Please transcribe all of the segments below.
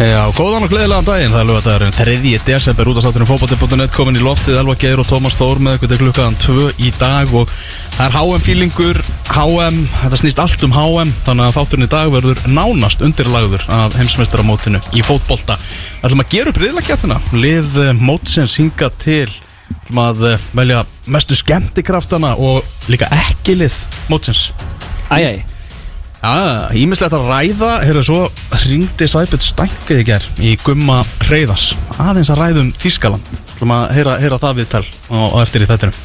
Já, góðan og gleðilegan daginn, það er lögadagurinn 3. desember út af státtunum fókbóti.net komin í loftið, Elva Geir og Tómas Þór með til klukkaðan 2 í dag og það er HM-fílingur, HM, þetta snýst allt um HM þannig að þátturinn í dag verður nánast undirlagður af heimsmeistaramótinu í fótbolta. Það ætlum að gera upp riðlakettina, lið eh, mótsins hinga til, að eh, velja mestu skemmtikraftana og líka ekki lið mótsins. Æjæj Já, ímislegt að ræða, hérna svo ringdi Sæbjörn Stænkið í ger í Gumma Reyðas, aðeins að ræðum Þískaland, ætlum að heyra, heyra það viðtal og, og eftir í þættinu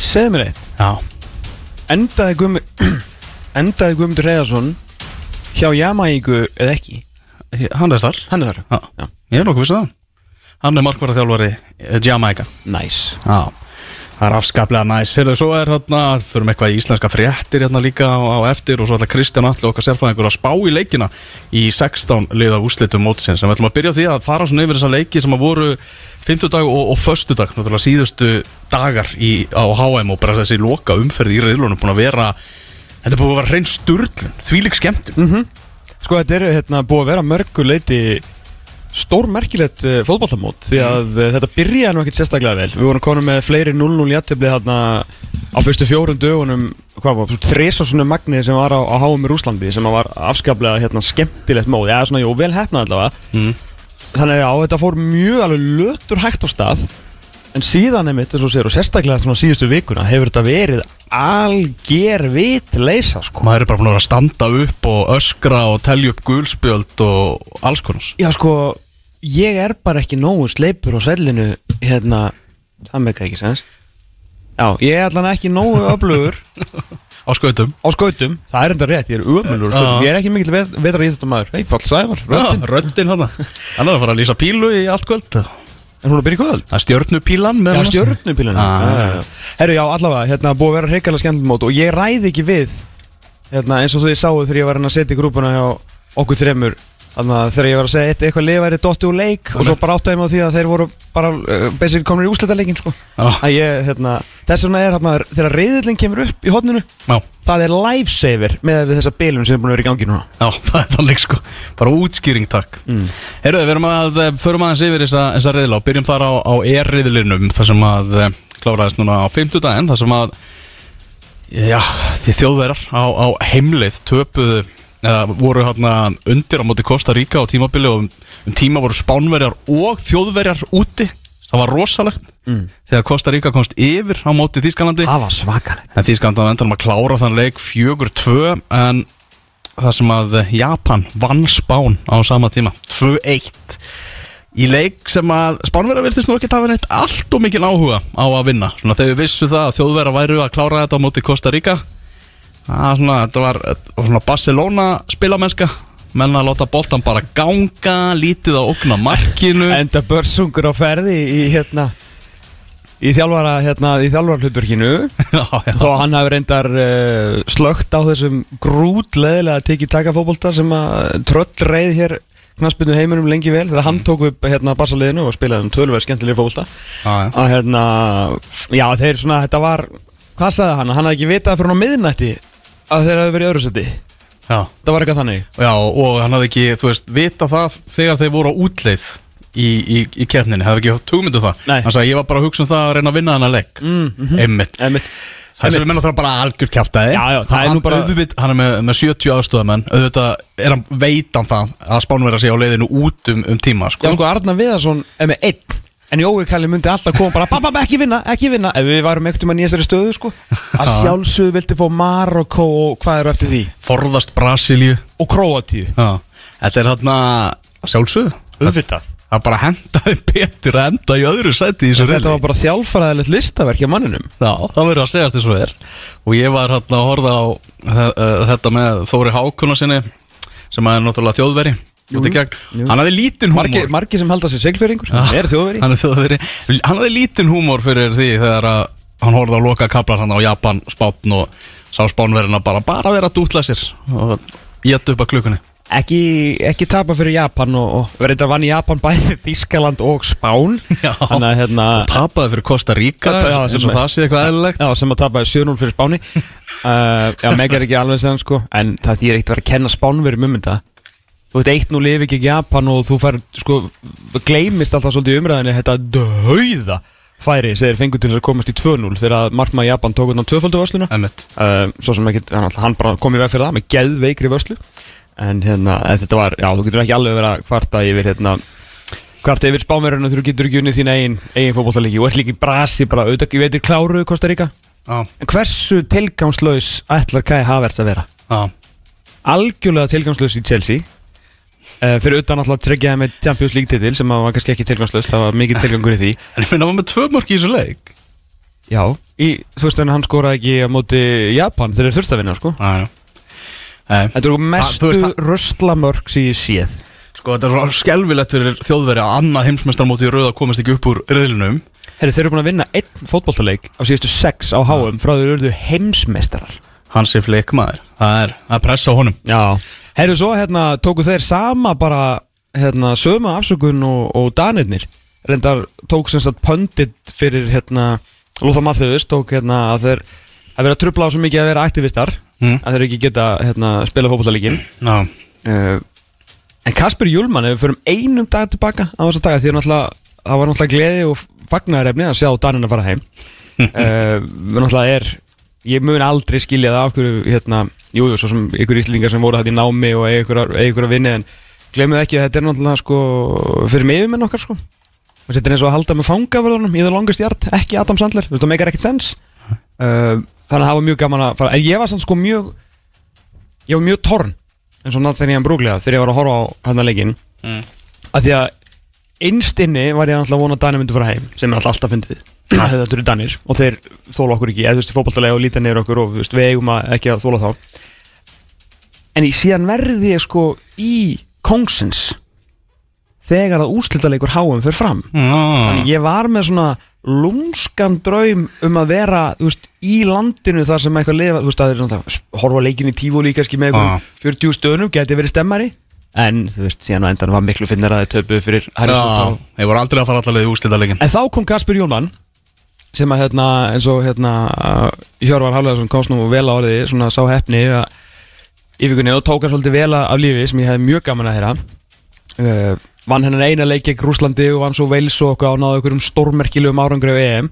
Segðu mér eitt. Já, Endaði Gumi Endaði Guðmundur Reyðarsson Hjá Jamaiku eða ekki? Hann er þar. Hann er þar Já, Já. ég er nokkuð vissið það. Hann er markvarðarþjálfari Jamaica Nice. Já, það er afskaplega næs. Heyrðu, svo er hérna, förum eitthvað í íslenska fréttir hérna líka á, á eftir og svo ætla Kristján Alli okkar sérfræðingur að spá í leikina í 16 liða úrslitum mótsins. En við ætlum að byrja því að fara svona yfir þessa leiki sem að voru 50 dag og, og föstudag náttúrulega síðustu dagar í, á HM og bara þessi loka umferð í reyðlunum búin að vera þetta búin að vera hrein sturglun, þvílík skemmtun. Sko þetta er hérna búið að vera mörgu leiti stórmerkilegt uh, fótballtamót því að uh, þetta byrjaði nú ekkert sérstaklega vel. Við vorum konum með fleiri 0-0 jættibli þarna á fyrstu fjórum dögunum hvað var, þresasunum magni sem var á, á háum í Rúslandi sem var afskaplega hérna, skemmtilegt móð, eða svona, jú, vel hefnað allavega. Mm. þannig að þetta fór mjög alveg lötur hægt á stað. En síðan einmitt, eins og sér, og sérstaklega svona síðustu vikuna hefur þetta verið alger vitleysa sko. Maður er bara búin að standa upp og öskra og telja upp gulspjöld og alls konar. Já sko, ég er bara ekki nógu sleipur á svellinu hérna, það meika ekki sens. Já, ég er allan ekki nógu öflugur. Á skautum. Á skautum, það er enda rétt, ég er Já. ég er ekki mikil vet, vetra í þetta maður Hei, Pál Sævar, hann Hann er að fara að lýsa pílu í allt kvöld en hún er að byrja í kvöld Það er stjörnupílan með Já, annars. stjörnupílunum Ah. Herru, já, allavega, hérna, búið að vera hreikalega skemmtilegt mót og ég ræði ekki við hérna, eins og þú sáu þegar ég var að setja í grúpuna hjá okkur þremur þannig að þegar ég var að segja eitt, eitthvað lið væri dotti úr leik og svo bara áttaði á því að þeir voru bara uh, basically komin í úsletaleikin sko. Að ég, hérna, þess vegna er hérna, þegar reyðillin kemur upp í hodninu Já, það er lifesaver með þessa bilun sem er búin að vera í gangi núna. Já, það er þannig sko. Bara útskýring takk. Mm. Herruði, við erum að, eh, förum aðeins yfir þessa, þessa reyðla og byrjum þar á, á er-reyðlinum þar sem að eh, kláraðist núna á 50 daginn þar sem að Já, því þjóðverjar á, á heimleið töpuðu eða voru hérna undir á móti Kosta Ríka á tímabili og um, um tíma voru spánverjar og þjóðverjar úti. Það var rosalegt. Mm. þegar Kosta Ríka komst yfir á móti Þískalandi það var svakalegt. En Þískland að endanum að klára þann leik 4-2 en það sem að Japan vann Spán á sama tíma 2-1 í leik sem að Spánverða virtist nú ekki hafa neitt allt og mikil áhuga á að vinna. Svona þegar við vissu það að þjóðverða væru að klára þetta á móti Costa Rica. það svona, þetta var, var svona Barcelona spilamennska menn að láta boltan bara ganga lítið á okna markinu. Enda börsungur á ferði í hérna í þjálfara hérna í þjálfara hlutverkinu að hann hafi reyndar uh, slögt á þessum grútleðilega tekið taka fótbolta sem að tröll reið hér knaspinu heiminum lengi vel þegar hann tók upp hérna bassaliðinu og spilaði um tölverð skemmtilega já. að hérna já þeir svona þetta var hvað sagði hann? Hann hafði ekki vitað fyrir á miðnætti að þeir hafi verið í öðru seti já. það var eitthvað þannig Já, og hann hafði ekki, þú veist, vita það þegar þeir voru á útleið í, í, í keppninni, hafði ekki haft hugmyndu það Nei. Hann sagði, ég var bara að hugsa um það að reyna að vinna þennan leik mm, mhm. Einmitt Einmitt. Það sem við menna það bara algjör kjáftæði Já, já, það er nú bara- auðvitað, Hann er með, með 70 aðstofamenn Auðvitað er hann veitan það að spánverða sig á leiðinu út um, um tíma sko. Já sko Arnar Viðarsson er með einn En Jói Kalli myndi alltaf koma bara Pappa, ekki vinna, ekki vinna. Ef við varum ekkert um að nýja þessari stöðu sko. Að sjálfsögðu vildi fá Marokko og hvað eru eftir því? Forðast Brasilíu. Og Króatíu. Já. Þetta er hann að sjálfsögðu. Auðvitað. Það bara hendaði betur að enda í öðru sæti í þessu Þetta riðli. var bara þjálfaraðilegt listaverk hjá manninum. Já, það verður að segjast eins og er. Og ég var hérna að horfa á uh, þetta með Þóri Hákona sinni sem er náttúrulega þjóðveri Hann hafði lítinn húmor. Margi, margi sem sér seglfjörðingur Já. Er þjóðveri. Hann er þjóðveri. Hann hafði lítinn húmor fyrir því þegar að hann horfði á loka kaplar hann á Japan spátn og sá spánverðina bara bara vera að dútla sér og geta upp að klukkunni. Ekki, ekki tapa fyrir Japan og, og verið að vann í Japan bæði Þískaland og Spán. Já. Þannig að hérna Tapaði fyrir Costa Rica Já, já, sem- það sé Já, sem að tapa 7-0 fyrir Spáni. Uh, Já, meg er ekki alveg sem sko En það þýr ekkert að vera að kenna Spánverum um þetta þú veit 1-0 yfir ekki Japan og þú fær sko, gleymist alltaf svolítið í umræðinni þetta dauða færi sem þeir fengur til að komast í 2-0 þegar markmaður Japan tók á tvöfaldu vörsluna. Uh, svo sem ekki, hann, hann bara kom í veg fyrir það með geðveikri vörslu. En hérna, en þetta var, já, þú getur ekki alveg verið að kvarta yfir hérna kvarta yfir þegar þú getur ekki unnið þín eigin, eigin fótbolltalegi og líka í brasi bara, auðvitað, ég veitir kláruðu Kosta Ríka en hversu tilgangslaus ætlar Kai Havertz að vera? já, algjörlega tilgangslaus í Chelsea fyrir utan alltaf að tryggja þeim með Champions League titil sem var kannski ekki tilgangslaus það var mikið tilgangur í því. En ég minna að var með tvö mörk í þessu leik. Já, í, þú veist en hann skoraði ekki á móti Japan þeir þurfti að vinna sko. Já, já. Nei, þetta eru Ah, mestu röstlamörk sem ég séð. Sko, þetta er svo skelvilegt fyrir þjóðveri að annað heimsmeistarmóti í rauða komast ekki upp úr riðlinum. Herri, þeir eru búin að vinna einn fótballtaleik á síðustu sex á HM frá þeir eru heimsmeistarar Hansi Flick maður. Það er að pressa honum. Já. Herri, svo hérna tóku þeir sama bara hérna söma afsökun og, og danirnir. Reyndar tók sem sagt pöndit fyrir hérna Lothar Matthäus tók hérna að þeir að vera að trubla á svo mikið að vera aktivistar Mm. að þeir ekki geta hérna spila fótballtaleikin Já, uh, En Kasper Júlmann ef við förum einum dag tilbaka á þessa daga því að náttúrulega það var náttúrulega gleði og fagnarefni að sjá Danina fara heim. Uh, við náttúrulega er ég mun aldrei skilja það af hverju hérna, jú, jú, svo sem ykkur íslendingar sem voru þetta í námi og eiga ykkur, að vinni en glemum ekki að þetta er náttúrulega sko fyrir miðumenn okkar sko. Og þetta er eins og að halda með fangavörðunum í það longest yard, ekki Adam Sandler, þú veist það meikar ekkert sens. Uh, þannig að það var mjög gaman að fara en ég var sann sko mjög ég var mjög torn eins og Bruglia þegar ég var að horfa á hann að leikin Mm. að því að einstinni var ég alltaf að vona að Danir myndi fara heim sem er alltaf alltaf fyndið. Þetta eru Danir og þeir þóla okkur ekki. Eða þú veist, fótballtalega og líta niður okkur og veist, við eigum að ekki að þóla þá. En í síðan verði ég sko í kongsins þegar að úrslitaleikur háum fyrir fram. Þannig ég var með svona lúmskan draum um að vera veist, í landinu þar sem eitthvað lifa, veist, náttúrulega horfa leikin í tífóli kannski með Ah. eitthvað 40 stöðunum, geti verið stemmari en þú veist, síðan á endan var miklu finnir að þið töpuð fyrir Já, Paul. ég voru aldrei að fara allavega í úrslitaleikin En þá kom Kasper Jónmann sem að hérna, eins og hérna Hjörvar Hafleðarsson komst nú vel á orði svona sá hefni að yfirgunni og tók hann svolítið vel af lífi sem ég hef mjög gaman að heyra. Uh, vann hennan eina leik gegn Rúslandi og vann svo veils og okkur á náðu okkur um stórmerkilegum árangri á EM.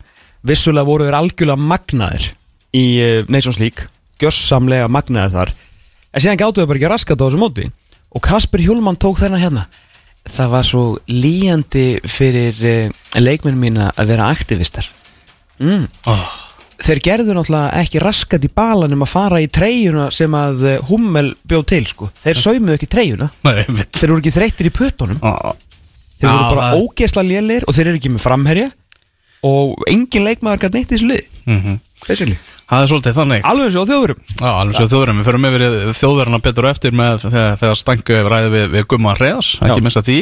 Vissulega voru þeir algjörlega magnaðir í uh, Nations League gjössamlega magnaðir þar. En síðan gáttu þau bara ekki raskat á þessu móti og Kasper Hjólmann tók þennan hérna. Það var svo líjandi fyrir uh, leikmenn mína að vera aktivistar. Mm. oh. þeir gerðu náttúrulega ekki raskat í balanum að fara í treyjuna sem að eh, Hummel bjóð til sko. Þeir saumuðu ekki treyjuna. Nei, þeir voru ekki þreyttir í puttunum. Þeir voru Já, bara það- ógesla lélir og þeir eru ekki með framherja. Og engin leikmaður gæti neitt í þessu lið Mhm. Basically. Það er svolítið þannig. Alveg á þjóðurum Já, alveg svo þjóðverðum, við förum yfir í þjóðverðina betur og eftir með þegar, þegar stangu ræði við, við Gumma Reyðars, ekki Já. missa því.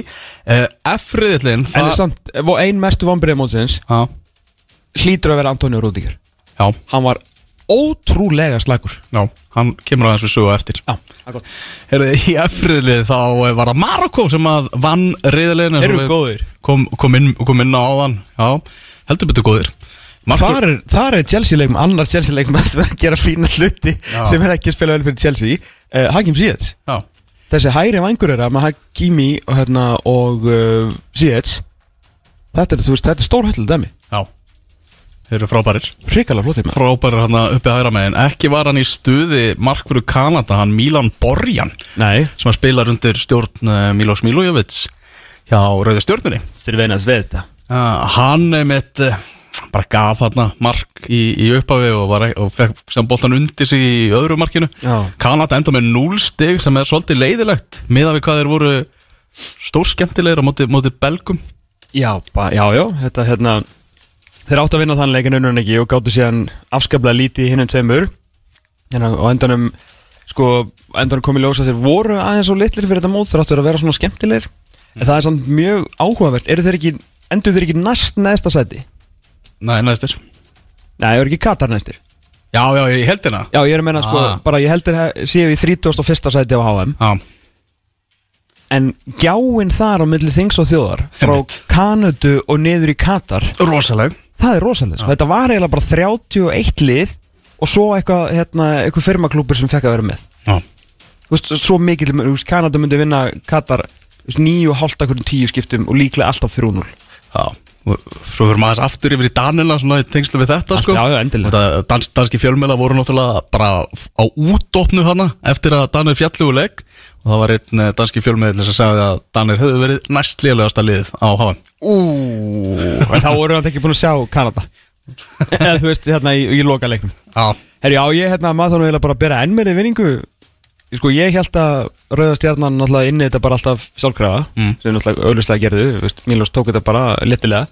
Uh, F-riðillin en samt, ef ein mestu vonbreið mótsins Já, hlýtur að vera Antonio Rúdíker já, hann var ótrúlega slagur já, hann kemur aðeins við sögu eftir. Já, akkur Herðu, í F-riðlið þá eh, var það Marokko sem að vann riðilin eru góðir. kom, kom, inn, kom inn á áðan. Já, heldur betur góðir Þar er, þar er Chelsea leikmann, annar Chelsea leikmann sem er að gera fína hluti Já. sem er ekki að spila vel fyrir Chelsea uh, Hakim Ziyech. Já, þessi hæri vangur er að með Hakimi og, hérna, og uh, Ziyech. Þetta er, þú veist, þetta er stór hættileg dæmi. Já. Þeir eru frábærir. Hrikalega flótið maður Frábærir hann uppi að hæra megin. Ekki var hann í stuði markfuru Kanada Hann Milan Borjan Nei, sem að spila undir stjórn uh, Milos Milojevic hjá Rauði stjórnunni styrveina sveist það uh, hann mitt uh, bara gaf hann mark í, í upphafi og, var, og fekk sem boltan undir sig í öðru markinu. Já. Kanada enda með 0 stig sem er svolítið leiðilegt miða við hvað þeir voru stór skemmtilegir á móti, móti belgum. Já, ba, já, já, þetta hérna Þeir áttu að vinna þann leikin unnur en ekki og gáttu síðan afskaplega lítið í hinnum tveimur. Hérna, og endanum sko, endanum kom í ljós að þeir voru aðeins og litlir fyrir þetta mót þeir áttu að vera svona skemmtilegir. En það er samt mjög áhugavert. Eru þeir ekki, endur þeir ekki næst neðsta sæti? Nei, næstir. Nei, ég er ekki Katar næstir? Já, já, ég held hérna. Já, ég er að menna sko, Ah. bara ég heldur séu í 31. sæti á HM Já, en gjáin þar á milli þings og þjóðar frá Einmitt. Kanadu og niður í Katar rosaleg. það er rosalega, sko. þetta var eiginlega bara 31 lið og svo eitthvað, hérna, eitthvað firmaklúpur sem fekk að vera með. Já, þú veist, svo mikil, þú veist, Kanada myndi vinna Katar, þú veist, nýju og hálft akkur tíu skiptum og líklega alltaf 3-0 Já, svo fyrir maður aðeins aftur yfir í Danila svona í tengslu við þetta sko. Já, já, endilega. Þetta, dans, Danski fjölmjöla voru náttúrulega bara á útdópnu hana eftir að Danir fjallugu legg og það var einn eh, danski fjölmjöla sem sagði að Danir höfðu verið næst lélegasta liðið á HM Ú, en þá voru alltaf ekki búin að sjá Kanada. Eða þú veist, hérna í, í loka leiknum Já, Herri, já, ég hérna maður þá eiginlega bara að bera enn meiri vinningu. Sko, ég held að Rauða stjarnan náttúrulega inni þetta bara alltaf sjálfkrafa Mm. sem náttúrulega auðvitað gerðu, Mílos tók þetta bara letilega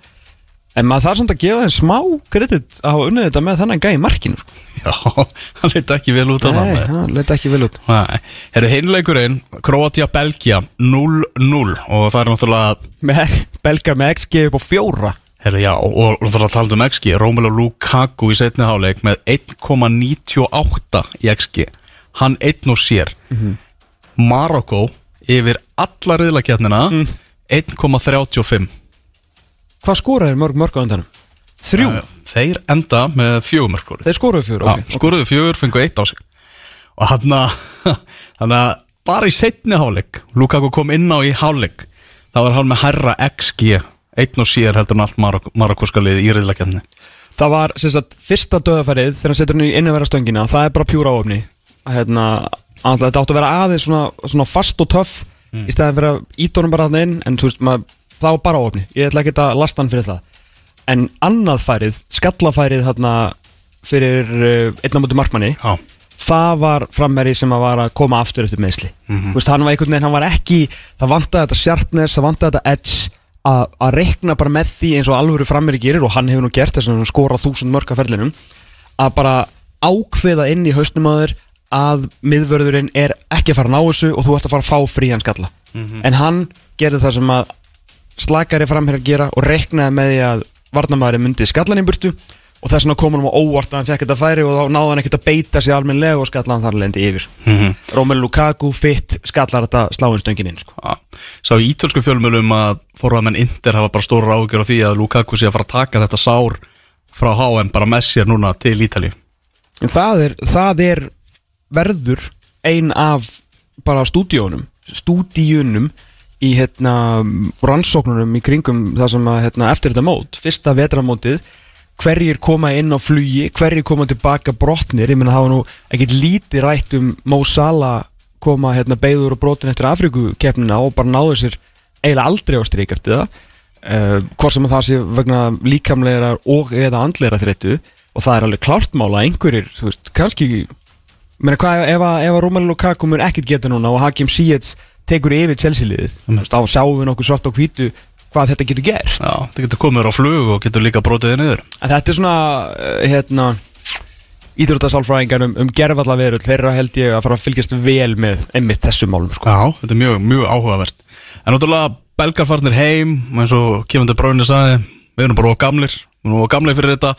En maður þarf samt að gefa þeim smá kredit hafa unnið þetta með þannig gæði í markinu sko. já, hann leita ekki vel út Nei, það leta ekki vel út. Nei, herru hinleikurinn Kroatia-Belgia 0-0 og það er náttúrulega Belgar með XG upp á fjóra. Herru, já, og það að tala um XG Romelu Lukaku í setni háleik með 1,98 í XG Hann einn og sér Marokko yfir alla riðlakjarnina 1,35 Hvað skoraði mörg mörg á endanum? Þrjú? Já. Þeir enda með fjögumörkur Þeir skoruðu fjóra, Já, ok skoruðu fjögur, fengu eitt á sig. Og hann að bara í setni háleik Lukaku kom inn á í háleik Það var hann með herra XG Einn og sér heldur en allt Marok marokkoska lið í riðlakjarni Það var sem sagt fyrsta döðafærið þegar hann setur hann í innanverða stöngina það er bara pjúra áöfni hérna, annað, þetta átti að vera aðeins svona, svona fast og töff í stæðan fyrir að ídónum bara þarna inn en þú veist, maður, það var bara áöfni ég ætla ekki að lasta hann fyrir það. En annað færið, skallafærið þarna fyrir uh, einna múti markmanni Já, það var frammeri sem að var að koma aftur eftir meðsli Þú veist, hann var einhvern veginn, hann var ekki það vantaði þetta sharpness, það vantaði þetta edge að að reikna bara með því eins og alvöru frammeri gerir og hann hefur nú gert þess að skora þúsund mörg af ferlinum að bara ákveða inn í hausnum að miðvörðurinn er ekki að fara að ná þessu og þú ert að fara að fá frían skalla. En hann gerði það sem að slakari framherjar gera og reiknaði með því að varnamæðurinn myndi skallan í burtu og þess vegna kom hann á óvart að hann fekk þetta færi og þá náði hann ekkert að beita sig almennilega og skallan þar lendi yfir. Mhm. Romelu Lukaku fitt skallar þetta sláinstöngin inn sko. Já, sá í ítölsku fjölmjölum að forðamenn Inter hafa bara stóra ágjör á því að Lukaku sé að fara að taka þetta sár frá HM bara með sér núna til Ítali það er, það er verður ein af bara stúdíónum stúdíunum í hérna, rannsóknunum í kringum það sem að hérna, eftir þetta mót fyrsta vetramótið. Hverjir koma inn á flugi, hverjir koma tilbaka brotnir, ég meina það var nú ekkert lítið rætt um Mo Salah koma hérna beigður og brotin eftir Afrikukeppnina og bara náðu sér eiginlega aldrei á strikart eða uh, hvort sem að það sé vegna líkamleira og eða andleira þreyttu og það er alveg klárt mála að einhverjir, þú veist, kannski meina hvað ef að, Romelu Lukaku mun ekkert geta núna og Hakim Ziyech tekur yfir Chelsea-liðið, veist, þá sjáum við nokkuð svart og hvítu hvað þetta getur gert. Já, þetta getur komið á flug og getur líka brotið þér niður. En þetta er svona, uh, hérna Íþróttasálfræðingar um, um gerfallaverul Þeirra held ég að fara að fylgjast vel með einmitt þessum málum sko. Já, þetta er mjög, mjög áhugavert. En náttúrulega belgar farnir heim eins og Kevin Bráinu sagði við erum bara gamlir, við erum gamlir fyrir þetta.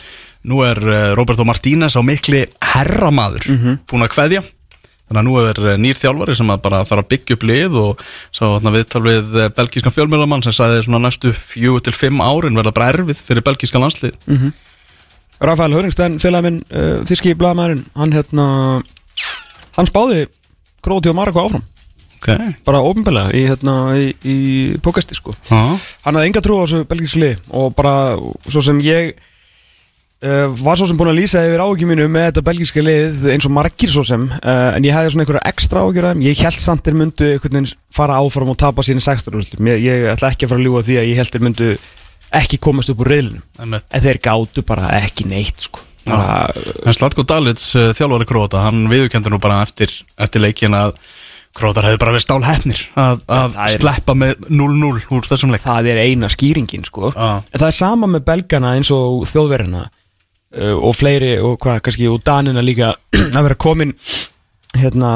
Nú er eh, Roberto Martínez á mikli herramaður búin að kveðja. Þannig að nú er eh, nýr þjálfari sem að bara þarf að byggja upp lið og sá viðtal við eh, belgískan fjölmjölamann sem sagði svona næstu fjögur til fimm árin verða bara erfið fyrir belgískan landslið Rafael Hörningstein, félag minn uh, Þíski blaðmæðurinn, hann hérna Hann spáði Gróti og Marako áfram Ok, Bara ofinbeglega í, hérna, í, í pókasti sko. Hann hafði enga trú á þessu belgísku lið Og bara, svo sem ég uh, Var svo sem búin að lýsa yfir áhugjum mínu Með þetta belgíska lið eins og margir svo sem uh, En ég hefði svona einhverja ekstra þeim. Ég held samt þeir myndu fara áfram Og tapa síðan 16 úrslitum. Ég, ég ætla ekki að fara að ljúga því að ég held þeir myndu Ekki komast upp úr einmitt. En þeir gátu bara ekki neitt sko. Slatko Dalits, uh, þjálfari Króta, hann viðurkendi nú bara eftir, eftir leikin að Krótar hefði bara verið stál hefnir að, að er- sleppa með 0-0 úr þessum leik. Það er eina skýringin sko. Já. En það er sama með belgana eins og þjóðverðina uh, Og fleiri og hvað kannski Og danina líka Að vera komin Hérna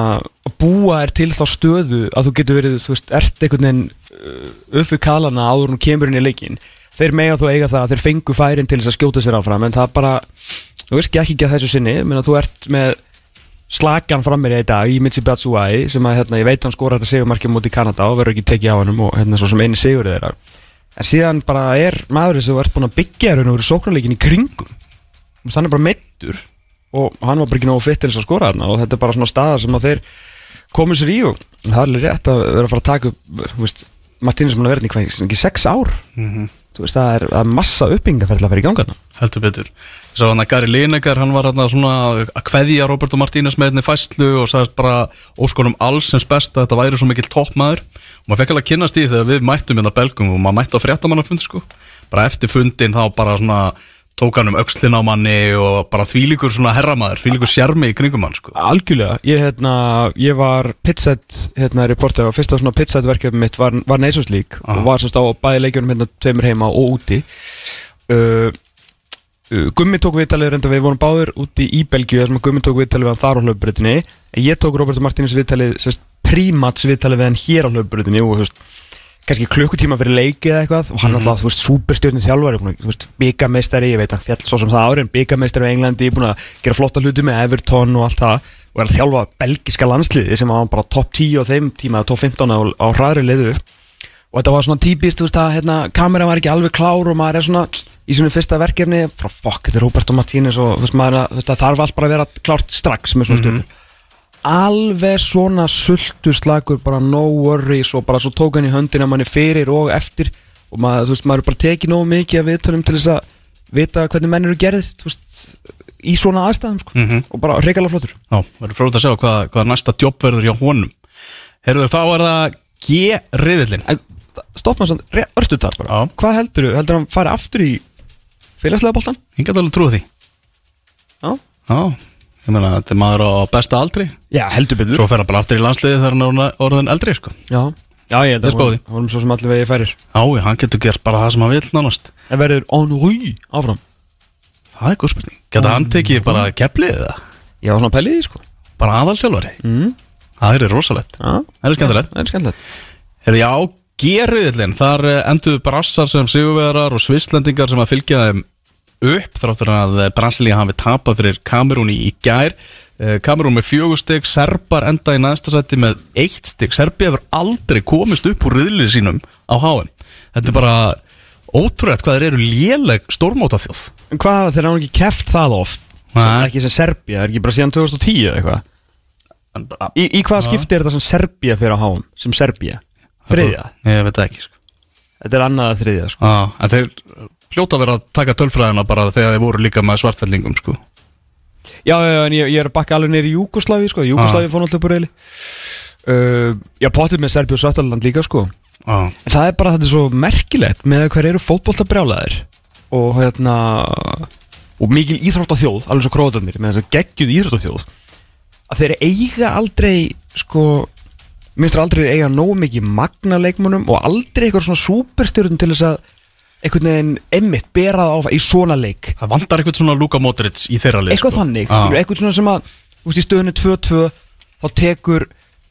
Að búa er til þá stöðu Að þú getur verið Þú veist Ert einhvern veginn uh, Upp við kalana áður þú kemur inn í leikin Þeir mega þú eiga það að þeir fengu færin til þess að skjóta sér áfram En það bara Þú veist ekki ekki að þessu sinni. Menna, Þú ert með slagan fram mér í dag í Mitsi Batsuai sem að hérna, ég veit hann skora þetta segumarkið mútið Kanada og verður ekki tekið á hann og hérna svo sem eini sigur þeirra. En síðan bara er maður sem þú ert búin að byggja og verið sóknarleikin í kringum. Þú veist, hann er bara meittur og hann var bara ekki nógu fitt til þess að skora þarna og þetta er bara svona staðar sem að þeir komið sér í og það er alveg rétt að vera að fara að taka upp Martínus mun að vera í hvað, ekki sex ár? Þú veist, það er, það er massa uppbyggingaferðla að vera í ganga þarna. heldur betur. Svo hann að Gary Lineker, hann var hann svona að kveðja Roberto Martínez með henni fæslu og sagðist bara óskonum alls sem best að þetta væri svo mikill toppmaður. Og maður fekk alveg að kynast í þegar við mættum hérna belgum og maður mætti á fréttamannafund sko. Bara eftir fundin þá bara svona tók hann um öxlin á manni og bara þvílíkur svona herramaður, þvílíkur sjarmi í kringum hann sko. Algjörlega, ég, hérna, ég var pitsett hérna, reporter og fyrsta svona pitsett verkefni mitt var, var Aha. og var sérst á bæði leikjunum hérna tveimur heima og úti. Uh, uh, Gummi tók viðtalið reynda við vorum báður úti í Belgíu þar sem Gummi tók viðtalið við hann þar á hlaupbrutinni ég tók Roberto Martínez viðtalið sérst prímats viðtalið við hann hér á hlaupbrutinni og þú veist kannski klukkutíma fyrir leiki eða eitthvað og hann Mhm. alltaf, þú veist, superstjórnir þjálfari þú veist, byggameistari, ég veit hann fjall svo sem það árin, byggameistari á Englandi búin að gera flotta hluti með Everton og allt það og er að þjálfa belgiska landsliði sem var bara top 10 á þeim tíma top 15 á, á hraðri liðu. Og þetta var svona típist, þú veist, að hérna, kamera var ekki alveg klár og maður er svona í svona fyrsta verkefni, frá fokk, þetta er Roberto Martínez og þú veist, maður, er að- þú veist, alveg svona sultu slagur bara no worries og bara svo tók hann í höndina manni fyrir og eftir. Og maður, þú veist, maður er bara tekið nógu mikið af viðtölum til þess að vita hvernig menn eru gerðir þú veist, í svona aðstæðum sko. Mhm. og bara reykjala flottur. Já, verður fróð að sjá hvað, hvað næsta jobb verður hjá honum. Herðu þá er það G-riðillin En, stopp maður sann, örstu þar bara. Já. hvað heldur þú, heldur hann fari aftur í félagslega boltan? Hingað alveg trúið því. Já, Já, ég meina þetta er maður á besta aldri. Já heldur betur. Svo fer hann bara aftur í landsliði þegar hann er orðinn- orðin eldri sko. já, já ég held Þess að báði. hún- hún svo sem allir vegi færir. Já, já, hann getur gert bara það sem hann vil nánast. En verður Henri áfram? Það er góð spurning. Geta hann tekið bara keflið eða? Ég var svona pælið í því, sko. Bara aðalsjálfari mm. Það er rosalegt. Já, Það er skemmtilegt. Það er skemmtilegt. Herðu, já, G-riðillin Þar eh, enduðu brassar sem sigurvegarar og svislendingar sem að fylgja þeim upp þráttur að Brasilia hafi tapað fyrir Kamerún í, gær Eh, Kamerún með fjögur stygg, Serbar enda í næsta sætti með eitt stygg Serbi hefur aldrei komist upp úr riðlið sínum á HM Þetta er bara ótrúlega hvað þeir eru léleg stórmóta þjóð En hvað, þeir hafa ekki keft það oft. Ekki sem Serbia, er ekki bara síðan 2010 eða eitthvað Í, í hvaða skipti er þetta sem Serbia fyrir á háum? Sem Serbia? Þriðja? Ég veit ekki sko. Þetta er annað að þriðja sko. ah, En þeir hljóta að vera að taka tölfræðina bara þegar þeir voru líka með svartfellingum sko. Já, já, en ég, ég er að bakka alveg neyri Júkoslavi sko. Júkoslavi fór náttúrulega upp úr reyli uh, Já, potið með Serbia og Svartaland líka sko. ah. En það er bara þetta er svo merkilegt með hver eru fótboltabrjálæðir og hérna og mikil íþróttaþjóð, alveg svo króðanir með þess að geggjuð íþróttaþjóð að þeir eiga aldrei sko minnst aldrei eiga nógu mikið magna leikmunum og aldrei eitthvað svona superstjórn til þess að einhvern veginn emmitt bera það á í svona leik Það vantar eitthvað svona Luka Modric í þeirra lið eitthvað sko. þannig, ah. eitthvað svona sem að veist, í stöðunni 2-2 þá tekur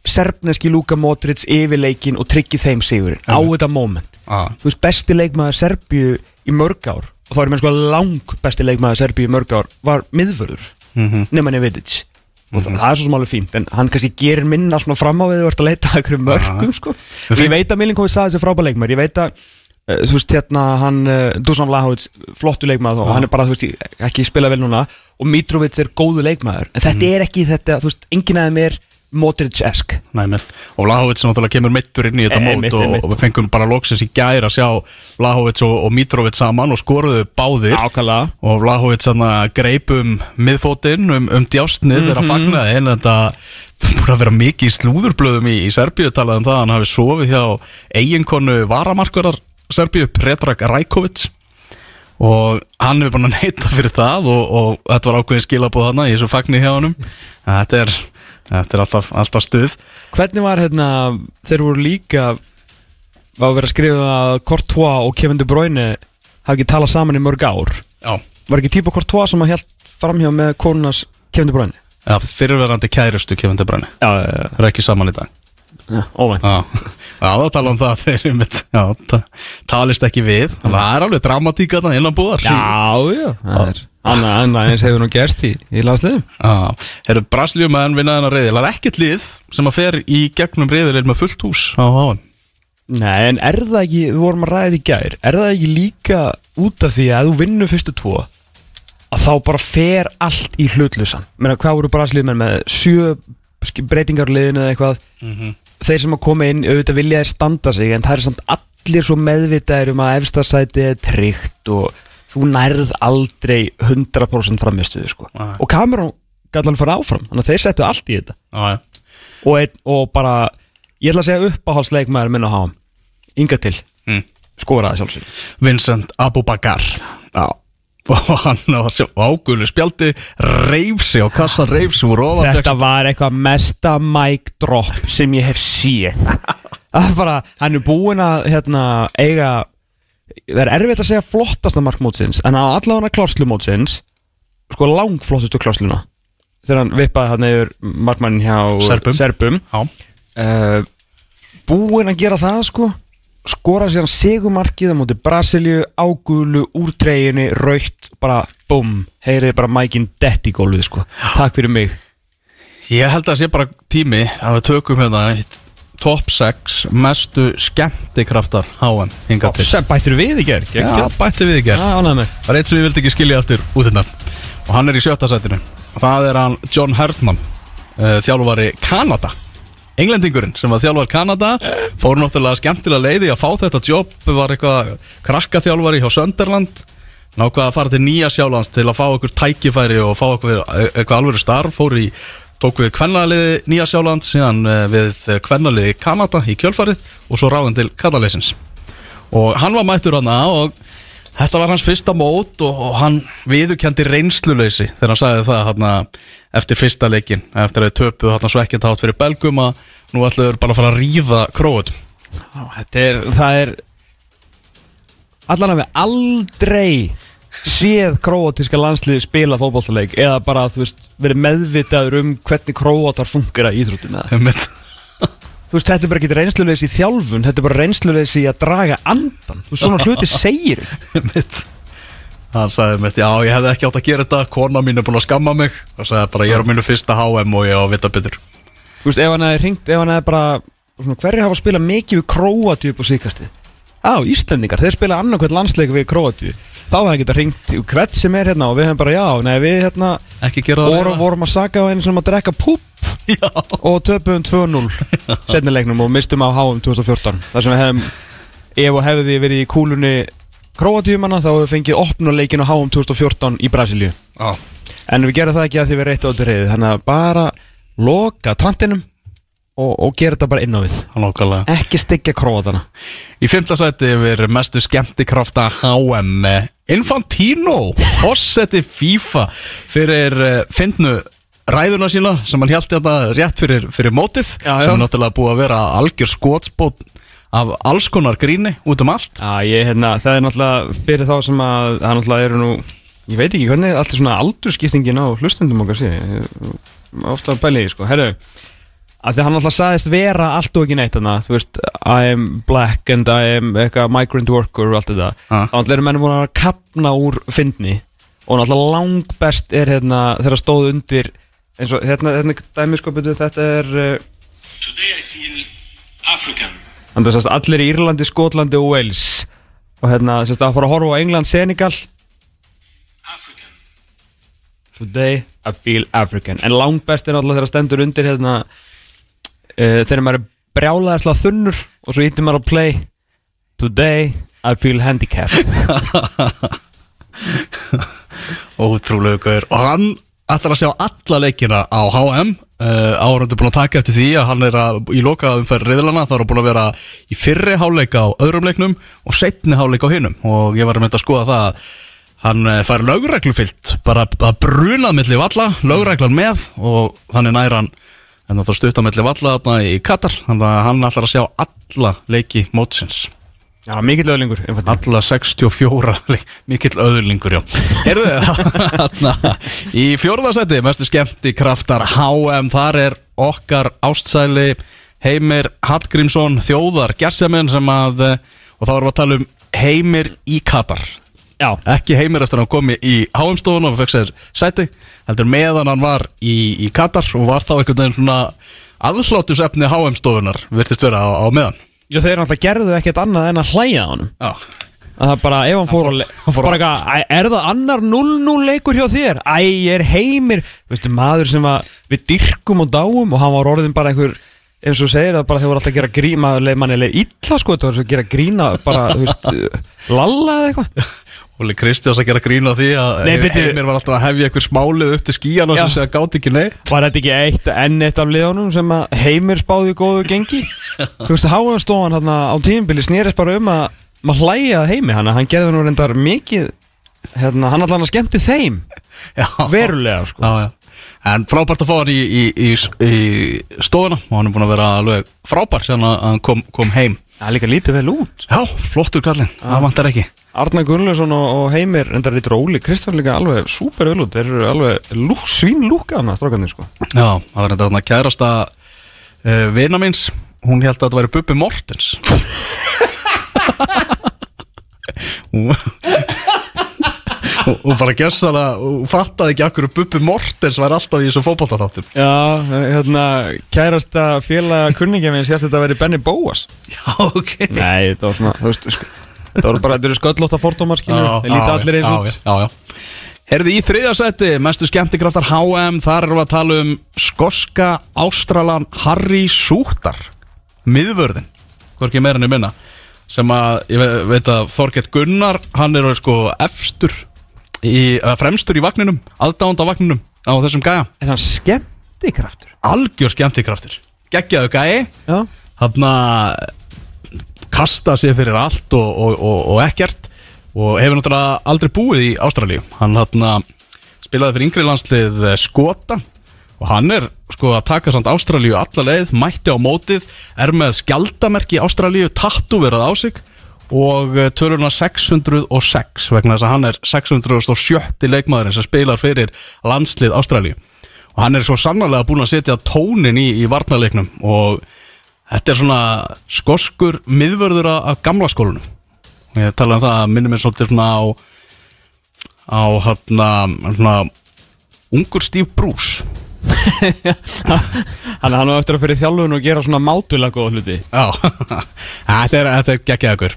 serbneski Luka Modric yfir leikin og tryggir þeim sigurinn á þetta moment ah. þú veist, besti leikmaður Serbíu í mörg ár og þá er mér sko lang besti leikmaður Serbíu í mörg ár var miðvörður mm nema Nevidic og það, það er svo sem alveg fínt en hann kannski gerir minna svona fram á við þú ert að leita að einhverjum mörgum sko. Við ég veit að Milinkovic sagði þessi frábæð leikmaður ég veit að þú veist hérna hann uh, Dusan Lahovic, flottu leikmaður og hann er bara þú veist ekki spila vel núna. Og Mitrovic er góðu leikmaður en þetta er ekki þetta, þú veist, enginn aðeim er Modric-esk. Mitt. og Vlahovic náttúrulega kemur mittur inn í þetta Eh, mót einmitt, og, einmitt. og við fengum bara loksins í gær að sjá Vlahovic og, og Mitrovic saman og skoruðu báðir. Ákala og Vlahovic sanna greipum miðfótinn um, um djásnið þegar Mhm. að fagnaði. En þetta búin að vera mikið í slúðurblöðum í, í Serbíu talað um það að hann hafi sofið hjá eiginkonu varamarkvarar Serbíu Predrag Rajkovic og hann hefur bara neita fyrir það og, og þetta var ákveðin skilabóð þarna í þessu fagni hjá honum. Þetta er, þetta er alltaf, alltaf stuð. Hvernig var hérna, þeir voru líka var að vera að skrifa að Courtois og Kevin De Bruyne hafi ekki talað saman í mörg ár? Já, Var ekki típa Courtois sem að held framhjá með konunas Kevin De Bruyne? ja, fyrirverandi kærustu Kevin De Bruyne. Já, já, Það er ekki saman í dag. já, óvænt. Já, það tala um það að þeir einmitt, já, ta talist ekki við. Þannig að það er alveg dramatík að það innan búðar. Já, já, það er annað annað eins hefur nú gerst í, í landsliðum. Já, Herru, Brasilíum að hann vinna þennan reyðil Það er ekkert lið sem að fer í gegnum reyðil með fullt hús. Á háan Nei, en er það ekki, við vorum að ræða þetta í gær Er það ekki líka út af því að þú vinnur fyrstu tvo að þá bara fer allt í hlutlusan Meina, hvað voru Brasiliumenn með? Sjö sk- breytingar á liðinu eða eitthvað þeir sem að koma inn, auðvitað vilja þeir standa sig en það er samt allir svo meðvitaðir um að efstasæti er tryggt og þú nærð aldrei 100% framistuðu sko. Nei. og Cameron gæti alveg fara áfram þannig að þeir settu allt í þetta já. og, ein, og bara, ég ætla að segja uppáhaldsleikmaður minn að hafa Inga til, Mm. skoraði sjálfsög Vincent Abubakar Já og hann á þessu águlu spjaldi reif sig á kassan reif sig úr ofan Þetta var eitthvað mesta mic drop sem ég hef séð Það er bara, hann er búinn að hérna, eiga Það er erfitt að segja flottasta markmótsins En á allavega klárslumótsins Sko langflottustu klársluna Þegar hann vippaði hann yfir markmannin hjá Serbum. Serbum. Uh, Búinn að gera það sko Skora sér hann segumarkið á móti Brasilíu, águlu, úr treyjunni, raukt, bara bum Heyriði bara mækinn dett í gólfið sko. Takk fyrir mig. Ég held að það sé bara tími að við tökum hérna top 6 mestu skemmtikraftar HM hingað til. Bættir við í gerð Já, bætti við í gerð Það er eitt sem ég vildi ekki skilja eftir út þetta og hann er í sjötta sætinu. Og það er hann John Herdman uh, þjálfari Kanada Englendingurinn sem var þjálfari Kanada fór náttúrulega skemmtilega leiði að fá þetta jobb var eitthvað krakkaþjálfari hjá Sönderland nákvæða að fara til nýja sjálands til að fá okkur tækifæri og fá okkur eitthvað alvöru starf. Fór í tók við kvennaliði nýja sjáland síðan eh, við kvennaliði Kanada í kjölfarið og svo ráðin til Kataleysins og hann var mættur hann og þetta var hans fyrsta mót og, og hann viðurkendi reynsluleysi þegar hann sagði það hann eftir fyrsta leikin eftir að þau töpuð hann svekkjandi átt fyrir belgum að nú ætlaður bara að fara að ríða er, það er Allan að við aldrei séð króatíska landsliði spila fótballtaleik eða bara, þú veist, verið meðvitaður um hvernig króatar funkar að íþróttum eða. Þú veist, þetta er bara ekki reynsluleysi í þjálfun Þetta er bara reynsluleysi í að draga andan Þú veist, svona hluti segir Einmitt. hann sagði mitt, já ég hefði ekki átt að gera þetta kona mín er búin að skamma mig. Og sagði bara ég er á mínu fyrsta HM og ég á að vita betur. Þú veist, ef hann hefði ringt, ef hann hefði bara svona, Hverju hafa spilað mikið við Króatíu upp á síkastið? Á, Íslendingar, þeir spila annarkvæmt landsleik við Króatíu Þá hefði hann getað ringt hvert sem er hérna og við hefum bara, já, nei, við hérna ekki gera það vorum, vorum að saka á einu sem að drekka púp já. og töpum 2-0 setnilegnum og mistum á HM 2014 þar sem við hefum ef og hefði verið í kúlunni Króatíumanna þá hefum við fengið opnuleikin á HM 2014 í Brasilíu Já. en við gerum það ekki að því við reyttu á þetta reyði þannig að bara loka trantinum og, og gera þetta bara inn á við Nákvæmlega. ekki styggja Króatana Í fymta sæti yfir mestu skemmtikrafta HM eh, Infantino Fossetti FIFA fyrir uh, fyndnu ræðuna sína sem hann hjálti þetta rétt fyrir, fyrir mótið Já, já. sem er náttúrulega búið að vera algjör skotspót af alls konar gríni út um allt Já, ég, hérna, það er náttúrulega fyrir þá sem að það náttúrulega eru nú ég veit ekki hvernig allir svona aldurskiptingin á hlustendum okkar sé er ofta að bæli því, sko, herru að því hann náttúrulega sagðist vera allt og ekki neitt þarna, þú veist, I am black and I am eitthvað migrant worker og allt þetta, Ha. þá náttúrulega eru menn búin að kapna úr fyndni og náttúrulega langbest er hérna þegar stóð undir eins og hérna, hérna dæmi sko byrju, þetta er uh, Today I feel African. Þannig að allir í Írlandi, Skotlandi og Wales og hérna sérst, að fara að horfa á England, Senegal African. Today I feel African En langbest er náttúrulega þegar stendur undir hérna uh, þegar maður er brjálæðislega þunnur og svo hittir maður á play Today I feel handicapped. Ótrúlega gaur. Og hann ætlar að sjá alla leikina á HM uh, Árundur búin að taka eftir því að hann er að, í lokaðum fyrir reyðlana þá er hann búin að vera í fyrri háleika á öðrum leiknum og setni háleika á hinum. Og ég var að mynda að skoða það að hann eh, fær lögreglufyllt bara að brunað milli valla lögreglan með og þannig nær hann en það stutt á milli valla þarna í Katar þannig að hann ætlar að sjá alla leiki mótsins. Já, mikill öðlingur. Alla 64 leik- mikill öðurlingur, já. Heyrðu, þarna í fjórðasæti, mestu skemmti kraftar HM, þar er okkar ástsæli Heimir Hallgrímsson, þjóðar gersemin sem að, eh, og þá erum við að tala um Heimir í Katar Já, ekki Heimir eftir að hann komi í HM-stofun og fekk sér sæti, heldur meðan hann var í, í Katar og var þá einhvern veginn svona aðsláttusefni HM-stofunar virtist vera á, á meðan. Já þeir náttúrulega gerðu ekkert annað en að hlæja á Já, að það bara, ef hann fór að fór bara eitthvað, "Æ, er það annar 0-0 leikur hjá þér? Æ, er heimir. Veistu, maður sem að við dyrkum og dáum og hann var orðin bara einhver eins og segir að bara þeir voru alltaf að gera grín maður leið manni leið illa sko, var svo að gera grína bara, þú veist, lalla eða eitthvað Óli Kristjáns að gera grín á því að Nei, byrju. Heimir var alltaf að hefja einhver smálið upp til skíjan og Já. sem segja gátt ekki neitt Var þetta ekki eitt enn eitt af liðunum sem að heimir spáði góðu gengi? Þú veist, háanstofan hann á tímbili snýrist bara um að maður hlæja að heimi hann, hann gerði nú reyndar mikið hérna, hann allan að skemmti þeim Já. verulega sko Já, já. En frábært að fá hann í, í, í, í stofuna og hann er búin að vera alveg frábær sem hann kom, kom heim Það er líka lítið vel út Já, flottur kallinn, það vantar ekki Arna Gunnlaugsson og, og Heimir reyndar lítur Óli Kristján líka alveg super vel út. Þeir eru alveg lúk, svín lúka hana strákarnir sko. Já, það var þetta kærasta uh, vina míns. Hún held að þetta væri Bubbi Mortens. Hún bara gessa hana Hún fattaði ekki akkur Bubbi Mortens væri alltaf í þessum fótboltaþáttum. Já, hérna kærasta félaga kunningja minn sér þetta að veri Benny Bóas. Já, ok. Nei, þetta var svona, þú veist sko, Þetta voru bara, þetta eru sköllótta fordómar skilur Þeir líta allir eins út. Já, já Herði í þriðja seti, mestu skemmtikraftar HM, þar erum við að tala um skoska ástralan Harry Sútar, miðvörðin, hvorki meira enn minna, sem að, ég ve- veit að Þorgett Gunnar, hann er sko efstur, í, fremstur í vagninum, aðdánda vagninum á þessum gæja. En hann skemmti kraftur Algjör skemmtikraftur, geggjaðu gæi, Já. Hann kasta sér fyrir allt og, og, og, og ekkert. Og hefur náttúrulega aldrei búið í Ástralíu. Hann hann spilaði fyrir yngri landslið eh, Skota. Og hann er sko að taka samt Ástralíu alla leið, mætti á mótið er með skjaldamerki Ástralíu tattuverað á sig. Og eh, tölurna 606 vegna þess að hann er 607. leikmaðurinn sem spilar fyrir landslið Ástralíu. Og hann er svo sannarlega búin að setja tónin í, í varnarleiknum. Og þetta er svona skoskur miðvörður af- gamla skólunum og ég tala um það að minnum mér svolítið svona á á hann svona ungur Steve Bruce. Hann hann á eftir að fyrir þjálfun og gera svona mátulega góða hluti. Já, þetta er, er geggjað ykkur.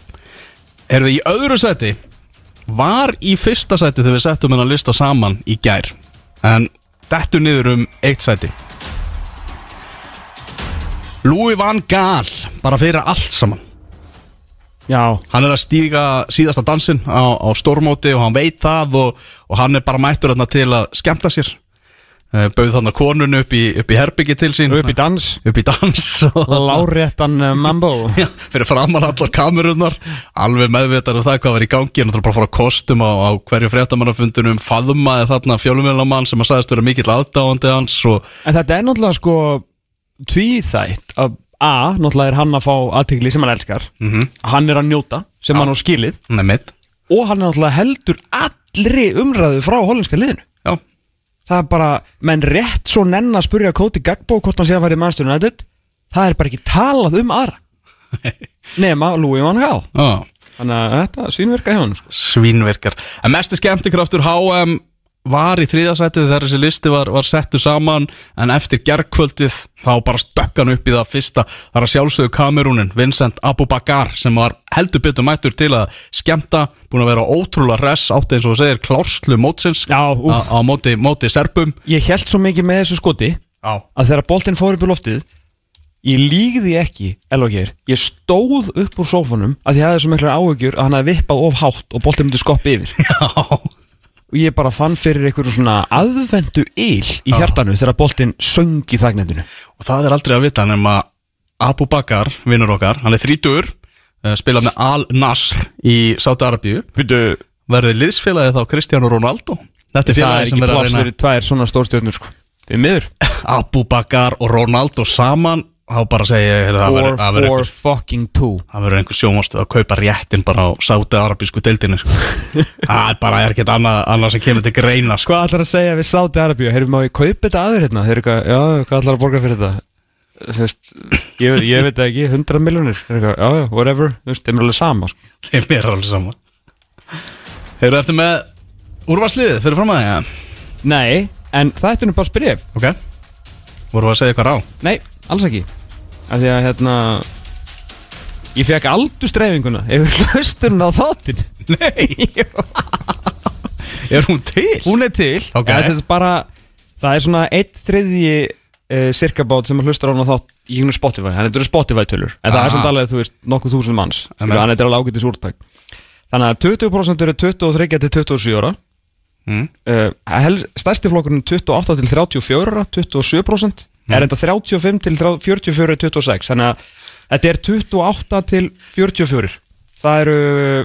Erum við í öðru seti Var í fyrsta seti þegar við settum hennar lista saman í gær En dettu niður um eitt seti Louis van Gaal Bara fyrir allt saman. Já. Hann er að stíga síðasta dansinn á, á stórmóti og hann veit það og, og hann er bara mættur þarna til að skemmta sér. Eh, Bauð þarna konun upp í, upp í herbyggi til sín. Upp í dans. Upp í dans. Og Láréttan uh, mambo. Já, fyrir framan allar kamerunnar alveg meðvitar um það hvað var í gangi. En það bara að fara á kostum á, á hverju fréttamannafundunum faðmaði þarna fjölumvélamann sem að sagðist vera mikill aðdáandi hans og En þetta er náttúrulega sko tvíþætt að A, náttúrulega er hann að fá aðtikli sem hann elskar Mhm. Hann er að njóta sem hann á skilið nefnitt Og hann er náttúrulega heldur allri umræðu frá hollenska liðinu. Já, Það er bara, menn rétt svo nenn að spurja Kóti Gagbo hvort hann sé að fara í Manchester United Það er bara ekki talað um aðra Nema Louis van Gaal. Þannig að þetta svínverka hjá hann sko. svínvirkar. En mesti skemmtikraftur HM var í þriðasætið þegar þessi listi var, var settu saman en eftir gergkvöldið þá bara stökk hann upp í það fyrsta. Þar að sjálfsögðu kamerúnin Vincent Abubakar sem var heldur betur mættur til að skemmta, búin að vera ótrúlega res átti eins og segir klárslu mótsins Já, á, móti, móti serpum Ég held svo mikið með þessu skoti Já, að þegar boltinn fór upp í loftið ég lígði ekki, elokir ég stóð upp úr sófanum að ég hafði svo miklar áhugjur að hann hafði vippað of hátt og boltinn myndi skoppi yfir. Já, og ég bara fann fyrir einhverju svona aðvendu yl í hjartanu þegar boltinn söng í þagnendinu og það er aldrei að vita nema Abu Bakar, vinnur okkar, hann er þrítur spila með Al Nasr í Sáti Arabíu Fyrir, verði liðsfélagi þá Cristiano Ronaldo? Þetta er það er félagi sem ekki er að pláss reyna fyrir tvær svona stórstjörnur sko. Abu Bakar og Ronaldo saman þá bara segja ég heyrðu, það verður- það verður 4 einhver- fucking 2 það verður einhver sjómastu að kaupa réttin bara á Sáti Arabísku deildinni sko. það er bara er ekkert annað, annað sem kemur til greina sko. Hvað ætlar að segja við Sáti Arabíu? Heyrðum má ég kaupa þetta aður hérna? Eitthvað, já, hvað ætlar að borga fyrir þetta? Veist, ég, ég veit það ekki, 100 miljónir Já, já, whatever, þeim er alveg sama sko. þeim er alveg saman Hefur eftir með úrvarsliðið fyrir fram að það? Nei, en það er nú bara spref Ok Voru að segja eitthvað á? Nei, alls ekki af því að hérna ég fekk aldustreifinguna yfir hlusturinn á þáttinn? Nei. Er hún til? Hún er til. Okay. það, er bara, það er svona eitt þriðji eh, uh, sirkabát sem hlustar á hún á þátt í húnu Spotify, þannig að þetta eru Spotify tölur. En Aha. það er samt alveg, þú veist, nokkuð þúsund manns. Þannig að þetta er alveg ágættis úrtak. Þannig að 20% eru 23 til 27 ára. Mm. uh, stærsti flokkurinn 28 til 34 27% mm. er enda 35 til 44 26 þannig að þetta er 28 til 44 það eru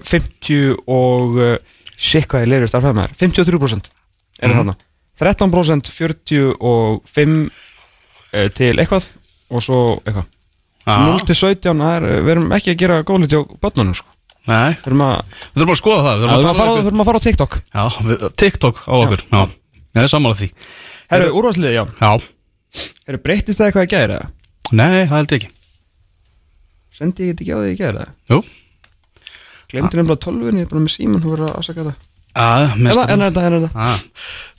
50 og eh, sér hvað ég leirist að fæða með það 53% er mm. þarna 13% 45 eh, til eitthvað og svo eitthvað ah. 0 til 17 er, eh, við erum ekki að gera góðliti á börnunum sko Nei, við þurfum að skoða það Við þurfum að, að, að, um- að fara á TikTok já, við, TikTok á okkur, já, já. já. ég er samanlega því Herru, úrvarsliði, já Já Herru, breytist það eitthvað í gæri eða? nei, það held ég ekki. Sendi ég þetta ekki á því í gæri eða? Jú. Glemdi nefnilega tölvunni, ég er bara með síman Þú verður að afsaka það. Já, En minnst það- en er þetta, en er þetta. Ah.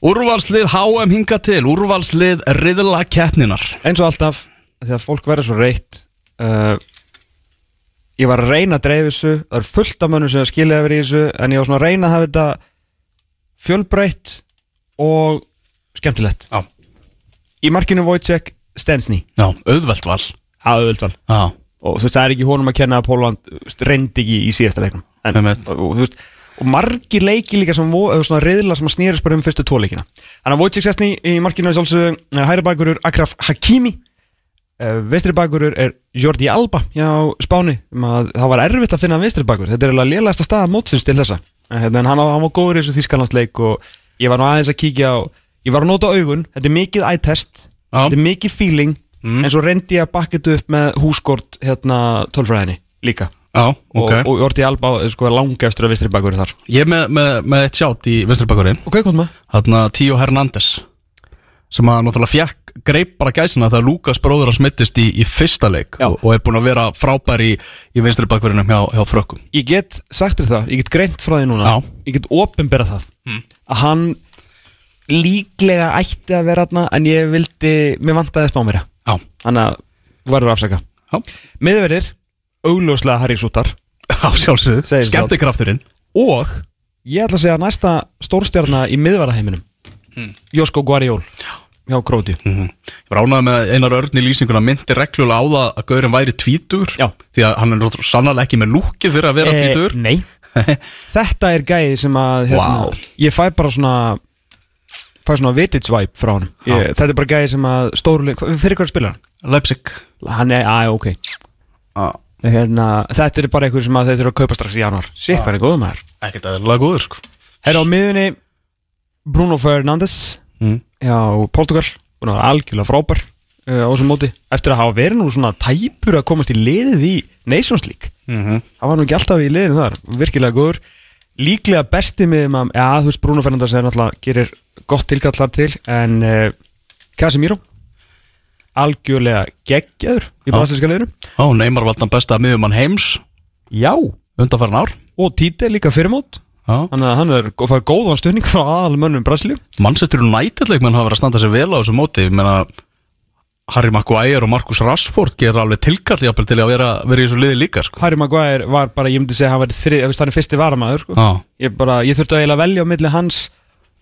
Úrvalslið HM hinga til Úrvalslið riðla keppninar Eins og alltaf, þegar fólk verður svo reitt uh, Ég var að reyna að dreifa þessu Það er fullt af mönnum sem skilja yfir í þessu En ég var svona að reyna að hafa þetta Fjölbreytt Og skemmtilegt. Já, Í markinu Wojciech Stensny. Já auðvelt val. Er auðvitað Já, og þú veist, það er ekki honum að kenna að Póland reyndi ekki í síðasta leiknum. En, Einmitt. og, og, þú veist, og margir leiki líka sem vo- eða svona reyðla sem að snýrist bara um fyrstu tvo leikina. Þannig að Wojciech Sessni í markinu er sjálfsögðu hæri bakurur Akraf Hakimi. Uh, vestri bakurur er Jordi Alba hjá Spáni. Um að það var erfitt að finna vestri bakur. Þetta er alveg lélægasta staða mótsins til þessa. En, hérna, en hann, hann var góður í þessu þýskalandsleik og ég var nú aðeins að kíkja á ég var að nota augun, þetta er mikið eye-test þetta er mikið feeling Mm. en svo reyndi ég að bakka þetta upp með húskort hérna tölfræðinni líka já, ok og, og Jordi Alba er sko langastur að vistri bakur þar Ég er með, með, með eitt sjátt í Vesturbakurinn ok, kom með Þarna Tío Hernández sem að náttúrulega fjekk greip bara gæsina þegar Lukas bróður að smittist í, í fyrsta leik Já. og, og er búin að vera frábær í, í vinstri bakverðinum hjá, hjá frökkum ég get sagt þér það, ég get greint frá því núna Já. ég get opinberað það Mm. að hann líklega ætti að vera þarna en ég vildi, mér vantaði spá mér þannig að að afsaka. Miðverðir, augljóslega Harry Sútar. Já sjálfsögðu. Segir Skemmtikrafturinn. Og ég ætla að segja næsta stórstjarna í miðvaraheiminum. Hmm. Josko Guardiol hjá Króti mm Ég var ánægð með einar örn í lýsinguna. Myndi reglulega á það að Gaurin væri tvítur Já. því að hann er sannarlega ekki með lúkið fyrir að vera Eh, tvítur Nei. Þetta er gæði sem að hérna, Vá. Ég fæ bara svona Fæ svona vintage vibe frá hann ég. Þetta er bara gæði sem að stóru Fyrir hvað spilar hann? Leipzig. Hann er, að ok. Ah. hérna, Þetta er bara eitthvað sem að þeir þurfa að kaupa strax í januar Sikk hvað er góðum þær Ekkert aðeinslega góður sko. Herra á miðunni Bruno Fernandes. Mm. Já, Portugal. Búin að vera algjörlega frábær uh, á þessum móti. Eftir að hafa verið nú svona tæpur að komast í liðið í Nations League. Mm -hmm. hann var nú ekki alltaf í liðinu þar. Virkilega góður líklega besti með maður, já þú veist Bruno Fernandes er náttúrulega gerir gott tilkallar til en uh, Casemiro? Algjörlega geggjaður í Já. brasilska liðinu. Ó, Neymar valdan besta miðjumann heims já. undanfæran ár. Og Tite líka fyrirmót. Þannig að hann er góðan stöðning frá aðal mönnum Brasilíu. Manchester United leikmenn hafa verið að standa sig vel á þessu móti. Ég meina Harry Maguire og Marcus Rashford gera alveg tilkalli til að vera, vera í þessu liði líka sko. Harry Maguire var bara, ég myndi segja hann veist hann er fyrsti varamæður sko. Já, ég, bara, ég þurfti að eiginlega velja á milli hans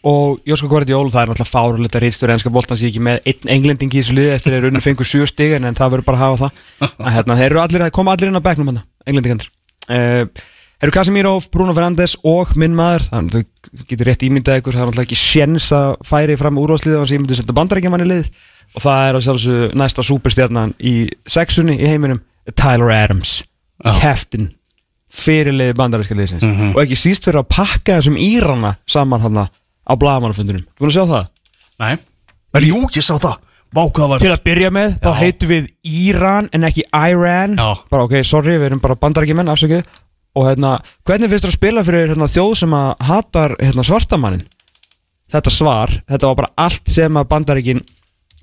og Jósko Guardiol, það er náttúrulega fárulegt að reyðstur enska boltans ég ekki með einn englending í þessu liði eftir þeir unni fengur sjö stig en það verður bara að hafa það að hérna, þeir allir, koma allir inn á bekknum hann englendingandir uh, Eru Casemiro, Bruno Fernandes og minn maður þannig að þú getur rétt ímyndað ykkur það er náttúrulega ekki sjens að færi fram úrváðsliða þannig að ég myndi setja bandarækjaman í lið og það er að sjálfsögðu næsta superstjarnan í sexunni í heiminum Tyler Adams, Já. Captain fyrirliði bandaríska liðsins Mhm. og ekki síst fyrir að pakka þessum írana saman hann á blagamannafundunum Þú búin að sjá það? nei Men jú, ég sá það Vá, hvað var Til að byrja með, þá Já. heitum við Íran en ekki Iran Já. bara ok, sorry, við erum bara bandarækjumenn, afsökið og hérna, hvernig finnst þér að spila fyrir hérna, þjóð sem að hatar hérna, svartamannin þetta svar, þetta var bara allt sem að bandaríkin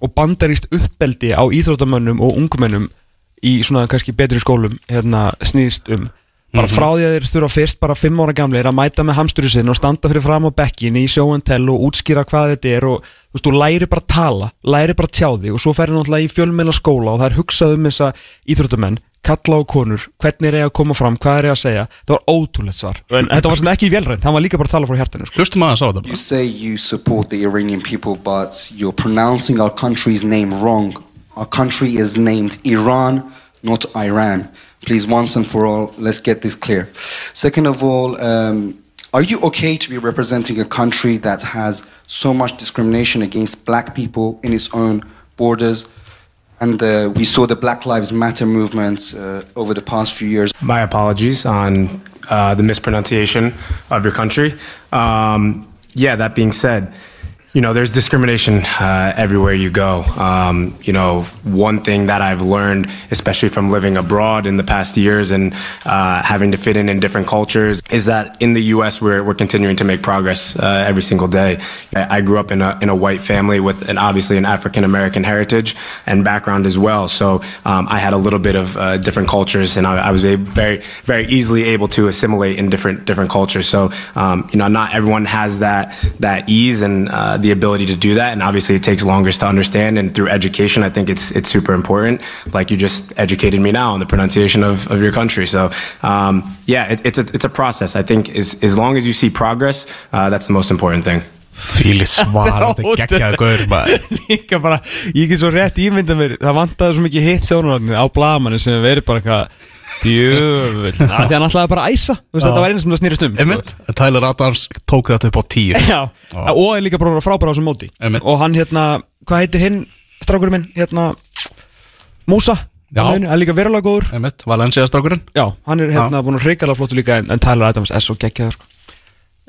og bandaríst uppbeldi á íþróttamönnum og ungmennum í svona kannski betri skólum hérna snýðst um. Bara frá því að þeir þurfa fyrst bara fimm ára gamleir að mæta með hamsturinn sinn og standa fyrir fram á bekkin í show and tell og útskýra hvað þetta er og þú veist, þú læri bara að tala, læri bara að tjá þig og svo ferði náttúrulega í fjölmeila skóla og það er hugsað um þessa íþróttamenn kalla á konur, hvernig er ég að koma fram hvað er ég að segja, það var ótrúlegt svar en þetta var svona ekki velrænt, hann var líka bara að tala frá hjartanu sko. Hlustum aðeins á þetta You bara say you support the Iranian people, but you're pronouncing our country's name wrong. Our country is named Iran, not Iran. Please, once and for all, let's get this clear. Second of all, um, are you okay to be representing a country that has so much discrimination against black people in its own borders? And uh, we saw the Black Lives Matter movement uh, over the past few years. My apologies on uh, the mispronunciation of your country. Um, yeah, that being said, you know, there's discrimination uh, everywhere you go. Um, you know, one thing that I've learned, especially from living abroad in the past years and uh, having to fit in in different cultures, is that in the U.S. we're, we're continuing to make progress uh, every single day. I grew up in a, in a white family with an, obviously an African American heritage and background as well. So um, I had a little bit of uh, different cultures, and I, I was very very easily able to assimilate in different different cultures. So um, you know, not everyone has that that ease and uh, the ability to do that, and obviously it takes longer to understand. And through education, I think it's it's super important. Like you just educated me now on the pronunciation of, of your country. So um, yeah, it, it's a it's a process. I think as as long as you see progress, uh, that's the most important thing. Fíli svar, þetta er geggjaði gaur maður líka bara, ég get svo rétt ímynda mér það vantaði svo mikið hitt sjónarotni á blamanni sem verið bara eitthvað djöfull, Af því hann ætlaði bara að æsa. Þú veist, þetta var eins sem það snýrist um sko. Einmitt, Tyler Adams tók þetta upp á tíu. Já, og er líka bara frábæra á þessum móti. Einmitt. og hann hérna, hvað heitir hinn strákurinn minn, hérna Músa, Já. hann er líka verulega góður. Einmitt, Valencia strákurinn. Já, hann er hérna búin að hreikala flottu líka en, en Tyler Adams er svo geggjaður sko.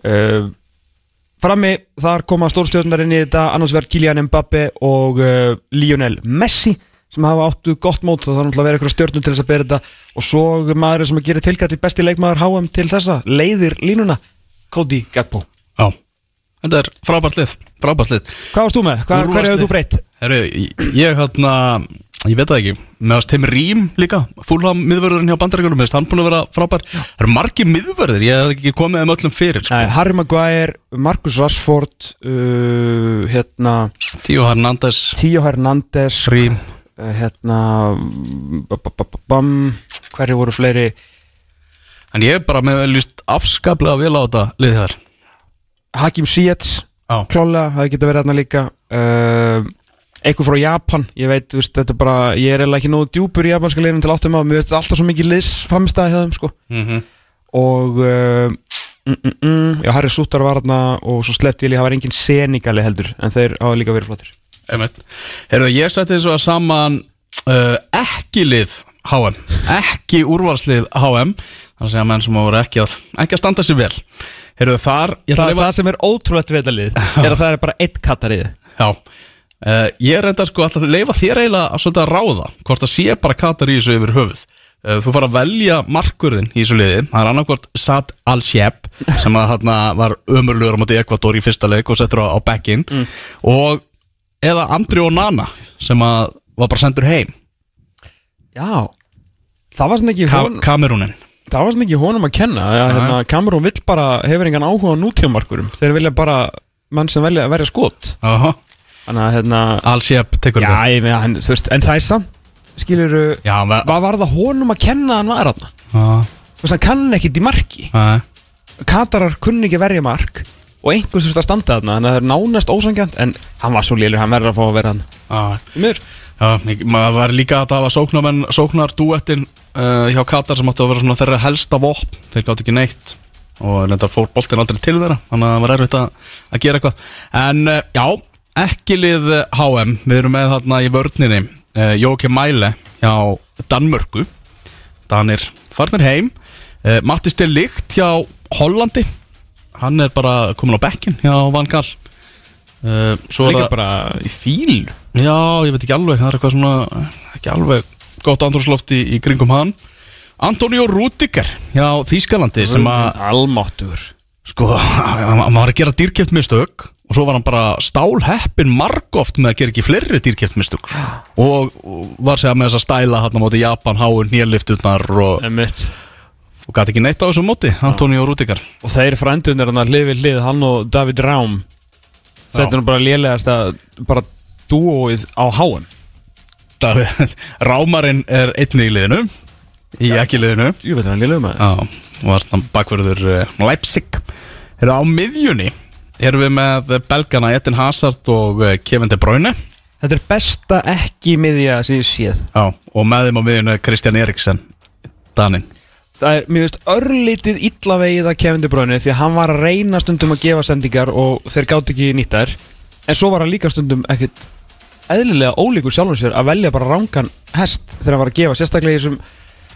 uh, Frammi þar koma stórstjórnar inn í þetta. Annars verð Kylian Mbappe og uh, Lionel Messi sem hafa áttu gott mót það þarf að vera eitthvað stjórnum til þess að bera þetta. Og svo maður sem að gera tilkalli besti leikmaður HM til þessa, leiðir línuna Cody Gagbo Já, þetta er frábært lið Frábært lið. Hvað varst þú með? Hvað, hver hefur þú breytt? Herru, ég, hérna Ég veit það ekki, meðast Tim Rím líka Fúlham miðvörðurinn hjá bandaríkunum Meðast hann búin að vera frábær. Það eru margir miðvörður, ég hef ekki komið þeim öllum fyrir sko. Nei, Harry Maguire, Marcus Rashford uh, hérna Tíu Hernandez, Tío Hernández Rím hérna b- bam, hverju voru fleiri En ég er bara með líst afskaplega vel á þetta lið þar Hakim Já. klálega, það geta verið hérna líka uh, eitthvað frá Japan ég veit, veist, þetta bara, ég er eiginlega ekki nógu djúpur í japanska liðum til áttum á mér veist alltaf svo mikið liðs framstæði hjá þeim sko. mm -hmm. og uh, mm, mm, já, Harry Sutter var hérna og svo sleppti ég líka, það var engin Senegali heldur en þeir hafa líka verið flottir Herru, ég setti þessu að saman uh, Ekki lið HM Ekki úrvalslið HM Þannig að segja menn sem voru ekki að, ekki að standa sér vel. Herru, þar það, að leyfa- það sem er ótrúlegt við þetta lið er að það er bara eitt kattarið Já. Uh, Ég er reynda sko alltaf að leifa þér eiginlega að svolítið að ráða Hvort það sé bara katar í þessu yfir höfuð. Uh, Þú fara að velja markurðin í þessu liði. Það er annarkvort Sad Al-Sheb Sem að var ömurlugur á móti Ekvator í fyrsta leik Og settur á, á backinn Og eða Andri Onana Sem að var bara sendur heim. Já, það var svona ekki Ka hon, Kamerúnin. það var svona ekki honum að kenna ja, hérna, Cameron vill bara, hefur engan áhuga á nútíðamarkurum, þeir vilja bara mann sem velja að verja skot. Aha. þannig að hérna Al-Sheb tekur Já, við ég meina, hann, þú veist, en það er samt Skilur, Já, ve- hvað var það honum að kenna að hann var þarna? Já, Þú veist, hann kann ekkit í marki. Nei. Katarar kunni ekki verja mark Og einhvers þurft að standa þarna Þannig að það er nánast ósangjant En hann var svo lélur, hann verður að fá að vera hann Mér Já, maður var líka að hafa sóknarmenn, sóknar dúettin uh, hjá Katar sem átti að vera svona þeirra helsta vopn, þeir gátt ekki neitt og reyndar fór boltin aldrei til þeirra þannig að það var erfitt að, að gera eitthvað. En uh, já, ekki lið eh, HM, við erum með þarna í vörninni uh, Jóki Mæle hjá Danmörku. Danir farnir heim. Uh, Matti Stil Líkt hjá Hollandi hann er bara komin á bekkin hjá Van Gaal. Uh, svo er það- bara í fíl. Já, ég veit ekki alveg, það er eitthvað svona ekki alveg gott andrúrsloft í, í kringum hann. Antonio Rúdiger hjá Þýskalandi sem að Almáttur sko, hann var að gera dýrkjöft mistök og svo var hann bara stálheppin margóft með að gera ekki fleiri dýrkjöft mistök og, og var segja með þess að stæla hann á móti Japan, háur, nýjarliftutnar og, Emitt og gæti ekki neitt á þessu móti, Antonio Rúdiger Og þeir frændunar hann að hlið við hlið Hann og David Raum. Þetta er nú bara lélegast að Bara dúóið á Davíð- Rámarinn er einnig í liðinu í ekki liðinu. Jú veit hann liðlega með Já, var þann bakverður uh, Leipzig. Eru á miðjunni Erum við með belgana Eden Hazard og uh, Kevin De Bruyne. Þetta er besta ekki miðja sem ég séð. Já, og með þeim á miðjunni er Kristján Eriksen Danin Það er, mér veist, örlítið illa vegið að Kevin De Bruyne því að hann var að reyna stundum að gefa sendingar og þeir gátt ekki nýttar en svo var hann líka stundum ekkit eðlilega ólíkur sjálfum sér að velja bara rángan hest þegar hann var að gefa sérstaklega þessum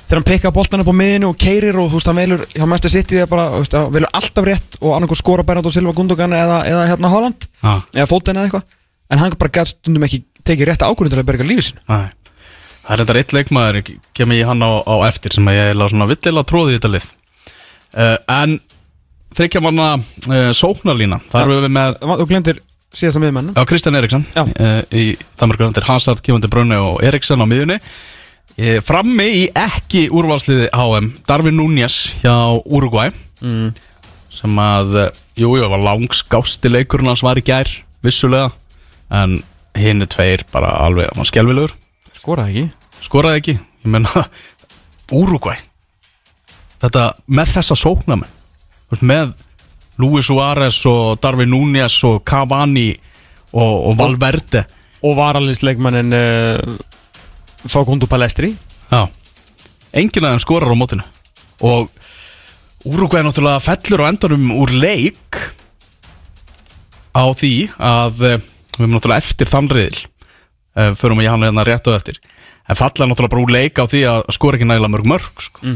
þegar hann pekka boltan upp á miðinu og keirir og þú veist, hann velur hjá mæstu sitt í það bara, þú veist, hann velur alltaf rétt og annarkur skora Bernardo Silva Gundogan eða, eða hérna Holland Já. eða Foden eða eitthvað en hann bara gætt stundum ekki tekið rétt ákvörðin til að berga lífið sinu Nei. Það er þetta eitt leikmaður kem ég hann á, á eftir sem að ég er svona villilega tróði í þetta lið. Uh, En þryggja manna uh, sóknarlína Þar erum við með Þú glemdir síðasta miðmenn Já, Kristján Eriksson uh, í Danmarkur Þetta er Hazard, Kivandi Brunni og Eriksson á miðjunni. Uh, Frammi í ekki úrvalsliði HM Darvin Núñez hjá Uruguay mm. sem að, uh, jú, var langskásti leikurinn hans var í gær, vissulega en hinn er tveir bara alveg, hann var skelvilegur Skoraði ekki? Skoraði ekki, ég menna Uruguay þetta, með þessa sóknamenn með Luis Suárez og Darvin Núñez og Cavani og, og Valverde. Og varalinsleikmannin uh, Fagundu Palestri. Já, enginn af þeim skorar á mótinu. Og Uruguay náttúrulega fellur á endanum úr leik á því að eh, við erum náttúrulega eftir þann uh, förum að ég hann hérna rétt og eftir. En falla náttúrulega bara úr leik á því að skora ekki nægilega mörg mörg sko.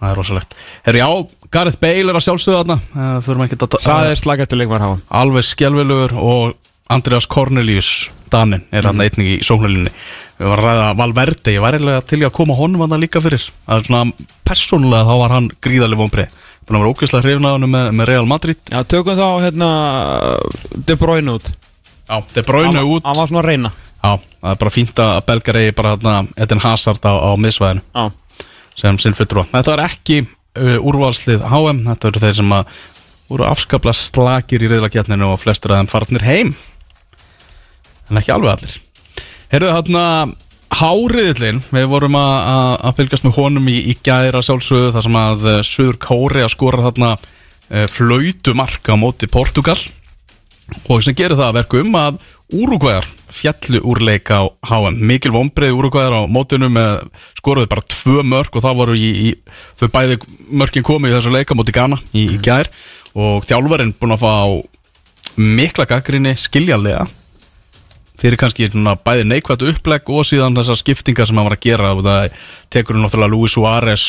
það er rosalegt. Herri, já, Gareth Bale er að sjálfsögða þarna. Uh, förum ekki að Það er slagættu leikmann hafa alveg skjálfilegur og Andreas Cornelius Danin er hann einnig í sóknarlinni við varum að ræða Valverde, ég var eiginlega til í að koma honum hann líka fyrir. Það er svona persónulega þá var hann gríðarlega vonbreið búin að vera ógeðslega hrifin af hann með, með Real Madrid. Já, tökum þá hérna De Bruyne út já, þeir bráinu út. Hann var svona að reyna. Já, það er bara fínt að belgar eigi bara hérna Eden Hazard á, á miðsvæðinu Já. sem sinn fulltrúa. Þetta var ekki uh, úrvalslið HM, þetta eru þeir sem að voru afskapla slakir í reyðlakjarninu og flestur af þeim farnir heim. En ekki alveg allir. Herðu þarna Háriðillin, við vorum að, að, að fylgjast með honum í, í gæra sjálfsögðu þar sem að uh, Suður Kóri að skora þarna uh, flautu marka á móti Portugal og sem gerir það að verkum að Úrugvæðar fjallu úr leik á HM mikil vonbreið Úrugvæðar á mótinu með skoruðu bara tvö mörg og það voru í, í þau bæði mörkin komið í þessu leika móti Ghana í, í gær. Og þjálfarinn búin að fá mikla gaggrinni skiljanlega fyrir kannski bæði neikvægt upplegg og síðan þessar skiptingar sem hann var að gera. Og það tekur hann náttúrulega Luis Suárez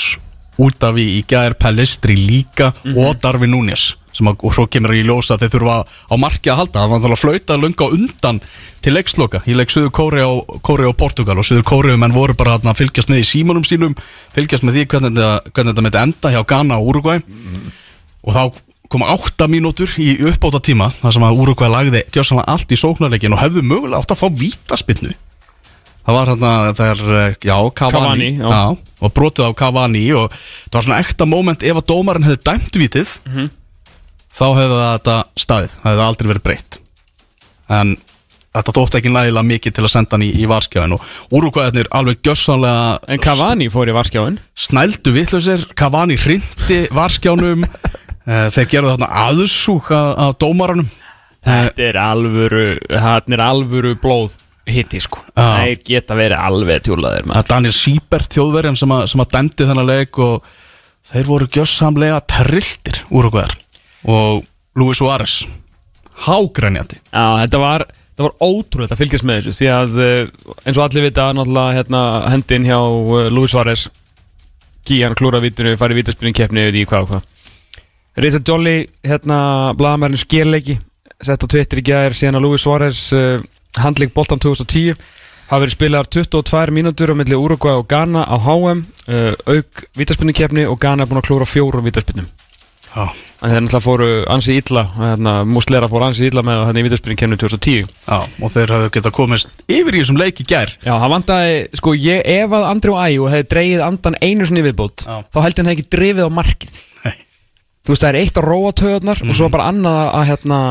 út af í, í gær Pellistri líka og Darvin Núñez að, og svo kemur í ljósa að þeir þurfa á marki að halda, það var náttúrulega flauta lunga undan til leiksloka, í leik Suður Kóri og, Portugal og Suður Kóri menn voru bara að fylgjast með í símanum sínum fylgjast með því hvernig þetta, hvernig þetta myndi enda hjá Ghana og Uruguay og þá koma átta mínútur í uppbóta tíma þar sem að Uruguay lagði gjössanlega allt í sóknarleikin og hefðu mögulega átt að fá vítaspinnu það var hérna þegar, eh, já, Cavani, Cavani, já. og brotið á Cavani og það var svona ekta moment ef að dómarinn hefði dæmt vítið þá hefði þetta staðið, það hefði aldrei verið breytt. En þetta þótti ekki nægilega mikið til að senda hann í, í varskjáin og Uruguayarnir alveg gjössanlega En Cavani fór í varskjáin snældu vitlausir Cavani hrindi varskjánum. Eh, þeir gerðu þarna aðsúk að, að dómaranum. Þetta er alvöru Þetta er alvöru blóð hitti sko. Það geta verið alveg tjúlaðir að Daniel Siebert þjóðverjan sem, að, að dæmdi þennan leik og þeir voru gjössamlega trilltir úrugvæðar og Luis Suárez. Hágrænjandi Já, þetta var Það var ótrúlega að fylgjast með þessu Því að uh, eins og allir vita náttúrulega hérna, hendin hjá uh, Luis Suárez Kían klúra vítinu farið vítaspinning keppni í hvað og hvað. Richard Jolly hérna blagamærinu skérleiki sett á Twitter í gæðir síðan að Luis Suárez uh, handling boltan 2010 hafa verið spilaðar 22 mínútur á milli Uruguay og Ghana á HM uh, auk vítaspinning keppni og Ghana er búin að klúra fjórum vítaspinnum Já, en þeir náttúrulega fóru ansi illa hérna, Muslera fóru ansi illa með hérna í vítaspinning keppni 2010 já, og þeir hafðu getað komist yfir í þessum leik í gær. Já, hann vandaði, sko, ég, ef að Andri og Æjú hefði dreigið andan einu sinni í viðbót Já. þá held hefði ekki drifið á markið. Nei. Þú veist, það er eitt að róa töðunar og svo bara annað að, hérna,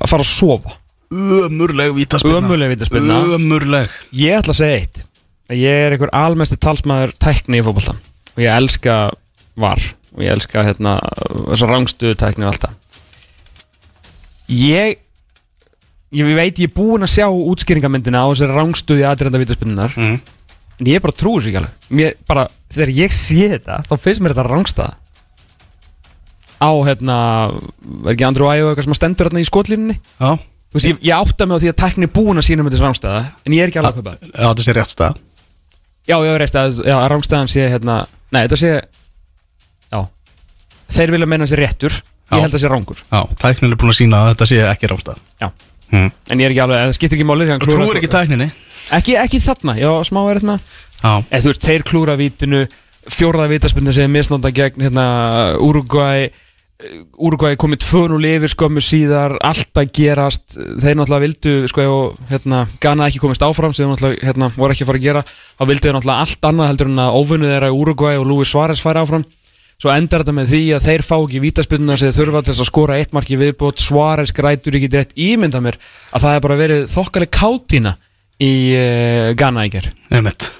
að fara að sofa. Ömurleg vítaspinna Ömurleg vítaspyrna. Ömurleg. Ég ætla að segja eitt Ég er einhver almestu talsmaður tækni í fótbolta og ég elska var. Og ég elska hérna þessar rangstuðu tækni og allt það. Ég ég veit ég er búinn að sjá útskýringamyndina á þessari rangstuði aðrenda vítaspinnunar Mhm. en ég bara trúi þessu ekki alveg. Þegar ég sé þetta þá finnst mér þetta rangstaða. Á hérna er ekki Andrew Ayew eitthvað sem stendur hérna í skotlínunni Já, Þú veist, ég, ég átta mig á því að tækni er búin að sína með þessu rángstæða en ég er ekki alveg að það já þetta sé rétt stað. Já, ég veist að, já, að rángstæðan sé hérna Nei, þetta sé Já Þeir vilja meina þessi réttur. Ég held að sé rángur Já, tæknin er búin að sína að þetta sé ekki rátt stað Já. Hmm. En ég er ekki alveg, það skiptir ekki máli Þú trúir ekki tækninni? Ekki, ekki þarna, já, smá er Já, Eða þú veist, þeir klúra vítinu Fjórða vítaspinni sem er misnóta gegn hérna Uruguay Uruguay komið 2-0 yfir skömmu síðar allt að gerast. Þeir náttúrulega vildu sko og hérna Ghana ekki komist áfram sem þeir náttúrulega hérna, voru ekki að fara að gera þá vildu þeir náttúrulega allt annað heldur en að ófunnu þeirra Uruguay og Luis Suárez færi áfram svo endar þetta með því að þeir fá ekki vítaspilnuna sem þeir þurfa til þess að skora eitt marki viðbót. Suárez grætur ekki rétt ímynda mér að það er bara verið þokkaleg kátína í uh, Ghana ger einmitt.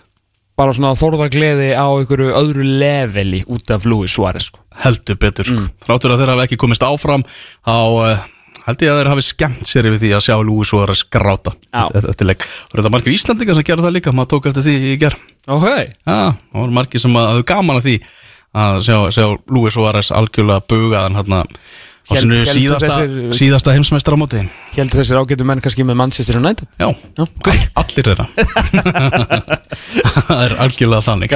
Bara svona þorða gleði á einhverju öðru leveli út af Luis Suárez sko. heldur betur sko. Ráttur að þeir hafa ekki komist áfram þá uh, held ég að þeir hafi skemmt sér yfir því að sjá Lúi Suárez gráta eftir, leik. Og þetta margir Íslandingar sem gerðu það líka? Maður tók eftir því í ger Ok, Já, það voru margir sem hafðu gaman að því að sjá, sjá Lúi Suárez algjörlega bugaðan hérna á sinu síðasta, síðasta heimsmeistra á móti heldur þessir ágætu menn kannski með Manchester United? Já, Já, allir þeirra. Það er algjörlega þannig.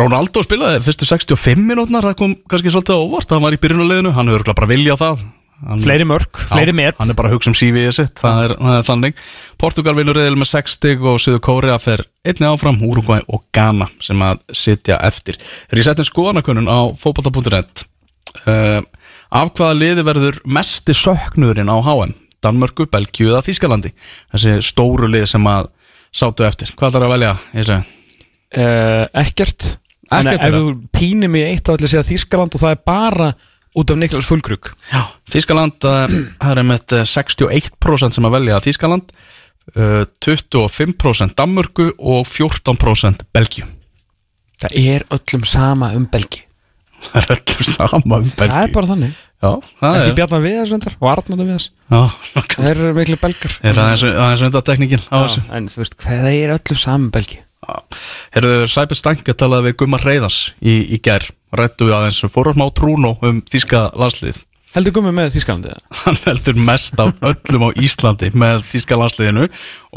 Ronaldo spilaði fyrstu 65 minútnar það kom kannski svolítið á óvart. Hann var í byrjunuleginu, hann hefur örugglega bara viljað það hann, Fleiri mörg, fleiri met. hann er bara að hugsa um CV-ið sitt, það er, það er þannig. Portugal vinnur reyðil með 6 stig og Suður Kórea fer einni áfram, Uruguay og Ghana sem að sitja eftir. Þegar ég sett einn skoðanakunnun á fótbolta.net uh, af hvaða liði verður mesti söknuðurinn á HM Danmörku, Belgíu eða Þískalandi þessi stóru lið sem að sátu eftir, hvað þarf að velja? Ég segi uh, Ekkert Ekkert ef þú pínir mig eitt þá ætla ég að segja Þískaland og það er bara út af Niklas Fullkrug. Já, Þískaland það er með uh, 61% sem að velja Þískaland uh, 25% Danmörku og 14% Belgíu. Það er öllum sama um Belgi Það er öllum sama um Belgíu. Það er bara þannig. Já, það Ekki er Bjarnar Viðars vendar og Arnar Viðars. Já, Það eru miklu belgar. Er aðeins, aðeins undartekningin á þessu? Já, En þú veist, hvað það er öllum sama um Belgi Herðu, Sæpi Stanka talaði við Gummar Reyðars í, í gær Rættu við aðeins, fórum smá trúnó um þíska landslið Heldur gummið með Þískalandi eða? Hann heldur mest af öllum á Íslandi með þíska landsliðinu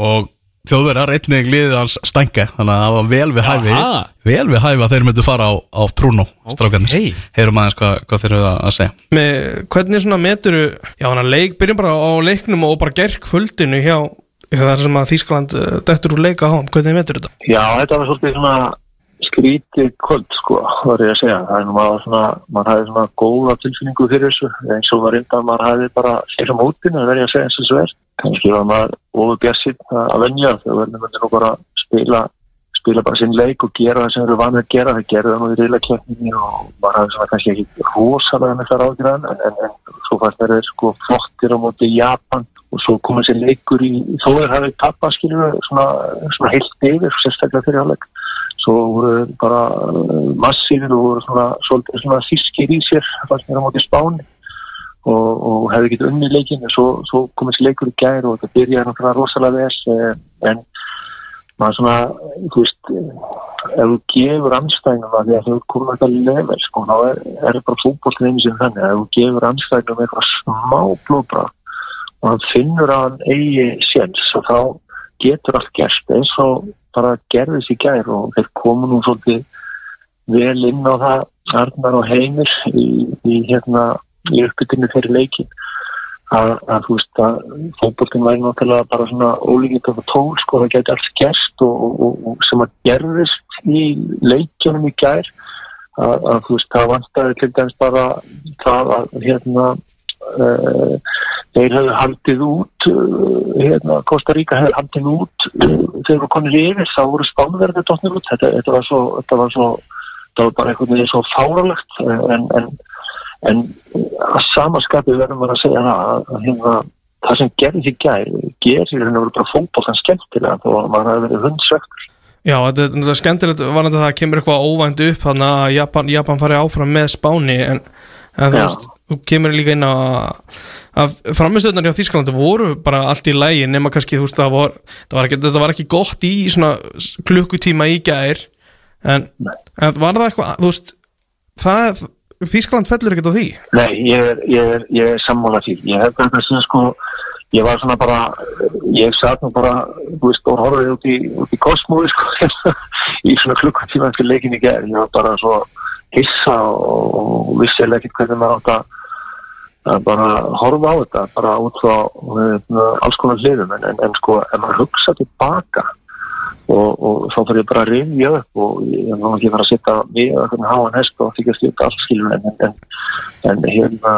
og þjóðverðar einnig liðið hans Stanka þannig að það var vel við hæfi Jaha. vel við hæfi að þeir myndu fara á, á trúnó strákarnir, Ókei. heyrum aðeins hvað, hvað þeir eru að að segja með, hvernig svona meturu já, hann leik, byrjum bara á leiknum og bara gerk kvöldinu hjá það sem að Þískland uh, dettur úr leika á hvernig metur þetta? Já, þetta var svolítið svona skrítið kvöld, sko, var ég að segja. Það er nú maður svona, maður hafði svona góða tilfinningu fyrir þessu, eins og var reynda að maður hafði bara fyrir mótinu, það verði að segja eins og svo er. Kannski var maður ofur bjassinn að venja, þau verður myndi nú bara spila, spila bara sinn leik og gera það sem eru vanið að gera, það gerði það nú í riðlakeppninni og maður hafði svona kannski ekki rosalega með það ráðgræðan, en, en, en svo fannst þeir sko flottir á móti Japan og svo kom þessi leikur í þó er hafið tappa skiljum svona, svona heilt yfir, sérstaklega fyrir áleik svo voru bara uh, massífir og voru svona svolítið svona þískir í sér fannst mér á móti spáni. Og, og hefði getið unni leikin en svo, svo kom þessi leikur í gær og þetta byrjaði náttúrulega rosalega vel eh, en maður svona, þú veist eh, ef þú gefur anstæðinum að því að þau komum þetta level sko, þá er, er bara einu sem þannig ef þú gefur anstæðinum eitthvað smá blóðbra og hann finnur að hann eigi séns og þá getur allt gerst eins og bara gerðis í gær og þeir komu nú svolítið vel inn á það Arnar og Heimir í, í hérna í uppbytinu fyrir leikin að, að þú veist að fótboltin væri náttúrulega bara svona ólíkitt af tól sko það geti alls gerst og, og, og, sem að gerðist í leikjunum í gær að, að þú veist það vantaði til dæmis bara það að hérna uh, þeir hefðu haldið út uh, hérna, Costa Rica hefðu haldið út uh, þegar voru konir yfir þá voru spánverðið dotnir út. Þetta, þetta var svo þetta var svo það var bara einhvern veginn svo fáralegt en, en, en að samaskapið verðum við að segja það að, að hérna það sem gerði því gær gerir henni verið bara fótboltan skemmtilega þó að maður hafi verið hundsvegt Já, þetta er náttúrulega skemmtilegt var þetta að það kemur eitthvað óvænt upp þannig að Japan, Japan fari áfram með Spáni en, en þú veist, þú kemur líka inn á að framistöðnar hjá Þískalandi voru bara allt í lægi nema kannski þú veist það var, það var ekki, þetta var ekki gott í svona klukkutíma í gær en, en var það eitthvað þú veist, það Þískaland fellur ekkert á því Nei, ég er, ég er, ég er sammála því. Ég hef þetta sem sko, ég var svona bara, ég satt nú bara, þú veist, og horfið út í, í kosmói, sko, í svona klukkutíma eftir leikin í gerð. Ég var bara svo hissa og, og vissi ekkert hvernig maður átt að að bara horfa á þetta, bara út frá uh, alls konar hliðum, en, en, en sko, ef maður hugsa tilbaka og, og þá fyrir ég bara að rifja upp og ég er nú ekki fara að setja við að hvernig háan hest og þykja stjórn allt skilur en, en, hérna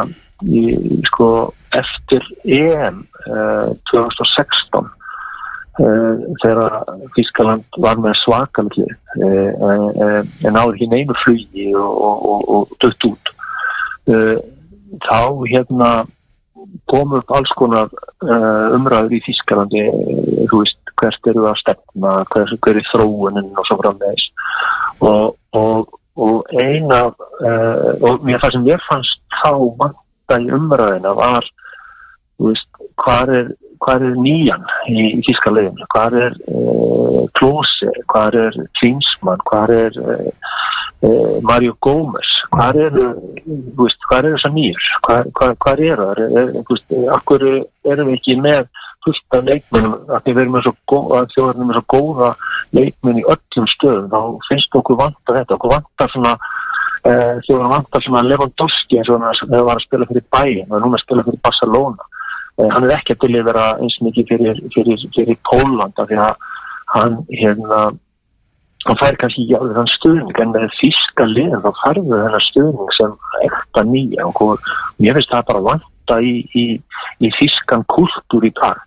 í sko eftir EM uh, 2016 Uh, þegar Þískaland var með svakalið uh, uh, en náður ekki neinu flugi og, dött út þá hérna kom upp alls konar uh, umræður í Þískalandi uh, þú veist, hvert eru að stefna hver, hver er þróunin og svo framvegis. Og, og, og eina uh, og mér, það sem ég fannst þá vanta í umræðina var veist, hvað er hvað er nýjan í, í þíska leiðinu, hvað er uh, Klose, hvað er Klinsmann, hvað er uh, Mario Gómez, hvað er þú veist, hvað er þessar nýjur? Hvað, er er, er, þú veist, akkur erum við ekki með fullt af leikmennum, að við erum með svo góða, leikmenn í öllum stöðum, þá finnst okkur vanta þetta, okkur vanta svona uh, þjóðarinn vanta svona Lewandowski eins og hann var að spila fyrir Bayern og núna að spila fyrir Barcelona. Eh, hann er ekki að delivera eins mikið fyrir, fyrir, fyrir Póland af því að hann hérna hann fær kannski ekki alveg þann stuðning en með þíska liðan þá færðu þennan stuðning sem ekta nýja. Og mér finnst það bara vanta í, í, í þískan kultúr í dag.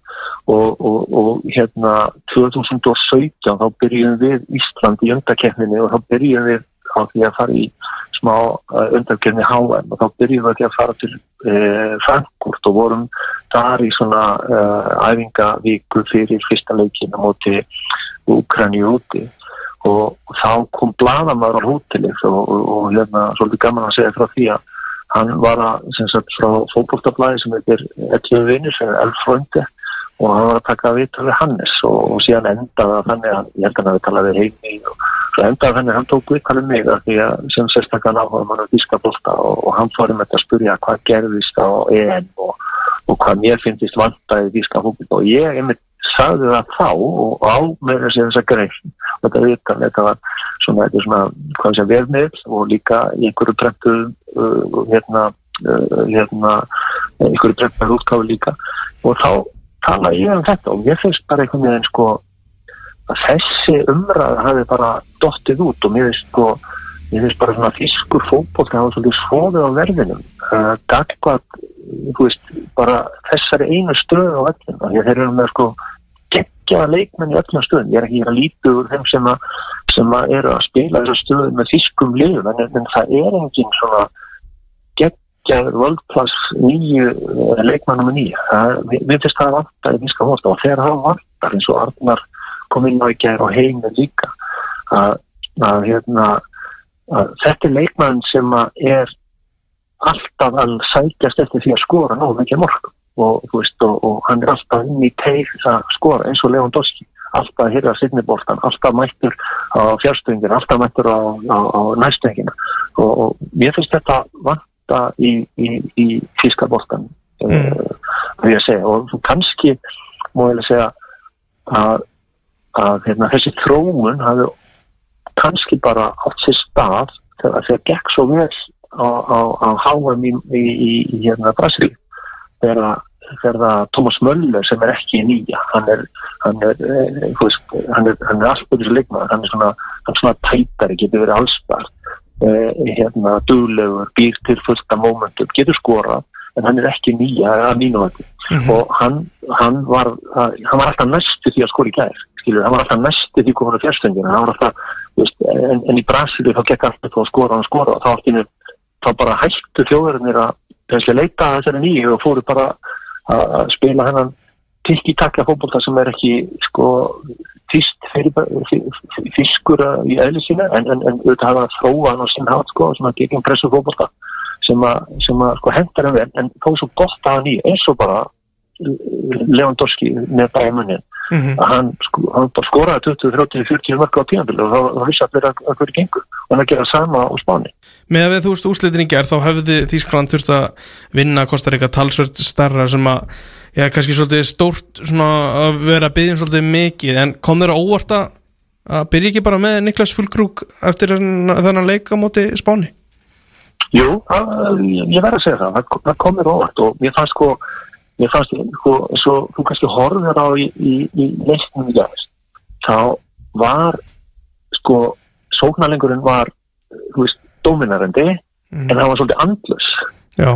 Og, og, og hérna 2017 þá byrjum við Ísland í undakeppninni og þá byrjum við á því að fara í smá uh, undarkerni HM og þá byrjum við að fara til uh, Frankfurt og vorum þar í svona uh, æfingavíku fyrir fyrsta leikin á móti Ukraínu úti og, þá kom bladamæður á hótelið og, og, og hérna svolítið gaman að segja frá því að hann var að, sem sagt, frá fókbóltablaði sem heitir Etlu Vinur sem er Elfröndi og hann var að taka viðtal við Hannes og, og síðan endaði að þannig að ég held að hann hafi talað við heimi og svo endaði að þannig að hann tók viðtal um mig af því að sem sérstaklega náhuga mann á Þískabólta og, og hann fórum þetta að spurja hvað gerðist á EM og, hvað mér finnst vantaði Þískabólta og ég einmitt sagði það þá og á með þessi þessa grein. Og þetta viðtal, þetta var svona, þetta er svona, hvað sem verðmið og líka einhverju brentu uh, hérna, uh, hérna einhverju brentu útgáfi líka. Og þá tala ég um þetta og mér finnst bara einhvern veginn sko að þessi umræð hafi bara dottið út og mér finnst sko mér finnst bara svona fiskur fótból það var svolítið svoðið á verðinum. Uh, dagvað, þú veist bara þessari einu stöðu á öllum því að þeir eru með sko geggjaða leikmenn í öllum stöðum, ég er ekki að líta úr þeim sem að, sem að eru að spila þessar stöðu með fiskum liðum en, en það er engin svona geggjaður völdplass nýju uh, leikmannum með nýja það, við finnst það vantar í fiska hósta og þegar það vantar eins og Arnar kom inn á ekki og heimir líka að, að, hérna, þetta er leikmann sem er alltaf að sækjast eftir því að skora nógu mikið morg og, veist, og, og hann er alltaf inn í teig að skora eins og Lewandowski. Alltaf að hyrja sittniboltan, alltaf mættur á fjárstöngina, alltaf mættur á, á, á næstöngina og, og mér finnst þetta vanta í, í, í fískaboltan mm. uh, segja, og kannski ég að segja að, að hérna, þessi þróun hafi kannski bara átt sér stað þegar það gekk svo vel á, á, HM í, í, hérna Brasilíu. Þegar þegar það Thomas Möller sem er ekki nýja. Hann er hann er, eh, veist, hann er, hann er þessu leikmaður. Hann er svona, er svona tætari, getur verið allstar eh, hérna duglegur, býr til fullta momentum, getur skora en hann er ekki nýja að mínu þetta mm -hmm. og hann, hann var hann var alltaf næstu því að skora í gæðir skilur, hann var alltaf næstu því komur á fjárstengina hann var alltaf, veist, en, en í Brasíli þá gekk alltaf að skora og skora og þá, alltaf, þá bara hættu þjóðarinnir að leita að þessari nýju og fóru bara að spila hennan tikki takla fótbolta sem er ekki sko fyrst fiskur í eðli sína en, en, en auðvitað hafa að þróa hann á sín hát sko sem að gegn pressu fótbolta sem að, að sko hendar hann vel. En er svo gott að hann í eins og bara Lewandowski með bæmunin Mhm. að hann, sko, hann bara skoraði 20, 30, 40 mörg á tíðanbili og þá vissi allir að, að hverju gengur. Og hann að gera sama á Spáni. Með að við þú veist úslitin í gerð þá hefði Þískland þurft að vinna Kostaríka talsvert starra sem að já, kannski svolítið stórt svona að vera að byggja svolítið mikið. En kom þeirra óvart að að byrja ekki bara með Niklas Fullkrúk eftir þennan þennan leik á móti Spáni? Jú, það, ég verð að segja það, það, það komir óvart og mér fannst sko, mér fannst sko, svo þú kannski horfir á í, í, í leiknum í gæðis, þá var sko, sóknarlengurinn var, þú veist, dominarandi, en það var svolítið andlus,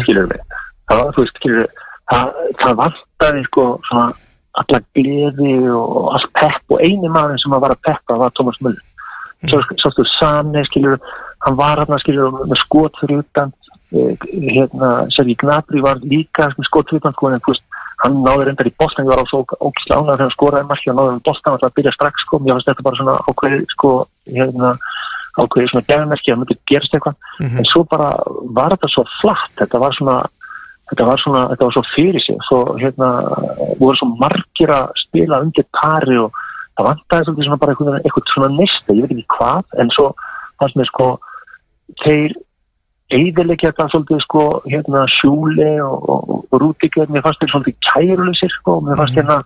skilur við. Það var, þú veist, skilur við, það, það vantaði sko, svona, alla gleði og allt pepp og eini maður sem var að peppa var Thomas Müller. Svo, sástu Sane, skilur hann var hann, skilur með skot fyrir utan hérna, Sergi Gnabry var líka sko, veist, hann náði reyndar í Boston, ég var á svo ógislega ánægður þegar hann skoraði marki og náði í Boston og það byrja strax, sko, mér fannst þetta bara svona ákveði, sko, hérna, ákveði svona gæðmerki að það myndi gerast eitthvað, en svo bara var þetta svo flatt, þetta var svona þetta var svona, þetta var svo fyrir sig. Svo hérna, voru svo margir að spila undir pari og það vantaði svolítið svona bara eitthvað, eitthvað svona nista, ég veit ekki hvað, en svo fannst mér sko þeir eiðilegja þetta svolítið sko hérna sjúli og, og, og rútikir, mér fannst þeir svolítið kæruleysir sko, mér fannst hérna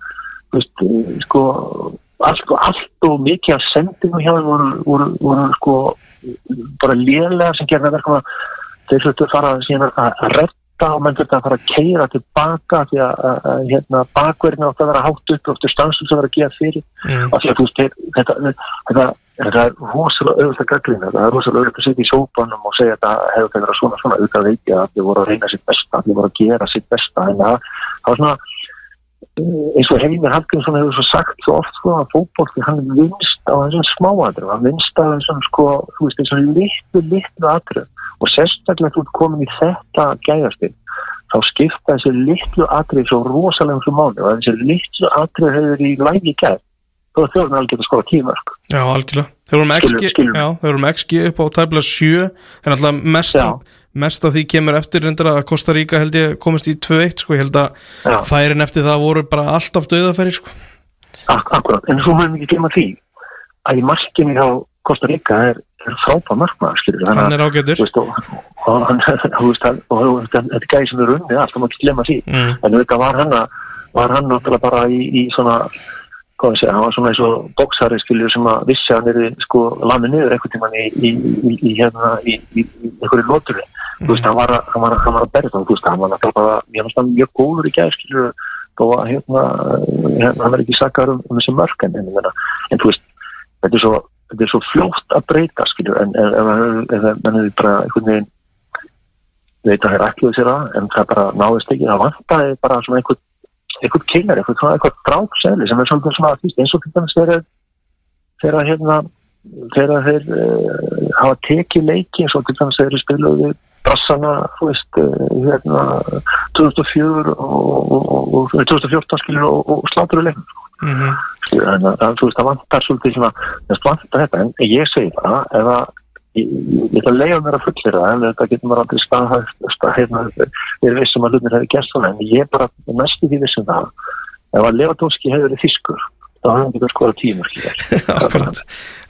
þú veist, eh, sko allt og allt og mikið af sendingum hjá þeim voru, voru, voru sko bara lélega sem gerði að verka þeir þurftu að fara síðan að redda og menn þurftu að fara að keira tilbaka því að, að, að hérna, bakverðin átti að vera hátt upp og stanslum sem vera að gefa fyrir Mm. og því að þú veist, þeir- þetta, þetta, þetta er rosalega auðvitað að gaggrina það er rosalega auðvitað að setja í sópanum og segja að þetta hefur þetta verið svona svona auðvitað veit ég að þið voru að reyna sitt besta, þið voru að gera sitt besta. En það, það var svona eh, eins og Heimir Hallgrímsson hefur svo sagt svo oft sko að fótbolti hann vinst á þessum smáadrum, hann vinst á þessum sko, þú veist, þessum litlu, litlu atrum og sérstaklega þú komin í þetta gæðastil þá skipta þessi litlu atrið svo rosalega um mánu og þessi litlu atrið hefur í lægi gæð er þjóðan alveg getur skora tímörk já, algjörlega. Þeir voru með XG, Skilur- já, þeir voru með XG upp á tæbla 7 en alltaf mest, Já. mest af því kemur eftir reyndar að Kosta Ríka held ég komist í 2-1 sko, ég held að Já. færin eftir það voru bara alltaf döðafæri sko. Ak akkurat, en svo við ekki glemma því að í markinu hjá Kosta Ríka er, er frábæð markmaður skilur hann er ágætur. veist, og, og, hann, þú veist, hann- og, og þetta er gæði sem er unnið allt, það má ekki glemma því. Mm. en þetta var hann að var hann náttúrulega bara í, í svona hann var svona eins og boksari skilur sem að vissi að hann er sko lamið niður einhvern tímann í, í, í, hérna í, einhverju þú veist, hann var, að- að- að berða hann var náttúrulega mjög góður í gæð skilur, þó að hérna, hérna hann er ekki sakar um, um þessi mörk en, en, en, þú veist, þetta er svo þetta er svo fljótt að breyta skilur, en mann hefur bara einhvern veginn veit að það er ekki sér að en það bara náðist ekki, það vantaði bara svona einhvern einhvern kynnar, einhvern svona einhvern drápsæli sem er svolítið svona að eins og til dæmis þegar þegar hérna þegar þeir uh, hafa tekið leiki eins og til dæmis þeir spiluðu við brassana, þú veist uh, hérna 2004 og, og, og, og 2014 skilur og, og slátur við leikum mm skilur, en að, þú veist það vantar svolítið svona, það vantar þetta en ég segi bara, ef að ég, ætla að leiða mér að fullir það en þetta getur maður aldrei staðhægt hérna, ég er vissum að hlutin hefði gert svona en ég er bara næstu því vissum það ef að Lewandowski hefur verið fiskur þá hefði hann getur skoða tímur.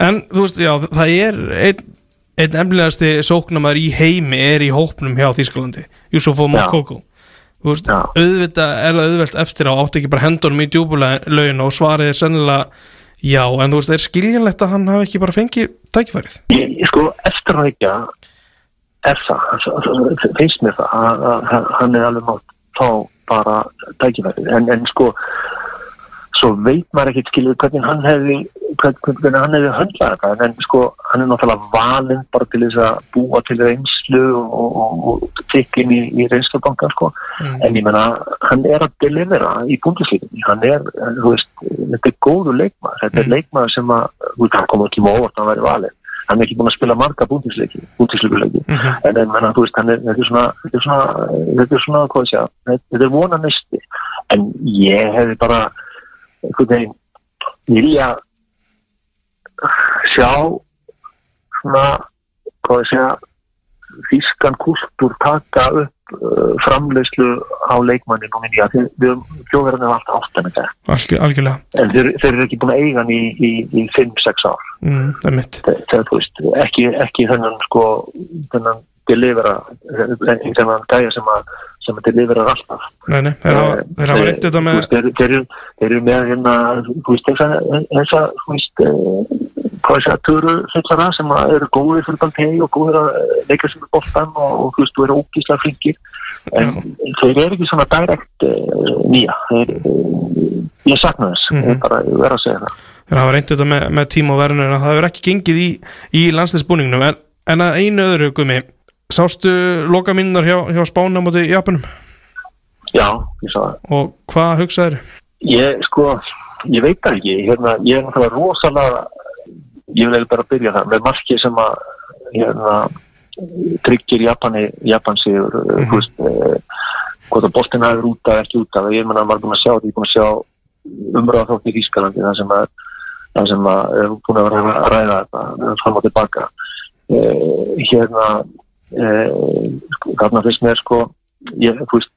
En þú veist, já, það er einn einn emnilegasti sóknamaður í heimi er í hópnum hjá Þískalandi Yusufo Mokoko Þú veist, Já. auðvitað er það auðvelt eftir á átti ekki bara hendunum í djúbulaugin og svarið er sennilega já, en þú veist, er skiljanlegt að hann hafi ekki bara fengið tækifærið? Sko eftir að ekki er það, finnst mér það að, hann er alveg mátt fá bara tækifærið. En, en sko svo veit maður ekkert skilur hvernig hann hefði hvernig, hann hefði höndlað þetta. En, sko hann er náttúrulega valinn bara til þess að búa til reynslu og, og, og tikkin í, í reynslubanka sko. En ég menna hann er að delivera í búndislíkinni hann er, þú veist, þetta er góðu leikmaður. Þetta er leikmaður sem að þú veist, hann kom ekki með óvart að væri valinn. Hann er ekki búin að spila marga búndisleiki búndisleikuleiki, en en menna, þú veist, hann er, þetta er svona þetta er svona, þetta er svona, hvað ég segja þetta er vonanisti, en ég hefði bara einhvern veginn vilja sjá svona hvað ég segja þýskan kultúr taka upp uh, framleiðslu á leikmanni nú minn ég að við þjóðverðinu var alltaf átt en þetta Algjör, algjörlega. En þeir, þeir eru ekki búin að eiga hann í, í, í 5-6 ár. Mm, Þe- þegar veist, ekki, ekki þennan sko, þennan delivera þennan gæja sem að sem að delivera alltaf. Nei, nei, þeir hafa, Eh, reyndið þetta þú með þeir, eru- með hérna veist, eh, hvað ég segja, töru fullara sem að eru góðir fyrir bantegi og góðir að eh, leika sem er boltan og, þú veist, þú eru ógíslega flinkir. En þeir eru ekki svona direkt nýja. Ég sakna þess. Mhm. ég bara verð að segja það. Þeir hafa reyndið þetta með, með tím og verðinu en það hefur ekki gengið í, í landsliðsbúningnum. En, en að einu öðru gummi sástu loka mínunar hjá, hjá Spána múti Japanum? Já, ég sá það. Og hvað hugsaður? Ég, sko, ég veit það ekki, hérna, ég er náttúrulega rosalega, ég vil eiginlega bara byrja það, með marki sem að, hérna, tryggir Japani, Japan sigur, mm -hmm. eh, hvort að boltina hefur út af, ekki út af, ég menna, er búin að sjá þetta, ég er búin að sjá umræða þótt í Þýskalandi, það sem að, það sem að, er búin að vera að ræða þetta, fram og tilbaka, eh, hérna, eh, þarna finnst mér, sko, ég, veist,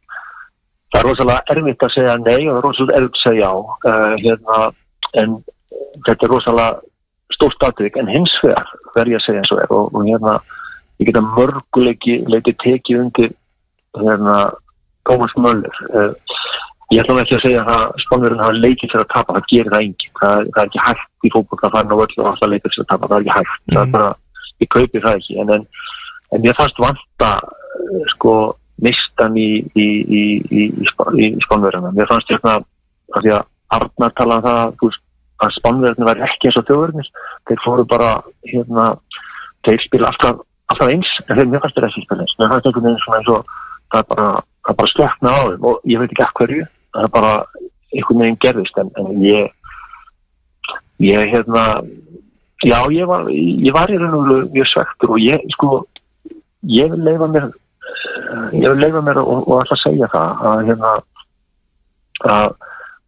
það er rosalega erfitt að segja nei og það er rosalega erfitt að segja já. Uh, hérna, en þetta er rosalega stórt aðtrykk en hins vegar verð ég að segja eins og er og, og hérna, ég geta mörguleiki leiti tekið undir hérna, Thomas Möller. Uh, ég ætlum ekki að segja að spánverðin hafa leikið fyrir að tapa, það gerir það enginn. Það, það er ekki hægt í fótboll að fara á öll og alltaf leikið fyrir að tapa, það er ekki hægt. Það er bara, ég kaupi það ekki. En, en, en ég fannst vanta uh, sko mistan í, í, í, í, í, Spá- í spánverðina. Mér fannst hérna að því að Arnar talaði um það veist, að spánverðinu væri ekki eins og þjóðverðinir. Þeir fóru bara hérna, þeir spila alltaf, alltaf eins en þeir mér fannst þeir ekki spila eins. Mér fannst einhvern veginn svona eins og það er bara, það er bara slökna á þeim og ég veit ekki af hverju. Það er bara einhvern veginn gerðist en, en ég ég hérna já, ég var, ég var í raun og mjög svektur og ég sko ég vil leifa mér ég vil leifa mér og, og alltaf segja það að hérna að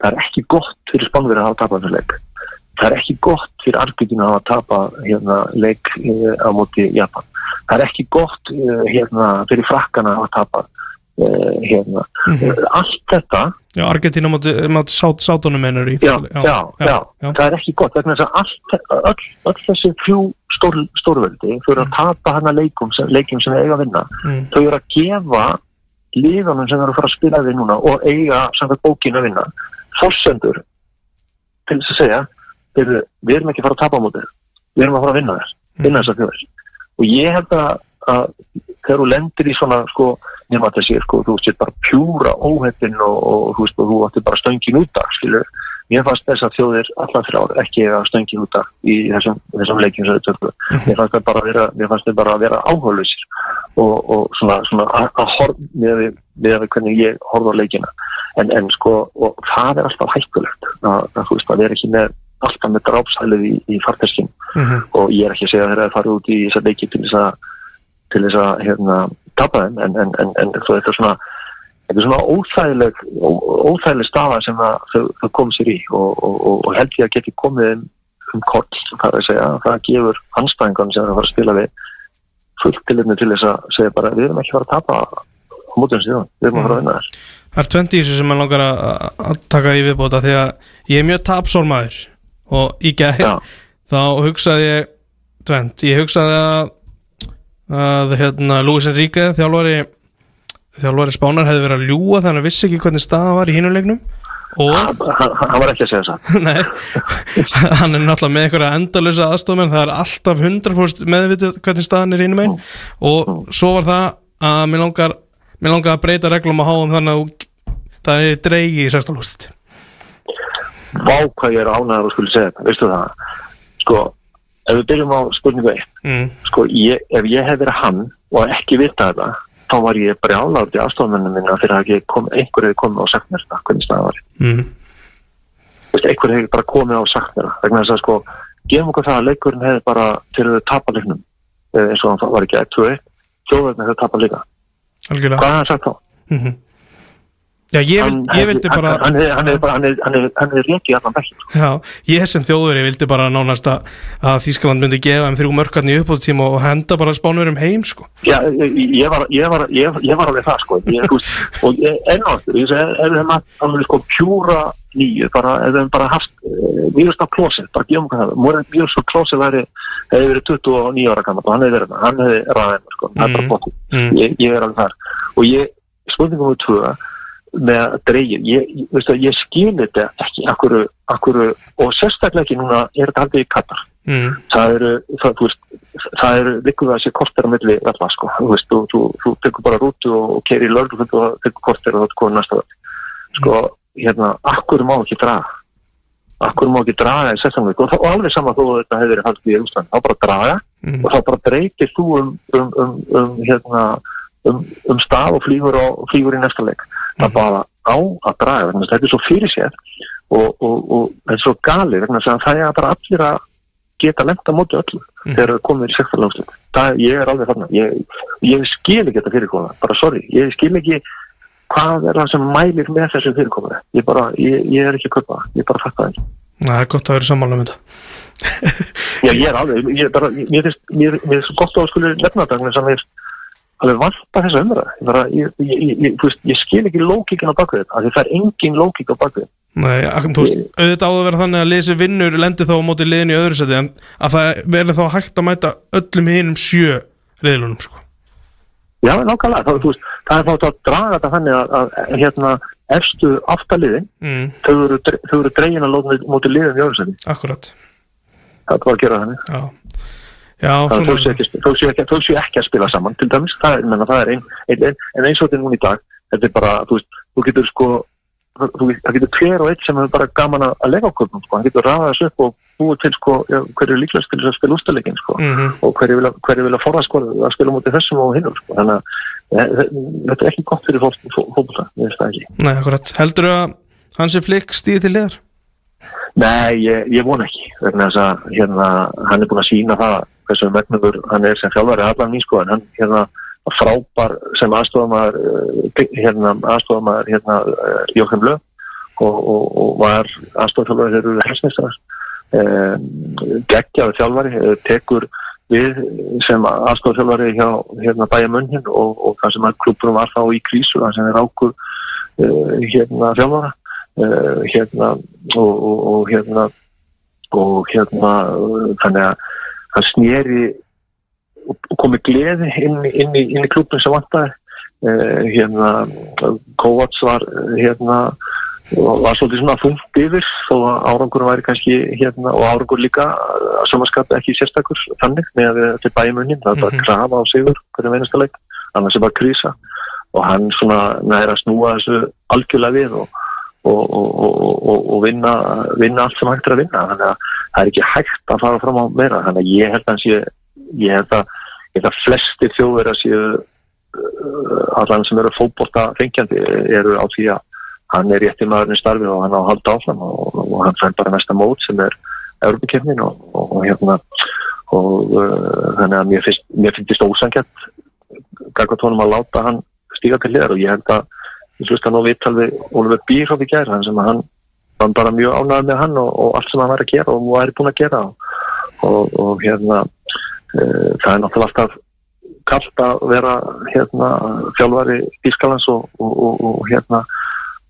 það er ekki gott fyrir spánverið að hafa tapað þessu leik það er ekki gott fyrir Argentina að hafa tapað hérna, leik eh, á móti Japan það er ekki gott eh, hérna, fyrir frakkana að hafa tapað eh, hérna. Mhm. allt þetta Já, Argentina sát, sátunum mennur í já, fyrsta- já, já, það er ekki gott vegna þess að öll þessi þrjú stór, stórveldi fyrir að tapa hana leikum sem, þeir eiga að vinna. Mm. þau eru að gefa liðanum sem eru að fara að spila við núna og eiga samkvæmt bókin að vinna fórsendur til þess að segja við, við erum ekki að fara að tapa á móti við erum að fara að vinna þess vinna þess að þjóðis og ég held að, að þegar þú lendir í svona sko, nema að þessi sko, þú veist bara pjúra óheppin og, og þú veist og þú ætti bara stöngin út af skilur. Mér fannst þess að þjóðir allar þrjár ekki að stöngin út af í þessum, þessum leikjum sem þau töfðu mér fannst það bara að vera, mér fannst þau bara að vera áhugaðlausir og, og svona, svona að, að horf með við hvernig ég horfði á leikina. En, en sko, og það er alltaf hættulegt að, að þú veist að vera ekki með alltaf með drápsælið í, í farteskin Mhm. og ég er ekki að segja að þeir að fara út í þess að leiki til þess að til þess að hérna, tapa þeim en, en, en, en þetta er svona svona óþægileg óþægileg staða sem að þau, þau kom sér í og, og, og, og held ég að geti komið um, um koll, það er að segja. Það gefur anstæðingan sem það fara að spila við fullt til til þess að segja bara við erum ekki fara að tapa á mótum síðan, við erum að fara að vinna þess Það er 20 í þessu sem maður langar að, að taka í viðbóta því að ég er mjög tapsórmaður og í gæð þá hugsaði ég tvent, ég hugsaði að að hérna Luis Enrique þjálfari þjálfari Spánar hefði verið að ljúa þannig að vissi ekki hvernig staða var í hinulegnum og hann, var ekki að segja það Nei, hann er náttúrulega með einhverja endalösa aðstofmenn, það er alltaf 100% meðvitið hvernig staðan er innum einn og svo var það að mér langar, mér langar að breyta reglum að háum þannig að það er dreigi í sérstálústit Vá hvað ég er ánæður og skulle segja þetta, veistu það? Sko, ef við byrjum á spurningu 1 mm. sko, ég, ef ég hef verið hann og ekki vita þetta þá var ég bara álátt í aðstofmennum minna fyrir að kom, einhver hefði komið og sagt mér þetta hvernig staða var Mm. Einhver hefði bara komið og sagt mér það vegna þess að sko, gefum okkur það að leikurinn hefði bara til að tapa leiknum eh, eins og hann var ekki 1-2-1 þjóðverðin hefði tapað líka Algjörlega hvað er hann sagt þá? Mhm. Já, ég, vil, ég vildi bara hann, hann, er- hann er bara hann er, hann er, hann er rekið allan bekkin sko. Já, ég sem þjóðveri vildi bara nánast að, að Þískaland myndi gefa þeim þrjú mörkarni upp á tíma og henda bara spánurum heim sko. Já, ég, ég, var, ég, var, ég, ég var alveg það sko ég, og ég, ennáttur ég segi, ef hefum alveg sko pjúra nýju, bara, ef hefum bara haft uh, mjögst á klósið, bara gefum hvað það mjögst á klósið væri, hefði verið 29 ára gammal og hann hefði verið það, hann hefði ræðið sko, Mm, mm. ég, ég er alveg þar og ég, spurningum við tvö með dreigin, ég, ég, ég skil þetta ekki akkur, akkur, og sérstaklega ekki núna er þetta haldið í Katar mm. það eru, það, það eru líkuð að sé korter á milli valla, sko, þú þú, þú, þú tekur bara rútu og, og keiri í löglu og tekur korter og þú tekur næsta. Sko, hérna, akkur má ekki draga? Akkur má ekki draga í sessamleik og, þá- og alveg sama þó að þetta hefur verið haldið í Úsland, þá bara draga Mm. og þá bara breytir þú um, um, um, um hérna, um, um stað og flýgur, og, flýgur í næsta leik. Það bara á að draga, þess að þetta er svo fyrir sér og, og, og þetta er svo galið, þess að það er bara allir að geta lenda móti öllu þegar það komið í sektarlagslut. Það, ég er alveg þarna. Ég, ég skil ekki þetta fyrirkomuna, bara sorry. Ég skil ekki hvað er það sem mælir með þessu fyrirkomuna. Ég bara, ég, ég er ekki að það. ég bara fatta það ekki. Það er gott að vera sammála um þetta Já, ég er alveg, ég er bara, mér finnst, gott að skuli lefna þetta, þannig að mér alveg vanta þessa umræða. Ég ég, ég, ég, skil ekki lókíkin á bakvið þetta, það er engin lókík á bakvið. Nei, þú veist, auðvitað á að vera þannig að liðsi vinnur lendi þá á móti liðin í öðru seti en að það verði þá hægt að mæta öllum hinum sjö riðlunum sko. Já, nákvæmlega, það, veist, það er þá að draga þetta þannig að, að, hérna, efstu aftaliðin, mm, þau eru, eru dregin að lóta móti liðin í öðru seti. Akkurat Það er bara að gera þannig. Já, Já Það svona þau séu ekki, ekki, að spila saman til dæmis, það menna, það er ein, ein, ein, en eins og þetta er núna í dag, þetta er bara, þú veist, þú getur sko, þú, það getur hver og eitt sem er bara gaman að að lega köpnum, sko, hann getur ræða þessu upp og búið til, sko, hverju er líklegast til þess að spila úrstæðleikin, sko, Mhm. og hverju vilja, forða, sko, að spila mútið þessum og hinnum, sko, þannig að eh, þetta er ekki gott fyrir fólkbúta, ég veist það ekki. Nei, akkurat Heldur að hansi flikk stíði til liðar? Nei, ég, ég von ekki þess að hérna, hann er búin að sína það hversu megnugur hann er sem þjálfari allan mín sko en hann hérna frábær sem aðstofamæður hérna aðstofamæður hérna uh, Jóhann Löf og, og, og var aðstofamæður þegar eru helsnestar um, geggjaði þjálfari eh, tekur við sem aðstofamæður hjá hérna bæja munnin og, og það sem að klubburum var þá í krísu það sem er ákur hérna þjálfara. Uh, hérna og, hérna og hérna þannig að hann sneri og og kom með gleði inn, inn, í, inn í klubin sem vantaði. Uh, hérna Kovacs var uh, hérna og var svolítið svona þungt yfir að árangur væri kannski hérna og árangur líka að samanskapið ekki sérstakur þannig með að til bæjumunnin það er bara Mhm. krafa á sigur hverju meinasta leik annars er bara krísa. Og hann svona næra að snúa þessu algjörlega við og og, og, og, vinna, vinna allt sem hægt er að vinna. Þannig að það er ekki hægt að fara fram á meira. Þannig að ég held að sé ég held að, ég held að flesti þjóður að séu uh, allan sem eru fótbolta fengjandi eru á því að hann er maðurinn í starfi og hann á halda áfram og, og hann fær bara næsta mót sem er Europakefnin og, og, hérna og uh, þannig að mér finnst mér finnst ósangjart gagvað tónum að láta hann stíga til liðar og ég held að ég hlusta nú viðtal við Ólfur Bírhoff í gær hann sem að hann var bara mjög ánægð með hann og, og allt sem hann var að gera og var búin að gera og, og, og hérna e, það er náttúrulega alltaf kallt að vera hérna fjálfari Ískalans og, hérna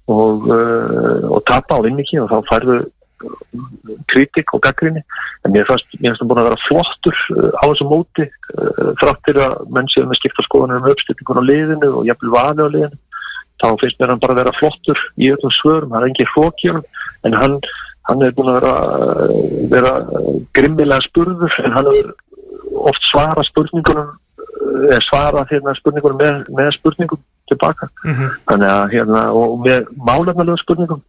og, og tapa og vinni ekki og þá færðu kritik og gaggrinni en mér finnst það búin að vera flottur uh, á þessu móti uh, þráttir að menn séu með skipta skoðanir um uppstýtingun á liðinu og jafnvel vali á liðinu þá finnst mér hann bara að vera flottur í öllum svörum, hann er engin hrókjörn en hann, hann er búin að vera, vera grimmilega spurður en hann er oft svara spurningunum eða svara hérna spurningunum með, með spurningum tilbaka. Mhm. þannig að hérna og með málefnalegu spurningum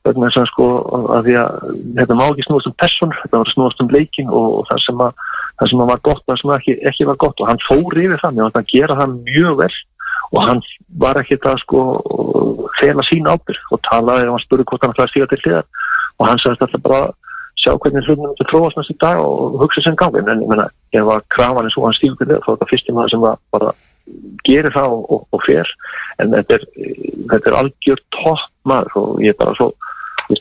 þess að sko að því að þetta má ekki snúast um person, þetta var að snúast um leikin og, og það sem að það sem að var gott, það sem ekki, ekki var gott. Og hann fór yfir það, vant að gera það mjög vel og hann var ekki það sko fela sín ábyrg og talaði og hann spurði hvort hann ætlaði að stíga til hliðar. Og hann sagðist alltaf bara sjá hvernig hlutnum þetta tróðast næst í dag og hugsa sem gangi en ég meina, ef að krafan er svo hann stígur til hliðar þá er þetta fyrsti maður sem var bara gerir það og, og, og fer. En þetta er, þetta er algjör topp maður og ég er bara svo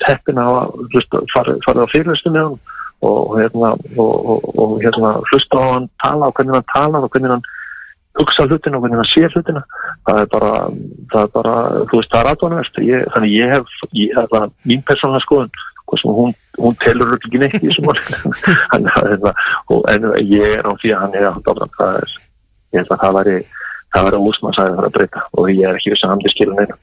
heppin að farið á fyrirlistu með hann og hérna og, og, og hérna hlusta á hann tala og hvernig hann talar og hvernig hann hugsa hlutina og hvernig hann sé hlutina. Það er bara, það er bara þú veist, það er aðvanaverst þannig ég hef, ég, það er mín persónulega skoðun hún, hún telur ekki neitt í þessum og- en ég er á því að hann er að halda áfram. það er, ég held að það væri það væri ósmann að það breyta og ég er ekki viss að hann er skilun einu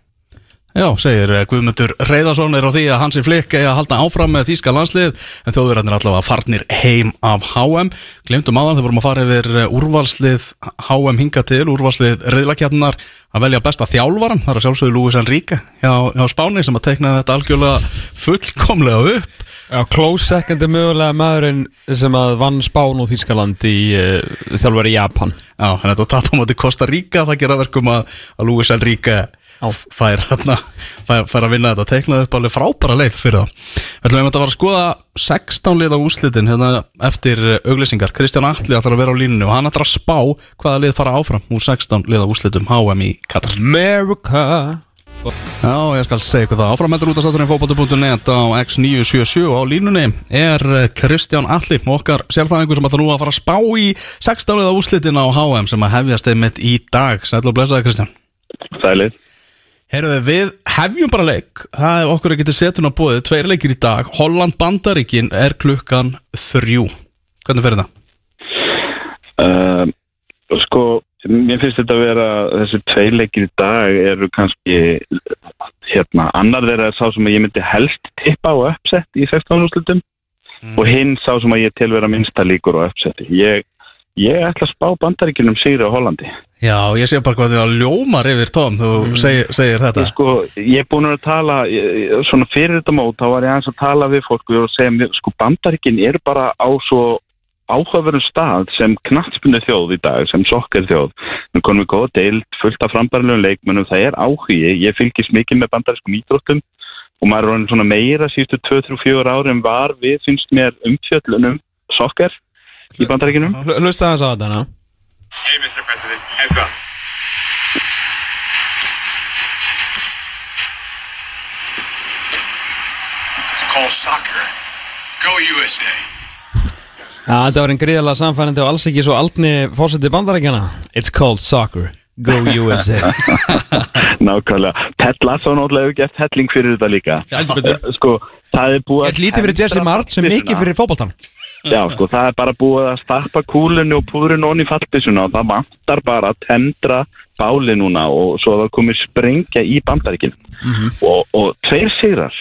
Já, segir eh, Guðmundur Reyðarsson er á því að Hansi Flick eigi að halda áfram með þýska landslið en þjóðurarnir allavega farnir heim af HM Glemdum áðan þegar vorum að fara yfir eh, úrvalslið HM hinga til úrvalslið reyðlakjarnar að velja besta þjálfaran það er að sjálfsögðu Lúis Enrique hjá, hjá Spáni sem að tekna þetta algjörlega fullkomlega upp. Já, close second er mögulega maðurinn sem að vann Spán og Þýskaland í uh, þjálfari Japan. Já, en þetta tapum átti Costa Rica það gera verkum að, að Lúis Enrique fær, hana, fær, fær að vinna þetta. Teknaði upp alveg frábæra leið fyrir það Við ætlum að vera að skoða 16 lið á úslitin hérna eftir auglýsingar. Kristján Atli ætlar að vera á línunni og hann ætlar að spá hvaða lið fara áfram úr 16 lið á úslitum HM í Katar. America. Já, ég skal segja ykkur það Áframhendur út af sáturinn fókbalti.net á X977 og á línunni er Kristján Alli, okkar sérfæðingur sem ætlar nú að fara að spá í 16 liða úslitin á HM sem að hefjast einmitt í dag. Sæll og blessaði Kristján. Sælið. Herruði, við hefjum bara leik. Það er okkur að geta setjun á bóðið Tveir leikir í dag. Holland-Bandaríkin er klukkan þrjú. Hvernig fer það? Uh, sko, mér finnst þetta að vera, þessi tveileikir í dag eru kannski, hérna, annar þeirra er sá sem að ég myndi helst tippa á uppsett í 16 úrslutum og hinn sá sem að ég tel vera minnsta líkur á uppsetti. Ég, ég ætla að spá bandaríkinum sigri á Hollandi. Já, ég sé bara hvað þið að ljómar yfir Tom Þú segir, segir þetta Sko, ég er búin að tala, svona fyrir þetta mót, þá var ég aðeins að tala við fólk og segja, sko, bandaríkin eru bara á svo áhugaverðum stað sem knattspunni þjóð í dag, sem sokkar þjóð. Nú konum við góða deild, fullt af frambærilegum leikmönnum, það er áhugi, ég fylgist mikið með bandarískum ídróttum og maður er meira síðustu 2-3-4 ári en var við, finnst mér, umfjöllunum sokkar í bandaríkinum. Hlusta þess að þetta ná Hey, Mr. President, heads up. It's called soccer. Go USA. Já, þetta var einn gríðalega samfærandi og alls ekki svo aldni fórsetið bandarækjana It's called soccer Go USA Nákvæmlega. Ted Lasso náttúrulega hefur gert helling fyrir þetta líka. Betur. Sko, það er búið Ég lítið fyrir Jesse Mart sem mikið fyrir fótboltan Já, sko, það er bara búið að stappa kúlunni og púðurinn onni í fallbissuna og það vantar bara að tendra báli núna og svo að það komið sprengja í bandaríkin. Og, og tveir sigrar.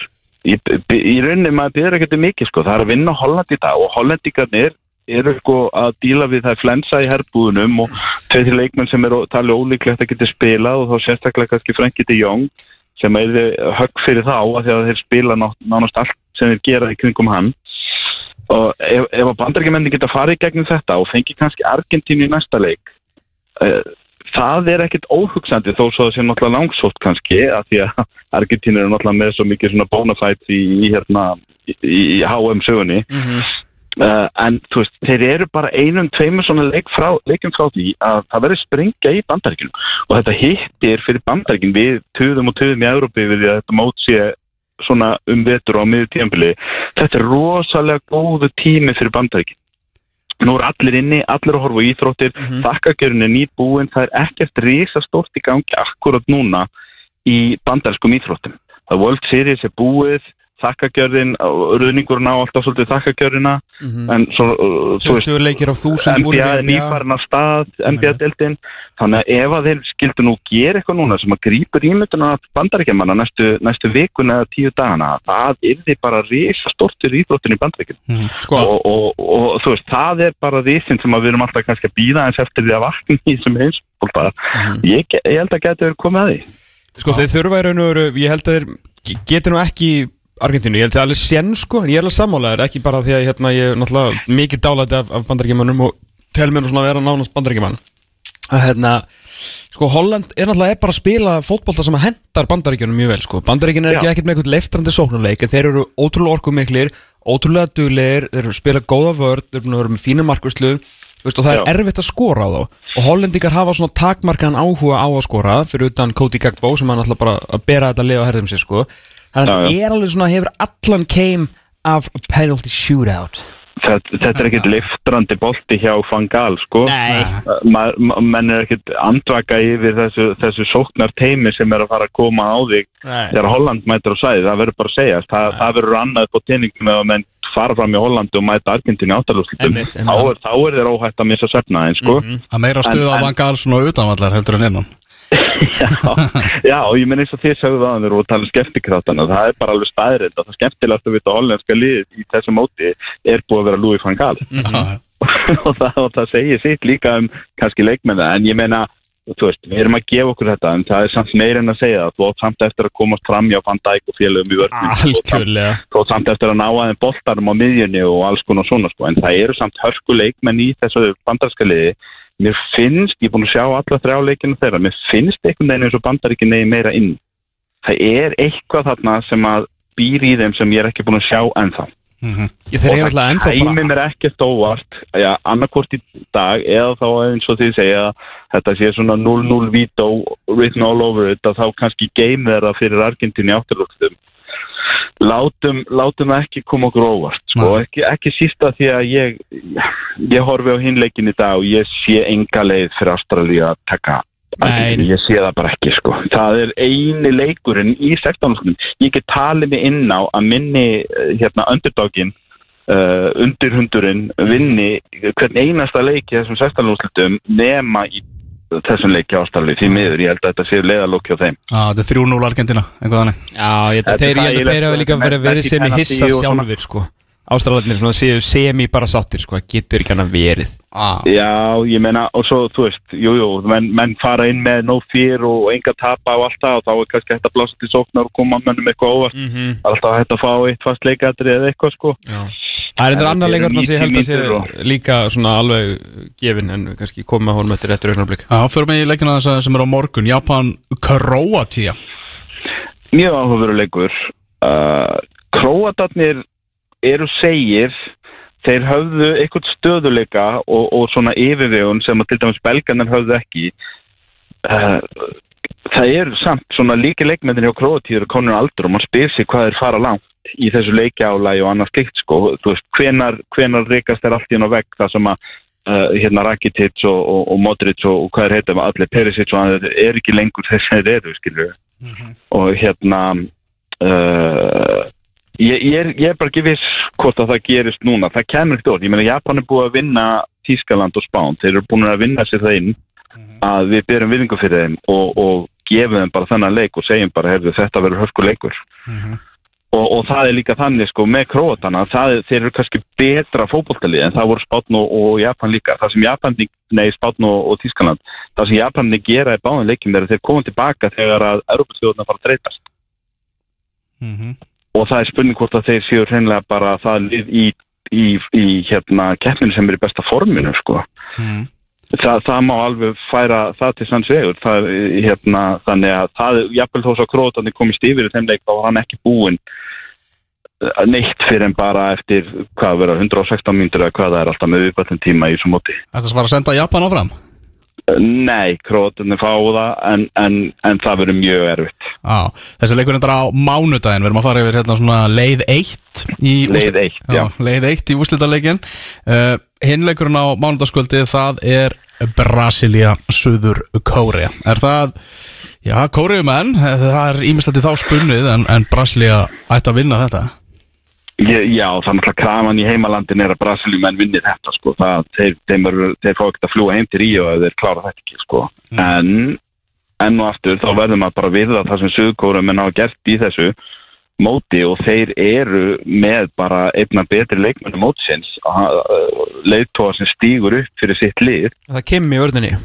Í, í rauninni maður byrður ekkert um mikið sko, það er að vinna Holland í dag og hollendingarnir eru sko að díla við það flensa í herbúðunum og tveir leikmenn sem eru talið ólíklegt að geta spilað og þá sérstaklega kannski Frankie de Jong sem er högg fyrir þá að þeir spila ná, nánast allt sem þeir gera í kringum hann og ef, ef að bandarækjumenni geta farið gegnum þetta og fengi kannski Argentínu í næsta leik uh, það er ekkit óhugsandi þó svo það sé náttúrulega langsótt kannski að því að Argentínu eru náttúrulega með svo mikið svona bonafætt í, í hérna í, í HM sögunni. Uh, en þú veist, þeir eru bara einum, tveimur svona leik frá, leikum frá því að það verður springa í bandaríkjunum. Og þetta hittir fyrir bandaríkjun við töðum og töðum í Európi við að þetta mót sé svona um vetur á miður tíðanbili þetta er rosalega góðu tími fyrir bandaríkjun nú er allir inni, allir að horfa á íþróttir. Mm -hmm. þakkagjörun er nýt búin það er ekkert risastórt í gangi akkurat núna í bandarískum íþróttum. Það World Series er búið þakkagjörðin, ruðningurinn á alltaf svolítið þakkagjörðina Mhm. en svo, uh, þú 20 leikir á 1000 búnir NBA er nýfarn af stað NBA-deltinn, þannig að ef að þeir skildu nú gera eitthvað núna sem að grípur ímynduna af bandaríkjamanna næstu, næstu vikuna eða tíu dagana, það er þið bara risa stortur íþróttin í bandaríkjum Sko. og, og, og þú veist, það er bara risin sem að við erum alltaf kannski að býða eins eftir því að vakna í sem heimsbólta ég, ge- ég held að verið komið að því. Sko þeir þurfa í raun og veru, ég held að þeir ge- geti nú ekki Argentínu, ég held að það er alveg sén sko, en ég er alveg sammálaður, ekki bara því að hérna, ég er náttúrulega mikið dálæti af, af bandaríkjumannum og tel mér nú svona að vera nánast bandaríkjumann að hérna, sko Holland er náttúrulega er bara að spila fótbolta sem að hendar bandaríkjunum mjög vel sko, bandaríkjun er ekki ekkert með eitthvað leiftrandi sóknarleik, en þeir eru ótrúlega orkumiklir, ótrúlega duglegir, þeir eru að spila góða vörð, þeir eru að með fína veist, og það er Já. erfitt að skora á þá. Og hollendingar hafa svona takmarkan áhuga á að skora fyrir utan Cody Gagbo sem hann ætla bara að bera þetta lið á herðum sér sko þannig að þetta er alveg svona hefur allan keim af penalty shootout. Þetta, þetta er ekkert liftrandi bolti hjá Fangal sko. Ma, ma, menn er ekkert andvaka yfir þessu, þessu sóknar teimi sem er að fara að koma á þig Nei. þegar Holland mætir á sæði, það verður bara að segja það, það verður annað på tenningum ef að menn fara fram í Hollandi og mæta Argentínu áttalúslutum Einmitt, þá, þá er þeir óhætt að missa svefnaðin sko. Að meira stuð á Gaal svona utanvallar heldur en innan já, já, og ég menn eins og þið sagðu það þegar við tala um skemmtikrátana það er bara alveg staðrind að það skemmtilegast að vita að hollenska liðið í þessu móti er búið að vera Louis van Gaal. Já, og, það, og það segir sitt líka um kannski leikmenn en ég meina þú veist, við erum að gefa okkur þetta en það er samt meir en að segja það þú átt samt eftir að komast fram hjá Van Dijk og félögum í vörðin Algjörlega. Þú átt samt eftir að ná aðeins boltarum á miðjunni og alls konar svona sko en það eru samt hörku leikmenn í þessu bandarska liði mér finnst, ég er búin að sjá alla þrjá leikinu þeirra, mér finnst einhvern veginn eins og bandaríkin negi meira inn. Það er eitthvað þarna sem að býr í þeim sem ég er ekki búin að sjá ennþá. Ég þeir eru alltaf ennþá Æmi bara mér ekkert óvart já, annarkvort í dag eða þá eins og þið segja þetta sé svona 0-0 vító written all over it að þá kannski game þeirra fyrir Argentínu í átturlókstum látum, látum ekki koma okkur óvart sko, ekki, ekki sísta því að ég ég horfi á hinleikin í dag og ég sé enga leið fyrir Ástralíu að taka ég sé það bara ekki sko. það er eini leikurinn í 16. ég get talið mig inn á að minni eh, hérna underdogin uh, undirhundurinn vinni hvern einasta leik í þessum 16. úrslutum nema í þessum leiki ástæðli því miður, ég held að þetta sé leiðalók hjá þeim Já, þetta er 3-0 Argentina, eitthvað þannig Já, ég, Þetta þeir, ég held að þeir hafa líka verið verið sem í hissa sjálfur sko Ástralarnir svona séu semi bara sáttir sko, það getur ekki hann að verið ah. Já, ég meina, og svo, þú veist, jú, jú, menn, menn fara inn með no fear og enga tapa og allt það og þá er kannski hægt að blása til sóknar og koma mönnum eitthvað óvart. mm -hmm. Er alltaf hægt að fá eitt fast leikatri eða eitthvað, sko. Það er En annar eru sem ég held að sé 90 mínútur líka svona alveg gefin en kannski komum að honum eftir réttur augnablik. Já, fyrir mig í leikina þess sem er á morgun. Japan Kroatia Mjög áhugaveru leikur. Uh, Króatarnir eru segir, þeir höfðu eitthvað stöðuleika og, og svona yfirvegun sem að til dæmis belgarnir höfðu ekki. Uh, það er samt svona líki leikmennir hjá Króatíður og konur aldur og maður spyr sig hvað er fara langt í þessu leikjálægi og annað slikt sko, þú veist, hvenar, hvenar reykast er allt í hann á vegg? Það sem að uh, hérna Rakitic og, og, og Modric og, og hvað er heita allir Perisic og hann er ekki lengur þess að þeir eru, skilju og hérna uh, ég, ég, er, ég er bara ekki viss hvort að það gerist núna, það kemur ekkert orð. Ég meina Japan er búið að vinna Tískaland og Spán, þeir eru búin að vinna sér það inn að við byrjum viðingu fyrir þeim og, og gefum þeim bara þennan leik og segjum bara, heyrðu, þetta verður höfku leikur og, og það er líka þannig sko með króatana, það, er- þeir eru kannski betra fótboltalið en það voru Spátn og, og Japan líka, það sem Japan nei, Spátn og, og Tískaland, það sem Japanin gera í er að þeir koma tilbaka þegar að Europasþjóðuna fara að breytast og það er spurning hvort að þeir séu hreinlega bara það lið í, í, í hérna keppninu sem er í besta forminu sko Þa, það má alveg færa það til sanns vegur það, hérna, þannig að það, jafnvel þó svo krótandi komist yfir í þeim leik þá var hann ekki búinn eh, neitt fyrir en bara eftir hvað vera 116 mínútur eða hvað það er alltaf með viðbættin tíma í þessu móti. Þetta var að senda Japan áfram? Nei, krótandi fá það en, en, en það verður mjög erfitt. Já, þessi leikur endur á mánudaginn. Við erum að fara yfir hérna leið 1 í Leið eitt, já. Leið 1 í úslitaleikin uh, Hinleikurinn á mánudagskvöldið Það er Brasilia Suður Kórea Er það, já, Kóreumenn Það er ímislegt í þá spunnið En, en Brasilia ætti að vinna þetta Ég, já, það er náttúrulega krafan í heimalandin er að Brasiljum vinni þetta sko. það, þeir, þeir, þeir fá ekkert að fljúa heim til Ríu ef þeir klára þetta ekki sko. en enn og aftur þá verður maður bara við að það sem Suðkórum er náða gert í þessu móti og þeir eru með bara einna betri leikmennu mótsins. Leiðtóa sem stígur upp fyrir sitt lið. Það kemur í vörðinni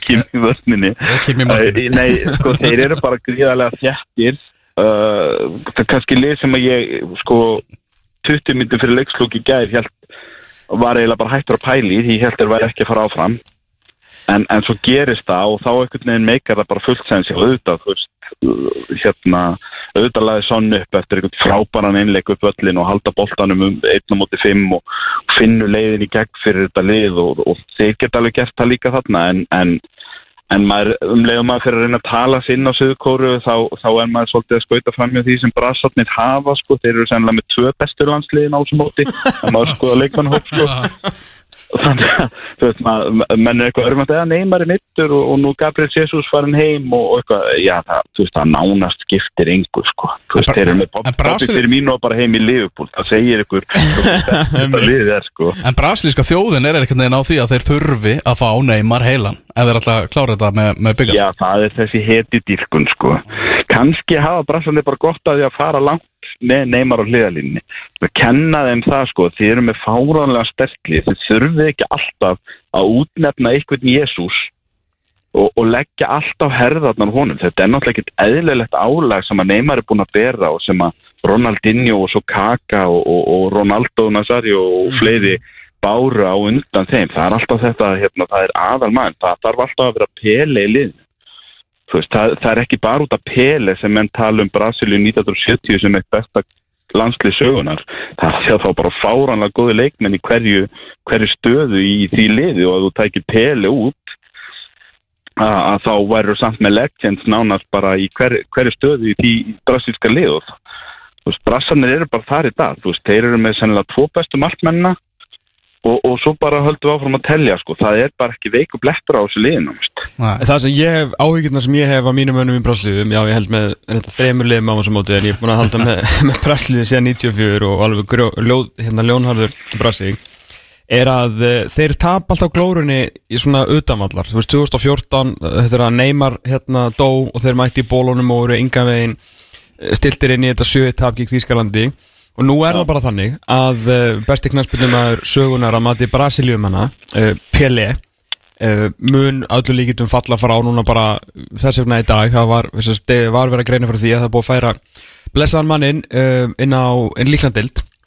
Kimi vörninni. Kimi markinu. Nei, sko, þeir eru bara gríðarlega þjættir uh, það er kannski lið sem að ég sko 20 minnum fyrir leikslúk í gær hélt, var eiginlega bara hættur að pæli því ég held þeir væri ekki að fara áfram. En, en svo gerist það og þá einhvern veginn meikar það bara fullt sens og auðvitað þú veist, hérna auðvitað laði sonn upp eftir einhvern frábæran einleik upp öllin og halda boltanum um 1 móti 5 og finnu leiðin í gegn fyrir þetta lið og, og þeir geta alveg gert það líka þarna en, en, en maður, um leiðum maður fyrir að reyna að tala sig inn á Suðurkóru þá, þá er maður svolítið að skauta fram hjá því sem brassarnir hafa sko, þeir eru sennilega með tvö bestur landsliðin á þessum móti að maður skoða leikmannhóp sko þannig að þú veist maður menn er eitthvað örfand eða neymar er mittur og, og nú Gabriel Jesus farin heim og, eitthvað, já það, þú veist það nánast skiptir engu sko, þú veist þeir eru með Brasil- fyrir mínu og bara heim í Liverpool, það segir ykkur er sko. En brasilíska þjóðin er einhvern veginn á því að þeir þurfi að fá Neymar heilan ef þeir alltaf klára þetta með, með byggar Já, það er þessi heti dýrkun sko. Kanski hafa Brasilið bara gott að því að fara langt með neymar á hliðalínni. Það kenna þeim það sko, þið eru með fáránlega sterkli, þið þurfið ekki alltaf að útnefna einhvern Jésús og, og leggja alltaf herðarnar honum. Þetta er náttúrulega ekkert eðlilegt álag sem að neymar er búin að bera og sem að Ronaldinho og svo Kaka og, og, og Ronaldo Nazario og fleiri báru á undan þeim. Það er alltaf þetta, hérna, það er aðal mann, það þarf alltaf að vera pele í liðinu. Veist, það, það er ekki bara út af Pele sem menn tala um Brasilíu 1970 sem eitt besta landslið sögunar. Það sé þá bara fáranlega góði leikmenn í hverju, hverju stöðu í því liði og að þú tækir Pele út að, að þá væru samt með legends nánast bara í hver, hverju stöðu í því brasilíska liðu. Þú veist, Brassarnir eru bara þar í dag. Veist, þeir eru með sennilega tvo bestu markmennina og, og svo bara höldum við áfram að telja sko. Það er bara ekki veiku blettur á þessu liðinu. Það sem ég hef, áhyggjurna sem ég hef á mínum önum í Braslíu, já ég held með reynda, þremur liðum á þessu móti en ég er búin að halda með, með Braslíu síðan 94 og alveg grjó, ljóð, hérna ljónharður Braslíu er að uh, þeir tap alltaf glórunni í svona utanvallar, þú veist 2014 uh, þetta er að Neymar hérna dó og þeir mætti í bólunum og voru yngan veginn uh, stiltir inn í þetta sjöi tap gegn Þýskalandi og nú er það bara þannig að uh, besti knarspilnumæður sögunar að mati Brasilíumanna uh, Pelé uh, mun öllu líkitum falla frá núna bara þess vegna í dag það var, var verið að greina fyrir því að það búið að færa blessaðan mannin inn á einn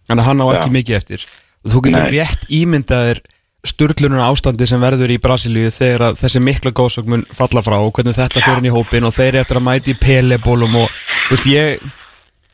þannig að hann á ekki Já. mikið eftir þú getur Nei. rétt ímyndaðir sturlunar ástandi sem verður í Brasilíu þegar þessi mikla góðsögn mun falla frá og hvernig þetta fyrir inn í hópin og þeir eru eftir að mæti í pelebólum og veist ég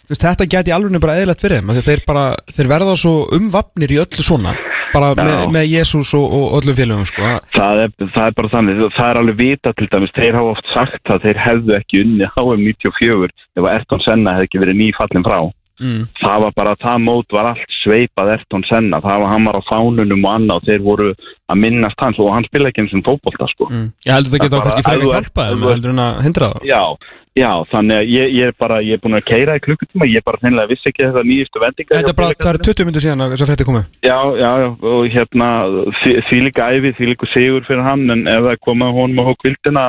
veist, þetta geti alveg bara eðlert fyrir þeim þeir, bara, þeir verða svo umvapnir í öllu svona bara Já. með, með Jésús og, og öllum félögum sko. Það er, það er bara þannig, það er alveg vita til dæmis, þeir hafa oft sagt að þeir hefðu ekki unni HM 94 ef Erton Senna hefði ekki verið nýfallin frá. mm. Það var bara, það mót var allt sveipað Erton Senna, það var hann var á fánunum og annað og þeir voru að minnast hans og hann spila ekki eins og fótbolta sko. Mm. Ég heldur þetta geta Það kannski bara- frekar hjálpa ert- heldur en að hindra það Já, já, þannig að ég, ég er bara, ég er búin að keira í klukkutíma, ég bara þeinlega vissi ekki þetta nýjustu vendingar. Þetta er bara, það er 20 minnur síðan að þess að frétti komu. Já, já, já, og hérna því- líka æfi, því líka sigur fyrir hann en ef það koma honum á hókvildina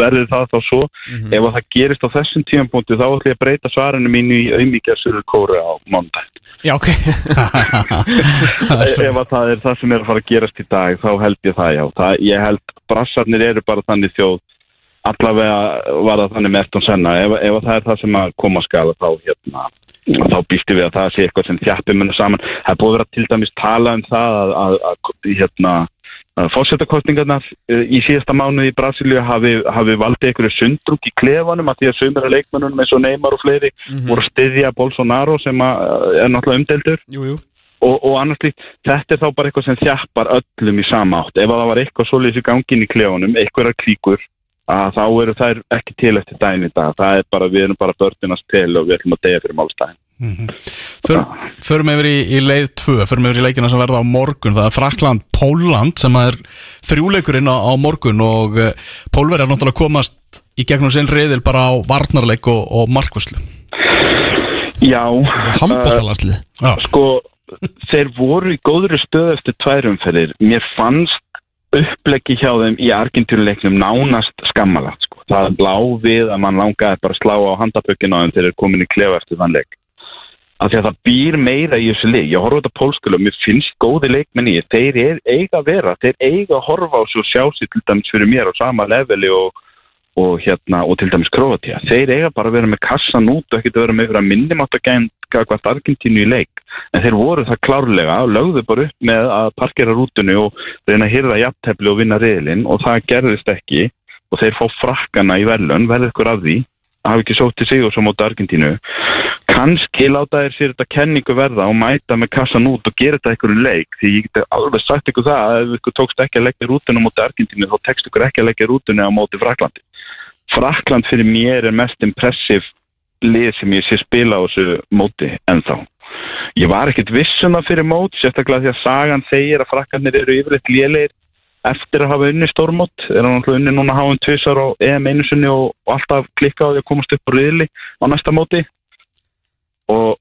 verði það þá svo. Mhm. ef að það gerist á þessum tímapunkti þá ætlum ég að breyta svarinu mínu í auðmíkja Suður Kóru á mánudag. Já, ok. Ef að það er það sem er að fara að gerast í dag þá held ég það já. Það, ég held brassarnir eru bara þannig þjóð allavega var það þannig með Erton Senna. Ef, ef að það er það sem að koma að skala þá hérna þá býstu við að það sé eitthvað sem þjappi munum saman. Það er búið að til dæmis tala um það að, að, að hérna fórsetakostningarnar í síðasta mánuði í Brasilíu hafi, hafi valdið einhverju sundrúk í klefanum að því að sömur að leikmennunum eins og Neymar og fleiri voru að styðja Bolsonaro sem að, er náttúrulega umdeldur Jú, jú. Og, og annars líkt, þetta er þá bara eitthvað sem þjappar öllum í sama átt. Ef að það var eitthvað svoleiðis í gangin í klefunum einhverjar klíkur að þá eru þær ekki til eftir daginn í dag. Það er bara, við erum bara börnunast til og við ætlum að deyja fyrir málstæðin För, Förum yfir í, í leið 2 Förum yfir í leikina sem verða á morgun. Það er Frakland-Póland sem er þrjúleikurinn á, á morgun og uh, Pólverjar náttúrulega komast í gegnum sinn reyðil bara á varnarleik og, og markvöslu Já, Hambóðalaslið Já, sko þeir voru í góðri stöð eftir tværumferðir mér fannst uppleggi hjá þeim í Argentínuleiknum nánast skammalagt sko. það blá við að mann langaði bara að slá á handabökkinu á þeim þegar þeir komin í klefa eftir þann leik. Af því að það býr meira í þessu leik ég horfa á þetta pólskulu og mér finnst góði leikmenn í þeir er, eiga að vera, þeir eiga að horfa á svo sjá sér til dæmis fyrir mér á sama leveli og, og hérna og til dæmis Kroatia, þeir eiga bara að vera með kassan út og ekkert að vera með fyrir að minnimátt að gæða hvert Argentínu í leik. En þeir voru það klárlega og lögðu bara upp með að parkera rútunni og reyna að hýrða jafntefli og vinna riðlinn og það gerðist ekki. Og þeir fá frakkana í verðlun, verði ykkur af því. Hafa ekki sótt til sig og svo móti Argentínu. Kannski láta þeir sér þetta kenningu verða og mæta með kassan út og gera þetta einhverju leik. Því ég get alveg sagt ykkur það Frakland fyrir mér er mest impressiv lið sem ég sé spila á þessu móti ennþá. Ég var ekkert viss um fyrir mót sérstaklega því að sagan segir að Fraklandir eru yfirleitt lélegir eftir að hafa unni stórmót. Er hann alltaf unni núna háum tvisar á EM einu sinni og, og alltaf klikka á því að komast upp á riðli á næsta móti. Og,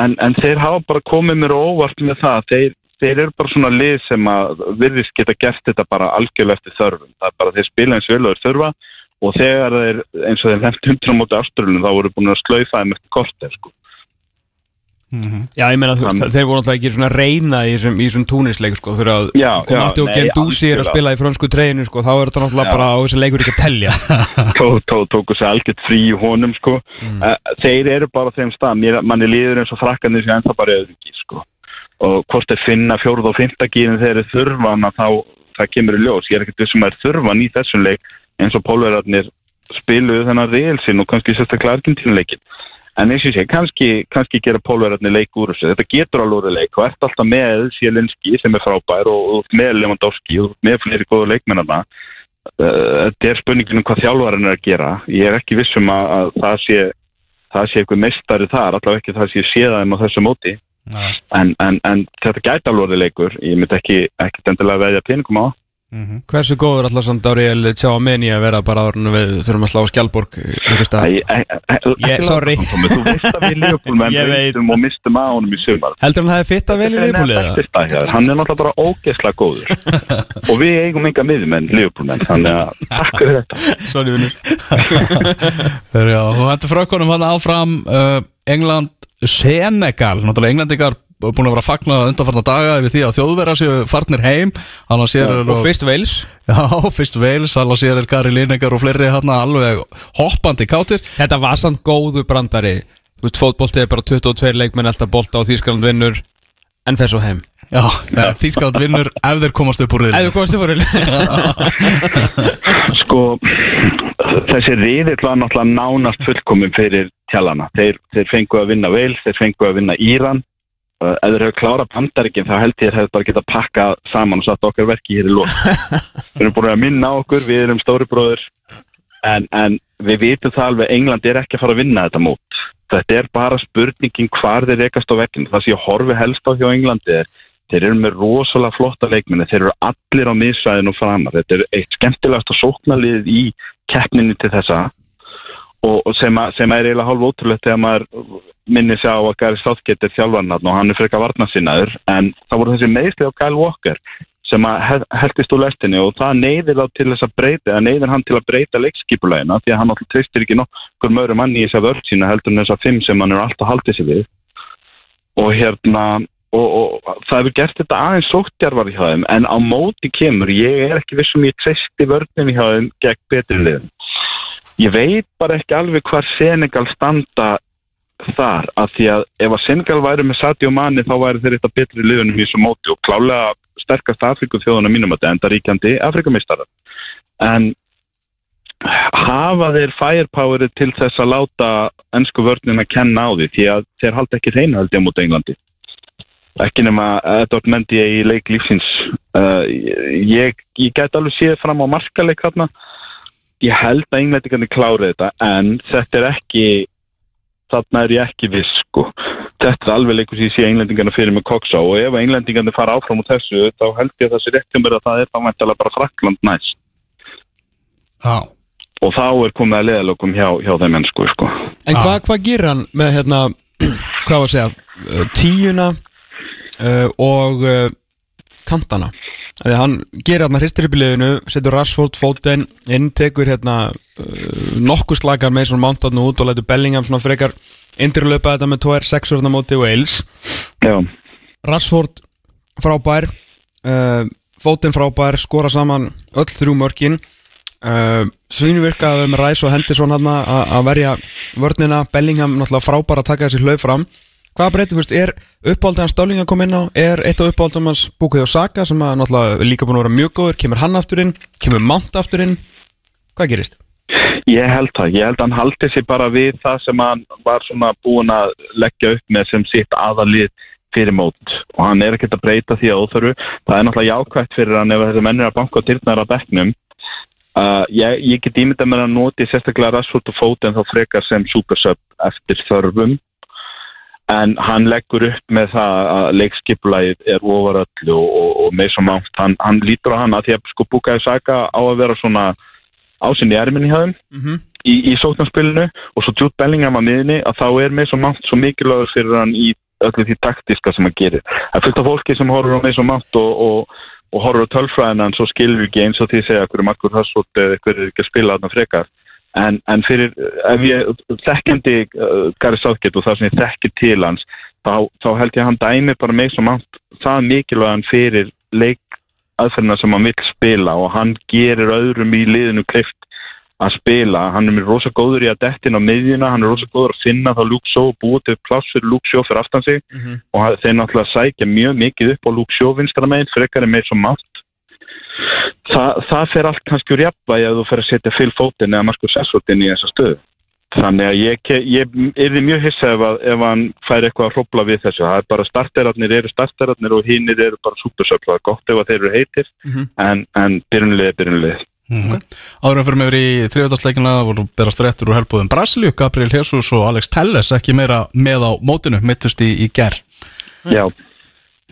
en, en þeir hafa bara komið mér á óvart með það. Þeir, þeir eru bara svona lið sem að virðist geta gert þetta bara algjörlega eftir þörfum. Það er bara þeir spila eins vel og þeir þurfa og þegar þeir eins og þeir nefnt hundur á móti áströlunum þá voru búin að slaufa þeim eftir korter sko. Já, ég meina, þú veist, þeir voru alltaf ekki svona reyna í þessum, í þessum túnisleik, sko, þegar að Já, já, Matti og nei, Gendúsi er að spila í frönsku treyinu, sko, þá er þetta náttúrulega bara á þessi leikur ekki að telja. tó, tó, tóku sér algjört frí í honum sko. mm. þeir eru bara þeim stað Mér, manni líður eins og frakkanir sem ennþá bara öðrugi sko. og hvort þeir finna fjórð og fymta gírin þeir eru þurfan að þá það kemur í ljós, ég er ekkert vissum að þurfan í þessum leik eins og pólverarnir spiluðu þennan reilsinn og kannski sérstaklega argentínuleikin en eins og segi, kannski, kannski gera pólverarnir leik úr þessu, þetta getur alveg orðið leik og ert alltaf með Sielinski sem er frábær og, og með Lewandowski og með fleiri góðu leikmennarna. Uh, þetta er spurningin um hvað þjálfarinn er að gera. Ég er ekki vissum að, að það sé það sé eitthvað meistari þar allavega ekki það sé séðaðum á þessu móti. En, en, en þetta gæti alveg leikur. Ég myndi ekki, ekki endilega veðja peningum á Hversu góður alltaf samt Áriel tjá að meni að vera bara ára við þurfum að slá Skjálborg sorry. þú veist að við Ég veit. veitum og mistum á honum í sumar Heldur hann það hefði fitta vel í Leopoldið? eða? Þetta er stað, hann er náttúrulega bara ógeðslega góður og við eigum enga miðjumenn Leopold menn, þannig að takk fyrir þetta Sorry, vinnur. Þú hendur frökkunum hann áfram uh, England, Senegal Náttúrulega Englandingar búin að vera að fagna undanfarna daga við því að þjóðverða séu farnir heim sér Og fyrst Wales. Já, fyrst Wales, hann að sér er Gary Lineker og fleiri hann alveg hoppandi kátir Þetta var samt góðu brandari. Þú veist, fótboltið er bara 22 leikmenn alltaf bolta og Þýskaland vinnur en fer svo heim. Já, ja, Þýskaland vinnur ef þeir komast upp úr Ef riðli þú komast upp úr sko þessi riðill var náttúrulega nánast fullkomin fyrir tjallana þeir, þeir fengu að vinna Wales, þeir fengu að vinna Íran ef þeir hefur klárað Bandaríkin þá held ég að þeir hefur bara getað pakkað saman og satt okkar verki hér í lók við erum búin að minna okkur, við erum stóri bróður en, en við vitum það alveg England er ekki að fara að vinna þetta mót. Þetta er bara spurningin hvar þeir rekast á vekkinu það ég horfi helst á hjá Englandi er þeir eru með rosalega flotta leikminni þeir eru allir á miðsvæðinu framar þetta er eitt skemmtilegasta sóknalið í keppninu til þessa og, og sem, að, sem er eiginlega hálf ótrúlegt þegar maður minnir sig á að Gary Southgate er þjálfarnarn og hann er frekar varnasinnaður en það voru þessi meðsli á Kyle Walker sem að hel- heldist úr lestinni og það neyðir þá til þess að breyta eða neyðir hann til að breyta leikskipulegina því að hann alltaf treystir ekki nokkur möru manni í þess að vörð sína heldur en þess að fimm sem hann er alltaf haldið sér við. Og hérna og, og það hefur gert þetta aðeins sóttjarvar í þeim en á móti kemur ég er ekki vissum ég treysti vörðin í þeim gegn betri liðum ég veit bara ekki alveg hvar Senegal standa þar af því að ef að Senegal væri með Sadio Mani þá væri þeir eitthvað betri liðunum í þessu móti og klálega sterkast Afriku þjóðuna mínum að enda ríkjandi Afrikamistarar en hafa þeir firepowerið til þess að láta ennsku vörnina að kenna á því því að þeir halda ekki þeina held ég mútið Englandi. Ekki nema Edward Mendy í leik lífsins. Uh, ég, ég get alveg séð fram á markaleik þarna ég held að englendingarnir klári þetta en þetta er ekki þarna er ég ekki viss sko. þetta er alveg leikur sem ég sé englendingarna fyrir með koksa og ef englendingarnir fara áfram úr þessu þá held ég að það sé rétt hjá mér að það er þá mæntalega bara Frakland næst Já, og þá er komið að leðalokum hjá, hjá þeim ennsku sko. En hvað hva gerir hann með hérna, hvað var að segja, tíuna uh, og uh, kantana? Þegar hann gerir hérna hristir upp í liðinu, setur Rashford fótinn inn, tekur hérna uh, nokkuð slakar með svona mántatn út og lætur Bellingham svona frekar indurlöpa þetta með 2-6 verðna móti Wales. Já, Rashford frábær, uh, fótinn frábær, skora saman öll þrjú mörkin. Uh, Svínvirka að vera með Ræs og Henderson hann að verja vörnina Bellingham náttúrulega frábær að taka þessi hlaup fram Hvaða breyting, veist, er uppáldið hans Stalling að koma inn á? Er eitt af uppáldum hans Bukayo Saka sem að náttúrulega líka búin að vera mjög góður? Kemur hann aftur inn, kemur Mount aftur inn? Hvað gerist? Ég held það, ég held að hann haldi sér bara við það sem hann var svona búin að leggja upp með sem sitt aðalið fyrir mót. Og hann er ekkert að breyta því að óþörfu. Það er náttúrulega jákvægt fyrir hann ef þessi mennir að banka og dyrnar á bekknum. Uh, ég, ég get ímyndað með að noti sérstaklega Rashford og Foden þá frekar sem supersub eftir þörfum en hann leggur upp með það að leikskipulægið er ofar öllu og, og, og með svo mátt, hann, hann lítur á hann að því að sko Bukaði Saka á að vera svona ásinn í erminni hjá þeim í, í sóknarspilinu. Og svo Jude Bellingham að miðinni að þá er með svo mátt svo mikilvægur fyrir hann í öllu því taktiska sem hann gerir. Það af fólki sem horfur á með svo mátt og, og, og horfur á tölfræðina en svo skilur ekki eins og því að segja hverju makkur hössvort eða hverju ekki að spila þarna frekar en, en fyrir, ef ég þekkjandi uh, Gary Southgate og það sem ég þekki til hans, þá, þá held ég að hann dæmi bara með svo mátt það mikilvægan fyrir leik aðferðina sem hann vil spila og hann gerir öðrum í liðinu klift að spila, hann er rosa góður í að dettin á miðjuna, hann er rosa góður að finna þá Shaw og búa til pláss fyrir Shaw fyrir aftan sig. Og hann- þeir náttúrulega sækja mjög mikið upp á Shaw vinstra meginn, frekar er meir svo mátt Þa, það fer allt kannski úr jafnvægi að þú fer að setja Phil Foden eða Marcus Rashford inn í þessa stöðu. Þannig að ég, ég er mjög hissa ef, að, ef hann fær eitthvað að hrópla við þessu, það er bara starterarnir eru starterarnir og hinnir eru bara supersöfl. Það er gott ef þeir eru heitir en, en byrjunlið er byrjunlið Áður en fyrir mig yfir í þriðjóðarsleikina voru berast réttur úr helbúðum Brasilíu, Gabriel Jesus og Alex Telles ekki meira með á mótinu, mittust í, í ger Já,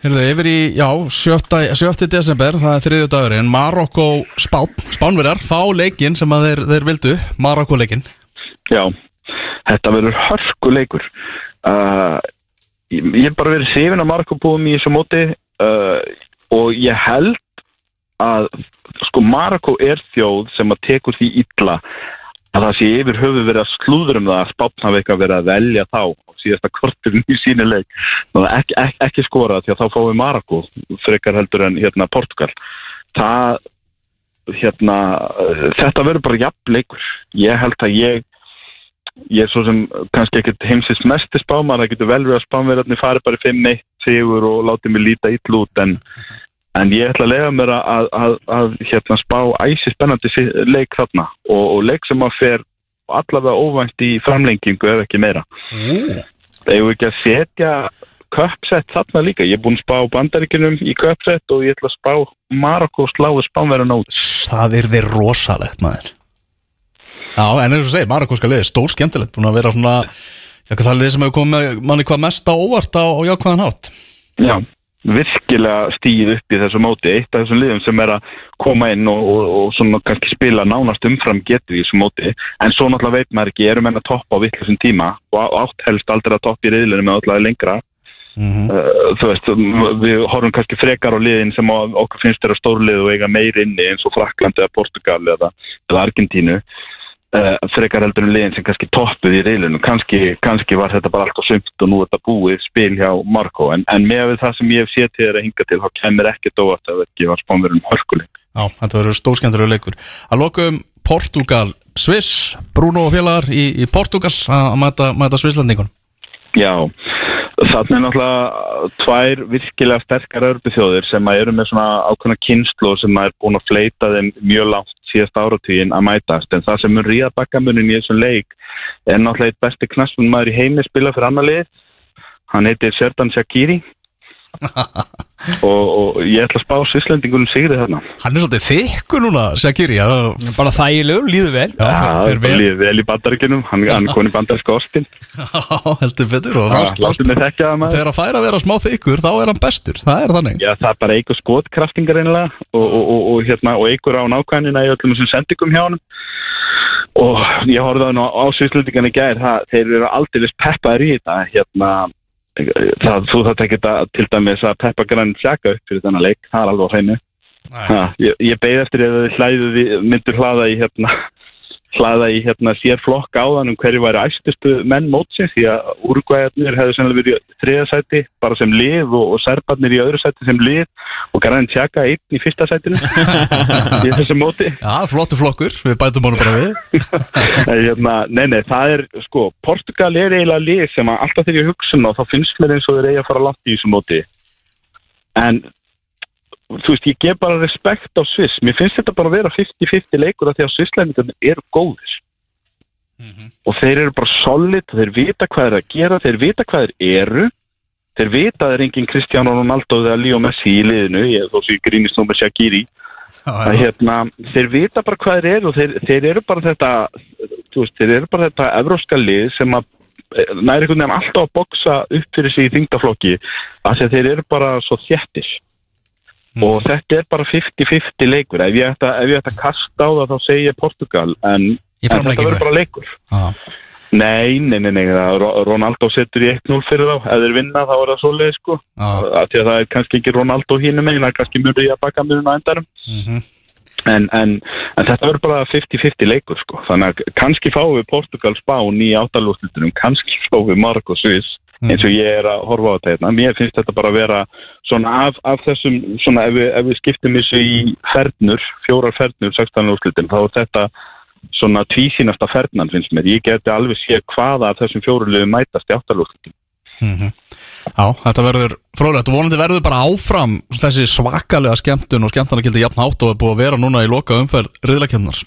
Heyrðu, yfir í, já, 7. 7. desember, það er þriðju dagurinn, Marokko Spán, Spánverjar, fá leikinn sem að þeir, þeir vildu, Marokko leikinn. Já, þetta verður hörkuleikur uh, ég, ég er bara verið sefin að Marko búum í þessu móti uh, og ég held að sko Marko er þjóð sem að tekur því illa að það sé yfir höfu verið að slúður um það að spápna hafi eitthvað verið að velja þá síðasta korturinn í síni leik. Ekki, ekki, ekki skora því að þá fáum við Marko frekar heldur en hérna Portugal. Það hérna, þetta verður bara jafn leikur. Ég held að ég ég er svo sem kannski ekkert heimsins mesti spámar, það getur vel verið að spámverðarnir fari bara í 5-1 sigur og láti mig líta ill út en, en ég ætla að lega mér að, að, að, hérna, spá æsi spennandi leik þarna og, og leik sem að fer allavega óvænt í framlengingu ef ekki meira Þegar við ekki að setja köpsett þarna líka, ég er búinn að spá bandaríkinum í köpsett og ég ætla að spá Marokko sláðu spánverðan út Það er þeir rosalegt, maður. Já, en eins og segir, Marokko skal liði, stór skemmtilegt, búin að vera svona, já, það er liðið sem hefur komið manni hvað mest á óvart á, á jákvæðan hátt. Já, virkilega stíð upp í þessu móti. Eitt af þessum liðum sem er að koma inn og, og, og svona kannski spila nánast umfram getur í þessu móti. En svo náttúrulega veit maður ekki, erum enn að toppa á vittlisum tíma? Og átt helst aldrei að toppa í reyðlunum með allavega lengra. Uh, þú veist, við horfum kannski frekar á liðin sem okkur finnst þeirra stórlið og eiga meir inni eins og Frakland eða Portugal eða, eða Argentínu uh, frekar heldur en liðin sem kannski toppuð í reilunum kannski, kannski var þetta bara allt og sumt og nú er þetta búið spil hjá Marko en, en með það sem ég hef séð til þeirra hinga til þá kemur ekkert óvart að ekki var spánverðum hörkuleik Já, þetta verður stór skemmtilegu leikur. Að lokum Portugal, Sviss, Bruno og félagar í, í Portugal að mæta, mæta Svisslandingun. Já, þannig er náttúrulega tvær virkilega sterkar örbyþjóðir sem að eru með svona ákveðna kynslu og sem er búin að fleita þeim mjög langt síðast áratugin að mætast. En það sem mun ríða bakkamunin í þessum leik er náttúrulega eitt besti knaspun maður í heimi spila fyrir annar lið. Hann heitir Serdan Shakiri og, og ég ætla að spá Svisslendingunum sigri þarna. Hann er svolítið þykkur núna, Shakiri. Já, Bara þægilegur, líður vel. Já, er bara vel. í bandaríkinum hann, hann koni bandaríska ostin heldur betur og það maður. þegar að færa að vera smá þykkur þá er hann bestur, það er þannig. Já, það er bara eigur skotkraftingar einlega og, og, og, og, hérna, og eigur á nákvæmina í öllum þessum sendingum hjá hann og ég horfði á á, sviðslendingan í gær það, þeir eru aldrei peppaður í þetta hérna, það, þú þetta ekki til dæmis að peppa grann sjaka upp fyrir þennan leik, það er alveg á hreinu. Ég, ég beði eftir að þið myndir hlaða í hérna hlaða í hérna sér flokk áðan um hverju væri æstustu menn mótsins því að úrgvæðarnir hefðu sennilega verið í þriða sæti bara sem lið og, og serbarnir í öðru sæti sem lið og Grann Tjaka einn í fyrsta sætinu í þessu móti. Já, flottu flokkur, við bætum honum bara við. Hérna, nei, nei, það er sko, Portugal er eiginlega lið sem að alltaf þegar ég hugsa um það, þá finnst mér eins og þeir eigi að fara langt í þessu móti. En þú veist, ég gef bara respekt á Sviss. Mér finnst þetta bara að vera 50-50 leikur af því að Svisslendingarnir eru góðir. Og þeir eru bara solid þeir vita hvað er að gera, þeir vita hvað þeir eru. Þeir vita að það er engin Cristiano Ronaldo eða Leo Messi í liðinu ég, þó ég grínist nú með Shaqiri. Að hérna, þeir vita bara hvað þeir eru og þeir, þeir eru bara þetta veist, þeir eru bara þetta evróska lið sem að eh, næri einhvern veginn alltaf að boksa upp fyrir sig í þingdaflokki að því að þeir eru bara svo þjættis og þetta er bara 50-50 leikur. Ef ég ætta að kasta á það þá segi ég Portugal en, en þetta verður bara leikur. Já. Nei, nei, nei, nei, Ronaldo setur í 1-0 fyrir þá, ef þeir vinna þá er það svoleið sko, Já. að því að það er kannski ekki Ronaldo hínum megin, það er kannski mjög að baka mjög á endarum, Mhm. en, en, en þetta verður bara 50-50 leikur sko, þannig að kannski fáum við Portugal spán í áttalúslutunum, kannski fáum við Marok og Sviss, eins og ég er að horfa á þetta hérna, mér finnst þetta bara að vera svona af, af þessum, svona ef við, ef við skiptum þessu í fernur, fjórar fernur, 16 úrslutin, þá er þetta svona tvísínasta fernan finnst mér. Ég geti alveg séð hvaða af þessum fjórulegum mætast í áttalúslutin. Mhm. Já, þetta verður fróðlegt og vonandi verður bara áfram þessi svakalega skemmtun og skemmtana jafn hátt og er búið að vera núna í loka umferð riðlakefnars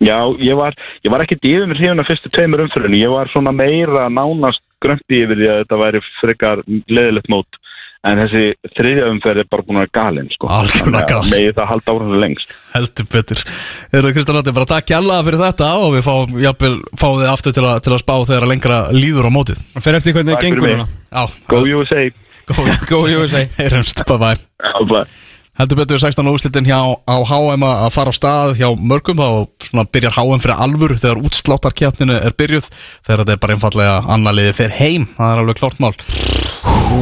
Já, ég var, ég var ekki yfir mér hrifun af fyrstu tveimur umfyririnu. Ég var svona meira nánast grömpi yfir því að þetta væri frekar leðilegt mót. En þessi þriðja umferð er bara búin að vera galinn, sko. Að galin. Megið það halda ára lengst. heldur betur Erum Kristján Rætti, bara takk kjallaða fyrir þetta og við fáum, jafnvel, fáum þið aftur til, a, til að spá þegar að lengra líður á mótið fer eftir hvernig það fyrir gengur núna Já, Go USA. Go USA. Bye bye. Heldur betur 16 úrslitin hjá á HM að fara á stað hjá mörgum þá byrjar HM fyrir alvur þegar útsláttarkjapninu er byrjuð þegar þetta er bara einfallega annar liði fyrir heim. Það er alveg klárt mál.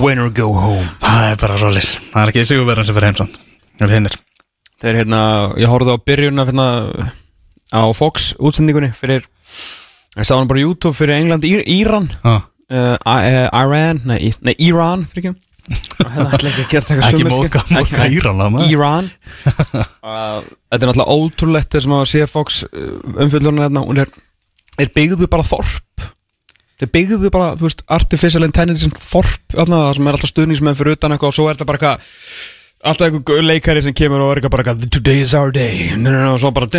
Winner go home. Það er bara svolítið það er ekki sigurverðin sem fyrir heim samt. Það er hinnir Þeir hérna, ég horfði á byrjunna hérna, á Fox útsendingunni fyrir ég sá hann bara YouTube fyrir England, Ír, Íran. Uh, Iran, nei, Í- nei Íran fyrir ekki ekki að gera þetta Ekki móðga- móðga Íran. Íran. Uh, Þetta er náttúrulega ótrúlegt þess að sé Fox umfylgjónu hérna, hún er, er byggðu bara þorp. Þeir byggðu bara, þú veist, artificial intelligence þorp, þarna, það sem er alltaf stuðnismenn fyrir utan eitthvað og svo er þetta bara eitthvað alltaf einhver leikari sem kemur og er eitthvað bara eitthvað Today is our day. No, no, no, og svo bara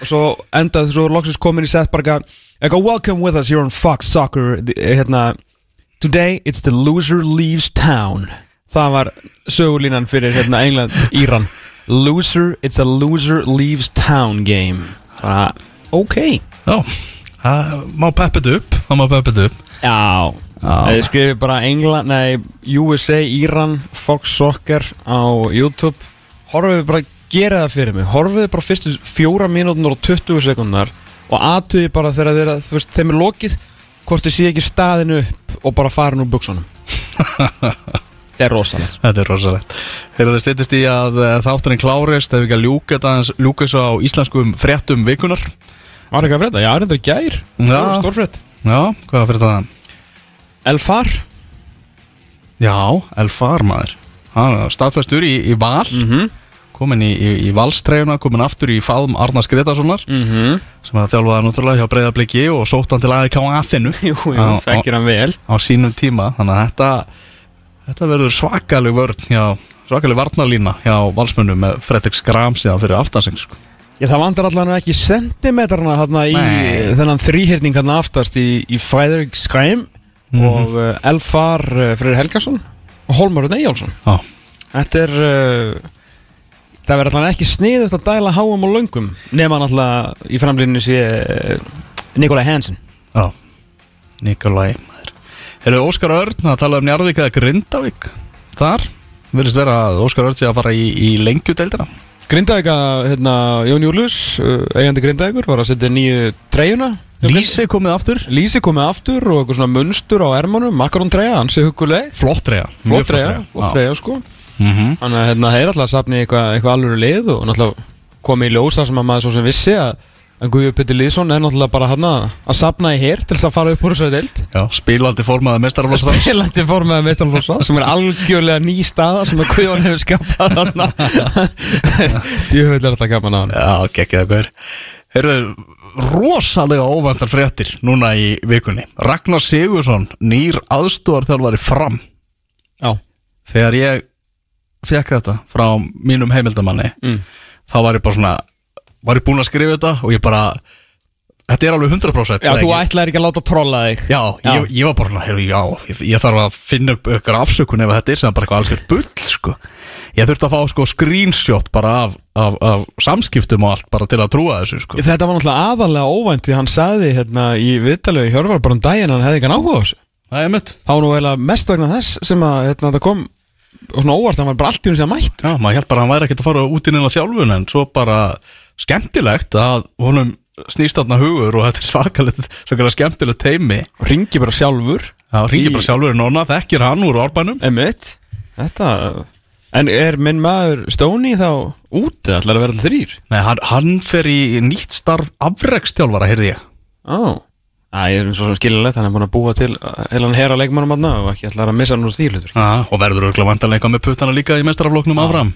og svo endað svo loksins komin í sett bara eitthvað welcome with us here on Fox Soccer eh, hérna Today it's the loser leaves town. Það var sögulínan fyrir hérna England, Íran. Loser, it's a loser leaves town game. Bara, ok. Já, það má peppið upp. Það má peppið upp. Já, Þið skrifið bara England, nei, USA, Íran, Fox Soccer á YouTube. Horfið bara, gera það fyrir mig. Horfið bara fyrstu fjóra mínútur og 20 sekundar Og aðtöði bara þegar þeir, þú veist, þeim er lokið Hvort þið sé ekki staðinu upp og bara farin úr buksunum Það er rosalegt. Þetta er rosalegt. Þegar það steytist í að eh, þátturinn klárist ef við ekki að ljúka þetta ljúka þessu á íslenskum fréttum vikunar Var ekki að frétta? Já, reyndar gær. Já. Stórfrétt Já, hvað er fyrir það? Elfar Já, Elfar maður. Hann er staðfæstur í, í val. Mhm. Komin í, í, í valstreyjuna komin aftur í faðum Arnars Gretarssonar Mhm. sem að þjálfaði náttúrulega hjá Breiðabliki og sótt hann til AEK Á- þekkir hann vel á sínum tíma þannig að þetta þetta verður svakaleg vörn hjá svakaleg varnarlína hjá valsmönnum með Fredrik Skram síðan fyrir aftansing sko. Já, það vantar allavega ekki sentimetrarna þarna í Nei. þennan þrýhyrning þarna aftast í, í Fredrik Skræm og uh, Elfar uh, Freyr Helgason og Holmar Eyjálsson Já. Þetta er uh, það verður allavega ekki sniðugt að dæla háum og löngum nema náttúrulega í framlýninu sé uh, Nikolai Hansen. Já, Nikolai maður. Hefur Óskar Örn að tala um Njarðvík eða Grindavík? Þar verðist vera að Óskar Örn sé að fara í, í lengjudeildina. Grindavík að hérna, Jón Július, uh, eigandi Grindavíkur var að setja nýju treyjuna. Lísi komið aftur. Lísi komið aftur og eitthvað svona munstur á ermanum Makaron treyja, hans er huguleg flott treyja Flott treyja, flott treyja sko Mhm. Þannig að hérna, þeir alltaf að safni eitthvað eitthva alveg lið og náttúrulega komið í ljósa sem að maður svo sem vissi að en Guðjur Petur Lýðsson er náttúrulega bara hann að safna í hér til þess að fara upp úr þessari deild. Já, spilandi formaði mestaraflósfans Spilandi formaði meistarflósa sem er algjörlega ný staða sem að Guðjón hefur skapað þarna. Ég veit alltaf gaman á hann. Já, geggið það hver Herðu, rosalega óvæntar fréttir núna í vikunni. Ragnar Sigursson, nýr aðstóðarþjálfari fram. Já, Þegar ég fekk þetta frá mínum heimildamanni Mm. þá var ég bara svona var ég búinn að skrifa þetta og ég bara Þetta er alveg 100% Já, þú ekki? ætlaðir ekki að láta trolla þig Já, Ég, ég var bara svona, heyrðu, já, ég, ég þarf að finna upp ykkur afsökun ef þetta er sem bara eitthvað algjörð bull, sko. Ég þurfti að fá, sko, screenshot bara af, af, af samskiptum og allt bara til að trúa þessu, sko. Þetta var náttúrulega aðalega óvænt því hann sagði hérna í viðtalegu í Hjörvar bara um daginn hann hefði ekki áhuga á þessu Það er mitt. Það var nú eiginlega mest vegna þess sem að hérna, þetta kom og svona óvart, hann var bara allt í hún sem mætt Já, maður held bara að hann væri ekkert að fara út inn inn á þjálfun en svo bara skemmtilegt að honum snýst þarna hugur og þetta er svakalegt, svakalega skemmtilegt teimi. Ringi bara sjálfur Já, ringi Í- bara sjálfur í nonna, þekkir hann úr árbænum. Emitt Þetta En er minn maður Stóni þá úti ætlar að vera allir þrýr? Nei, hann, hann fer í nýtt starf afrekstjálfara, heyrði ég. Ó Það er svo sem skiljanlegt, hann er búin að búa til uh, heilan hera leikmannum aðna og ekki ætlar að missa hann úr Já, og verður örgulega vantanleika með puttana líka í mestarafloknum áfram.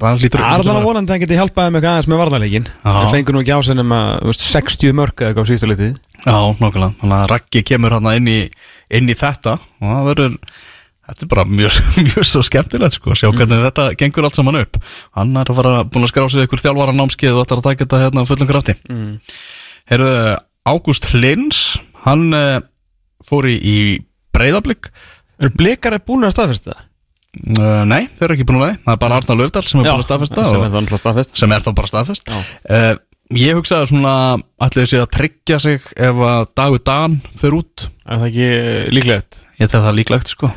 Það er allan að vonandi að hann geti hjálpaði með aðeins með varðarleikin. Það fengur nú ekki ásennum að þú veist, 60 mörg eða eitthvað á síðustu litið Já, nokkulega. Þannig að Raggi kemur hann inn inn í þetta og það verður, þetta er bara mjög, mjög svo skemmtilegt sko, sjá hvernig þetta gengur allt saman upp. Hann er að fara búin að skrá sig ykkur þjálfara námskeið og ætlar að taka þetta hérna á fullum krafti. Mm. Herðu, Ágúst Lins, hann uh, fór í, í breyðablík. Er blikar er búin að staðfesta það? Uh, nei, þeir eru ekki búin að það. Það er bara Arnar Löfdal sem er búin að staðfesta. sem er það alltaf staðfest sem er þá bara staðfest Já. uh, Ég hugsaði svona ætlaði þessi að tryggja sig ef að Dagur Dan fyrir út Er það ekki líklegt? Ég tel það líklegt sko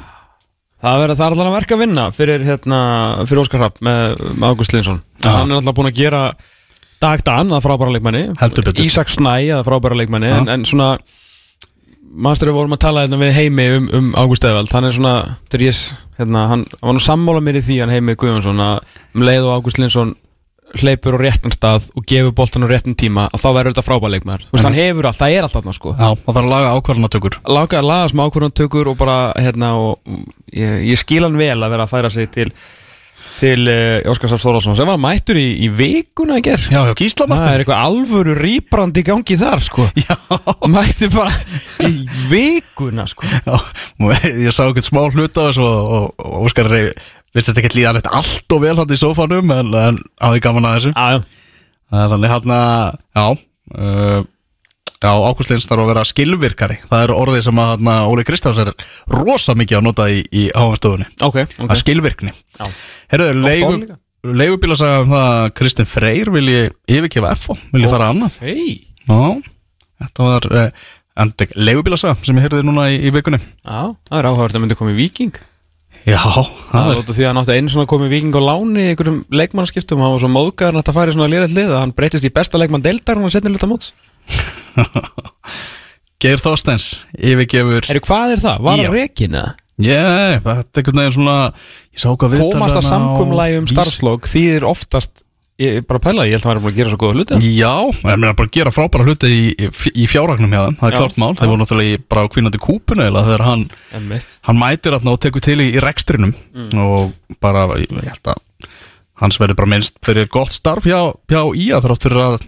Það er allan að verka að vinna fyrir, hérna, fyrir Óskar Rapp með, Ágúst Linsson Já. Hann er alltaf búin að gera Dag Dan að frábæra leikmanni. Ísak Snæ að frábæra leikmanni. En, en svona Maður vorum að tala hérna við heimi um, um Ágúst Eðvald Hann er svona, ég, hérna, hann, var nú sammála mér í því hann heimi Guðjónsson að um leið og Ágúst Linsson hleypur á réttan stað og gefur boltan á réttan tíma að þá verður þetta frábæra leikmaður. Þú veist, hann hefur allt, það er allt þarna sko. Já, það þarf að laga ákvarðanatökur. Laga, laga smá ákvörðantökur og bara hérna og ég, ég skil hann vel að vera að færa sig til til uh, Óskarsaf Þóraldsson sem var mættur í, í vikuna í ger Já, já, Gísla það er eitthvað alvöru rýbrandi gangi þar sko. Já, mættur bara í vikuna sko. Já Ég sá eitthvað smá hluta og, og, og Óskar Vist þetta ekki líðan eftir allt og vel hann í sófanum en, en hafði gaman að þessu. Það er Þannig hann að, já uh, Já, Ágúst Lins þarf að vera skilvirkari. Það er orðið sem að hana, Óli Kristjáns er rosa mikið að nota í, í áhanstofunni ok, Það ok. Er skilvirkni. Já. Líka. leigubíla sagði um það að Kristinn Freyr vilji yfirkefa FO Vilji fara annað. Hei Já, þetta var uh, leigubíla sagði sem ég heyrði núna í, í vikunni. Já, það er áhugavert að myndi koma í viking Já, það það er er út af því að hann átti einu svona komið í viking á láni í einhverjum leikmannskiptum hann var svo móðgæður að þetta færi svona lýrætt lið að hann breytist í besta leikmann deildar hann var setni luta móts Geir Þorsteins yfirgefur Herru, hvað er það? Var Já. hann rekin eða? Yeah, þetta er einhvern veginn svona Ég sá hvað við komast að samkumlægi um starfslokk þýðir oftast ég bara pæla, ég held að hann er búin að gera svo góða hluti. Já, en mér bara að gera frábæra hluti í, í, í fjárragnum hjá þeim, það er Já, klart mál. Þeir voru náttúrulega í- bara kvínandi kúpunu eða þegar hann, hann mætir og tekur til í, í rekstrinum. Og bara, ég held að hans verður bara minnst fyrir gott starf hjá, hjá IA þrátt fyrir að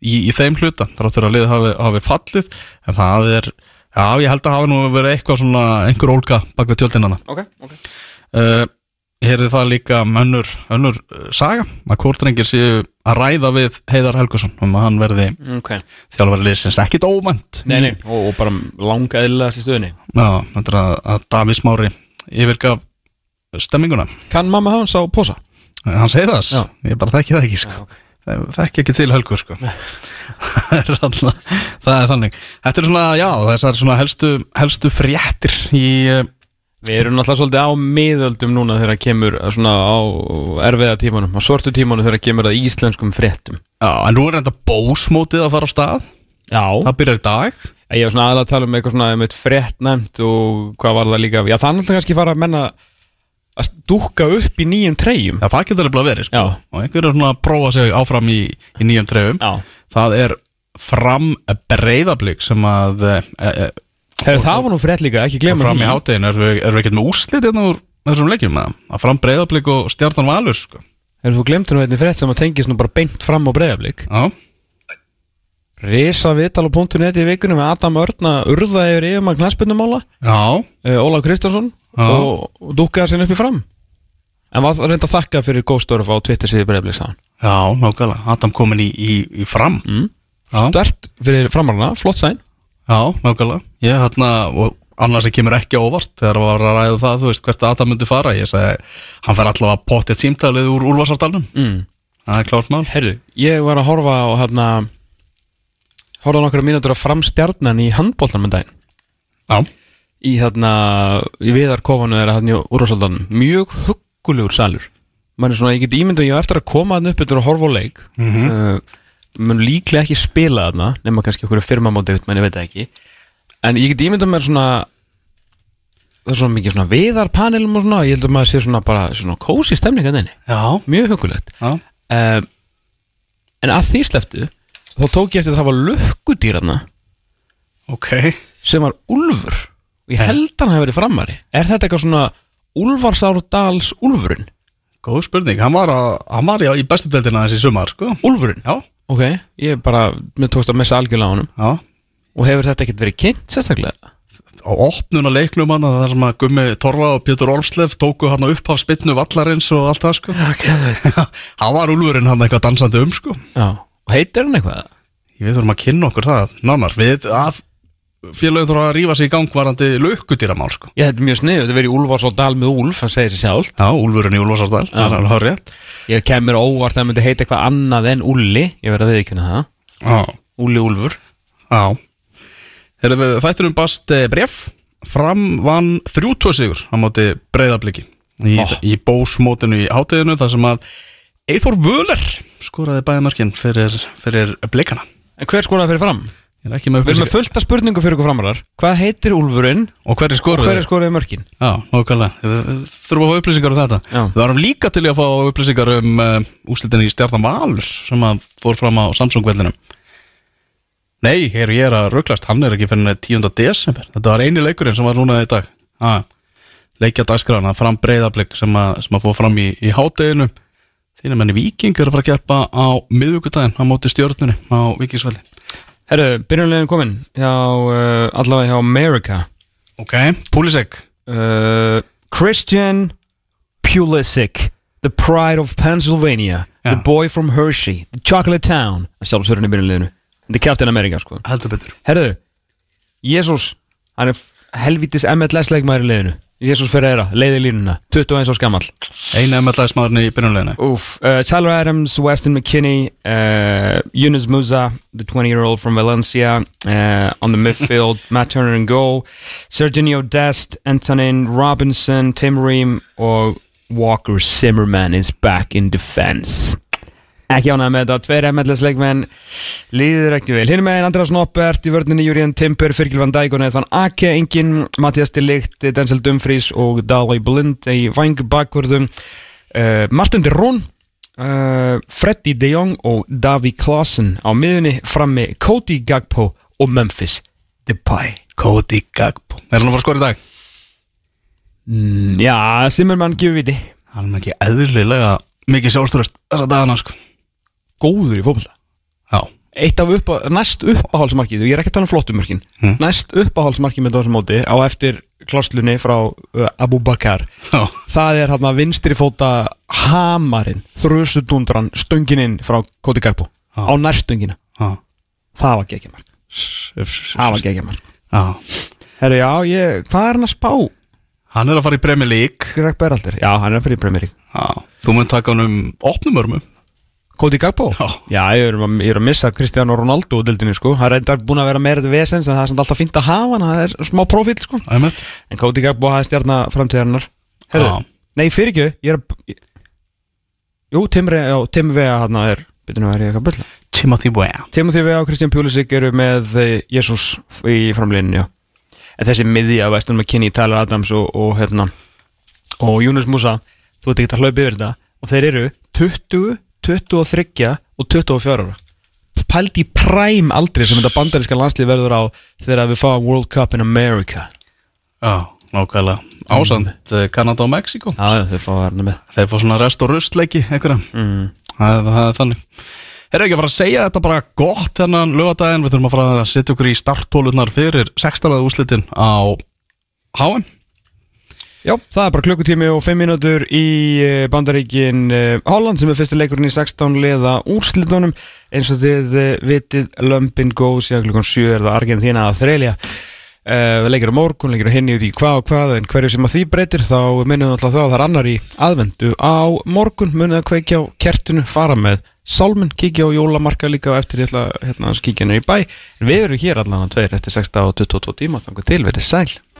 í, í þeim hluta, þrátt fyrir að liðið hafi, hafi fallið, en það er já, ég held að hafi nú verið eitthvað svona einhver ólga bak við tjöldinana Ok, ok uh, Hér er það líka um önnur, uh, saga að hvort séu að ræða við Heiðar Helgusson um að hann verði okay. þjálfari liðsins, ekkit óvænt Nei, nei, og, og bara langa eðlilegast í stöðunni Já, þetta er að, að Davís Mári yfirgaf stemminguna Kann mamma hans á posa? Hann segir það, Já. ég bara þekki það ekki sko. Þekki ekki til Helgu sko. það, er það þannig. Þetta er svona, já, þessar svona helstu, helstu fréttir í uh, Við erum náttúrulega svolítið á miðöldum núna þegar kemur svona á erfiða tímanum, á svörtu tímanum þegar kemur að íslenskum fréttum. Já, en nú er þetta bósmótið að fara á stað. Já. Það byrjar í dag. Ég er svona aðalega að tala um eitthvað svona um eitt frétt nefnt og hvað var það líka? Já, það er náttúrulega kannski fara að menna að dúkka upp í nýjum treyjum það getur alveg verið sko. Já. og einhver er svona að prófa sig áfram í, í nýjum trefum Já. það er fram breyðablík sem að e, e, Heru, Það var nú frétt líka, ekki glemma fram í háttegin erum við, við ekkert með úrslit hérna úr þessum leikjum með það að fram breyðablík og stjartan valur sko. Heru, Þú glemtu nú einnig frétt sem að tengist nú bara beint fram á breyðablík Já, Risa viðtal á .net í vikunum með Adam Örn að urða yfir yfirmann knaspinnumála já, uh, Ólaf Kristjánsson Já. og, og dúkkaði sinni upp í fram. En var það reynda að þakka fyrir góð störf á Twitter síðu breyflis Já, nákvæmlega, Adam komin í, í, í fram. Mm. Stört fyrir framarna, flott sæn Já, nákvæmlega. Ég hérna, og annars sem kemur ekki óvart þegar var að ræða það, þú veist, hvert Adam myndi fara. Ég segi, hann fer allavega pottið símtalið úr úlfarsardalnum mm. Það er klárt mál. Herru, ég var að horfa á hérna Horfa á nokkra mínútur á framstjarnan í handbóltan með daginn. Já. Í hérna, í viðarkofanu er hérna í úrvarsaldanum Mjög huggulegur salur. Er svona, ég get ímyndað, ég á eftir að koma þarna upp eftir að horfa á leik. Mhm. uh, mun líklega ekki spila þarna nema kannski okkur firmamóti ut, ég veit það ekki. En ég get ímyndað mér svona það er svona mikið svona viðarpanelum og svona, ég held að maður sé svona bara svona kósi stemning að þenni, mjög hugulegt já, uh, en að því sleftu þá tók ég eftir að það var lukkudýrana ok. Sem var úlfur. Og ég held hann hefur verið framari er þetta eitthvað svona úlfarsárdals úlfurinn? Góð spurning, hann var, að, hann var já, í bestu deildina þessi sumar, sko. Úlfurinn? Já, Ok, ég bara, mér tókst að messa algjörlega á honum. Já. Og hefur þetta ekkert verið kynnt sérstaklega? á opnuna leiknum hann þar sem að Gummi Torfa og Pétur Olfslef tóku hann upp af spinnu vallarins og allt það sko. Hann var úlfurinn hann eitthvað dansandi um sko. Já, og heitir hann eitthvað? við þurfum að kynna okkur það nánar. Við að félagin þurfa að rífa sig í gang varandi lukkudýramál sko. Ég er mjög sniðu, þetta verið Úlfars og Dal með Úlf, það segir sér sjálf já, úlfurinn í Úlfarsárdal það er alveg hárið Ég kemur óvart að það myndi heita eitthvað annað en Úlli. Ég verð að viðkynna það. Já, Úlli Úlfur. Já. Við þættinum bast eh, bref fram vann 3-2 sigur á móti breyðabliki í, í bósmótinu í hátíðinu þar sem að Eithor Völer skoraði bæðamarkin fyrir, fyrir blikana En hver skoraði fyrir fram? Ég er ekki með Við erum með upplýsingar fullt af spurningu fyrir ykkur framarar Hvað heitir Úlfurinn Og hver er skoraði? hver er skoraði mörkin? Já, við þurfum að fá upplýsingar um þetta Já. Við varum líka til að fá upplýsingar um uh, úslitin í Stjartan Valur sem að fór fram á Samsung-vellinum Nei, hér ég er að rugglast Hann er ekki fyrir 10. desember Þetta var eini leikurinn sem var núna í dag ah, Leikja dagskrána fram breyðablik sem, að- sem að fór fram í, í hátteginu Þínu menni Víking er að fara að keppa á miðvíkudaginn á móti stjórnunni á Víkingsvelli Herru, byrjunlegin komin hjá, uh, allavega hjá America. Ok, Púlisek uh, Christian Pulisic The pride of Pennsylvania The Já. boy from Hershey The chocolate town. Sjálfsverðin í byrjunleginu Þetta er Captain America sko. Heldur betur. Herðu, Jésús Hann er helvítis MLS leikmaður í liðinu Jésús Ferreira, leiði línuna 21 árs gamall. Einu MLS maðurinn í byrjunleginu Úf, uh, Tyler Adams, Weston McKinney uh, Yunus Musa The 20-year-old from Valencia uh, On the midfield, Matt Turner in goal Serginho Dest, Antonin Robinson Tim Ream og Walker Zimmerman is back in defense Ekki ánægð með þetta, tveir MLS leikmenn líður ekki vel. Hinn meginn András Noppert í vörninni Júriðan Timper, Fyrkil van Dijk og Nathan Ake, engin Mattias Delikt, Denzel Dumfries og Dali Blind í vang bakvörðum uh, Martin de Roon uh, Freddy de Jong og Daví Klaassen á miðunni frammi Cody Gagpo og Memphis Depay. Cody Gagbo Er hann að fara að skora í dag? mm, Já, Simmermann gefur viti Hann er ekki eðlilega mikið sjálfsturist þessa dagana sko Góður í Já. Eitt af upp, næst uppáhaldsmarkið og ég er ekki að tala um flottumarkin Mm. næst uppáhaldsmarkið með þessum móti á eftir klosslunni frá uh, Abu Bakar. Já. Það er hérna vinstri fóta hamarinn, þrjusutundran stöngin frá Koti Gagbo á nærstöngina, það var geggjamark það var geggjamark Herru, já, ég, hvað er hann að spá? Hann er að fara í Premier League. Já, hann er að fyrir Premier League. Já. Þú mun taka hann um opnum Koti Gagbo? Já. Ég er, að- ég er að missa Cristiano Ronaldo úr dildinni, sko, það er búin að vera meira til vesens en það er samt alltaf fínt að hafa hann, það er smá profíl, sko. Æmett En Cody Gagbo hafi stjarnar framtíðarinnar. Herru, Já. nei fyrir ekki Ég er að Jú, Tim Vea hann er Býtum að vera ég eitthvað að bylla Timothy Weah Timothy Vea og Christian Pulisic eru með eh, Jesus í framlíninu, já. En þessi miðja, Weston McKinney, Tyler Adams og, og hérna Og Yunus Musa Þú ert ekki að hlaupa yfir þetta. Og þeir eru 20, 23 og 24 ára. Pældi í præm aldrei sem þetta bandaríska landslið verður á þegar við fáum World Cup in America. Já, nákvæmlega. Ásand, mm. Kanada og Mexiko Já, þau fá verða með. Þeir fá svona rest og rustleiki einhverja. Mm. það, það er þannig. Erum ekki að fara að segja þetta bara gott þennan lögadaginn Við þurfum að fara að setja okkur í starttólunar fyrir 16. úslitin á HM Já, það er bara klukkutími og 5 mínútur í eh, Bandaríkin eh, Holland sem er fyrsti leikurinn í 16 liða úrslitunum. Eins og þið eh, vitið lömpin góð síðan klukkan 7 er það Argentina að þreilja Uh, leikir á morgun, leikir á henni út í hvað og hvað en hverju sem að því breytir þá minnum við alltaf það að það er annar í aðvendu á morgun. Munið að kveikja á kertinu fara með sálmun, kíkja á jólamarka líka og eftir hérna, að skíkja henni í bæ. En við erum hér allan að tveir eftir 6 og 22 tíma þannig til verið sæl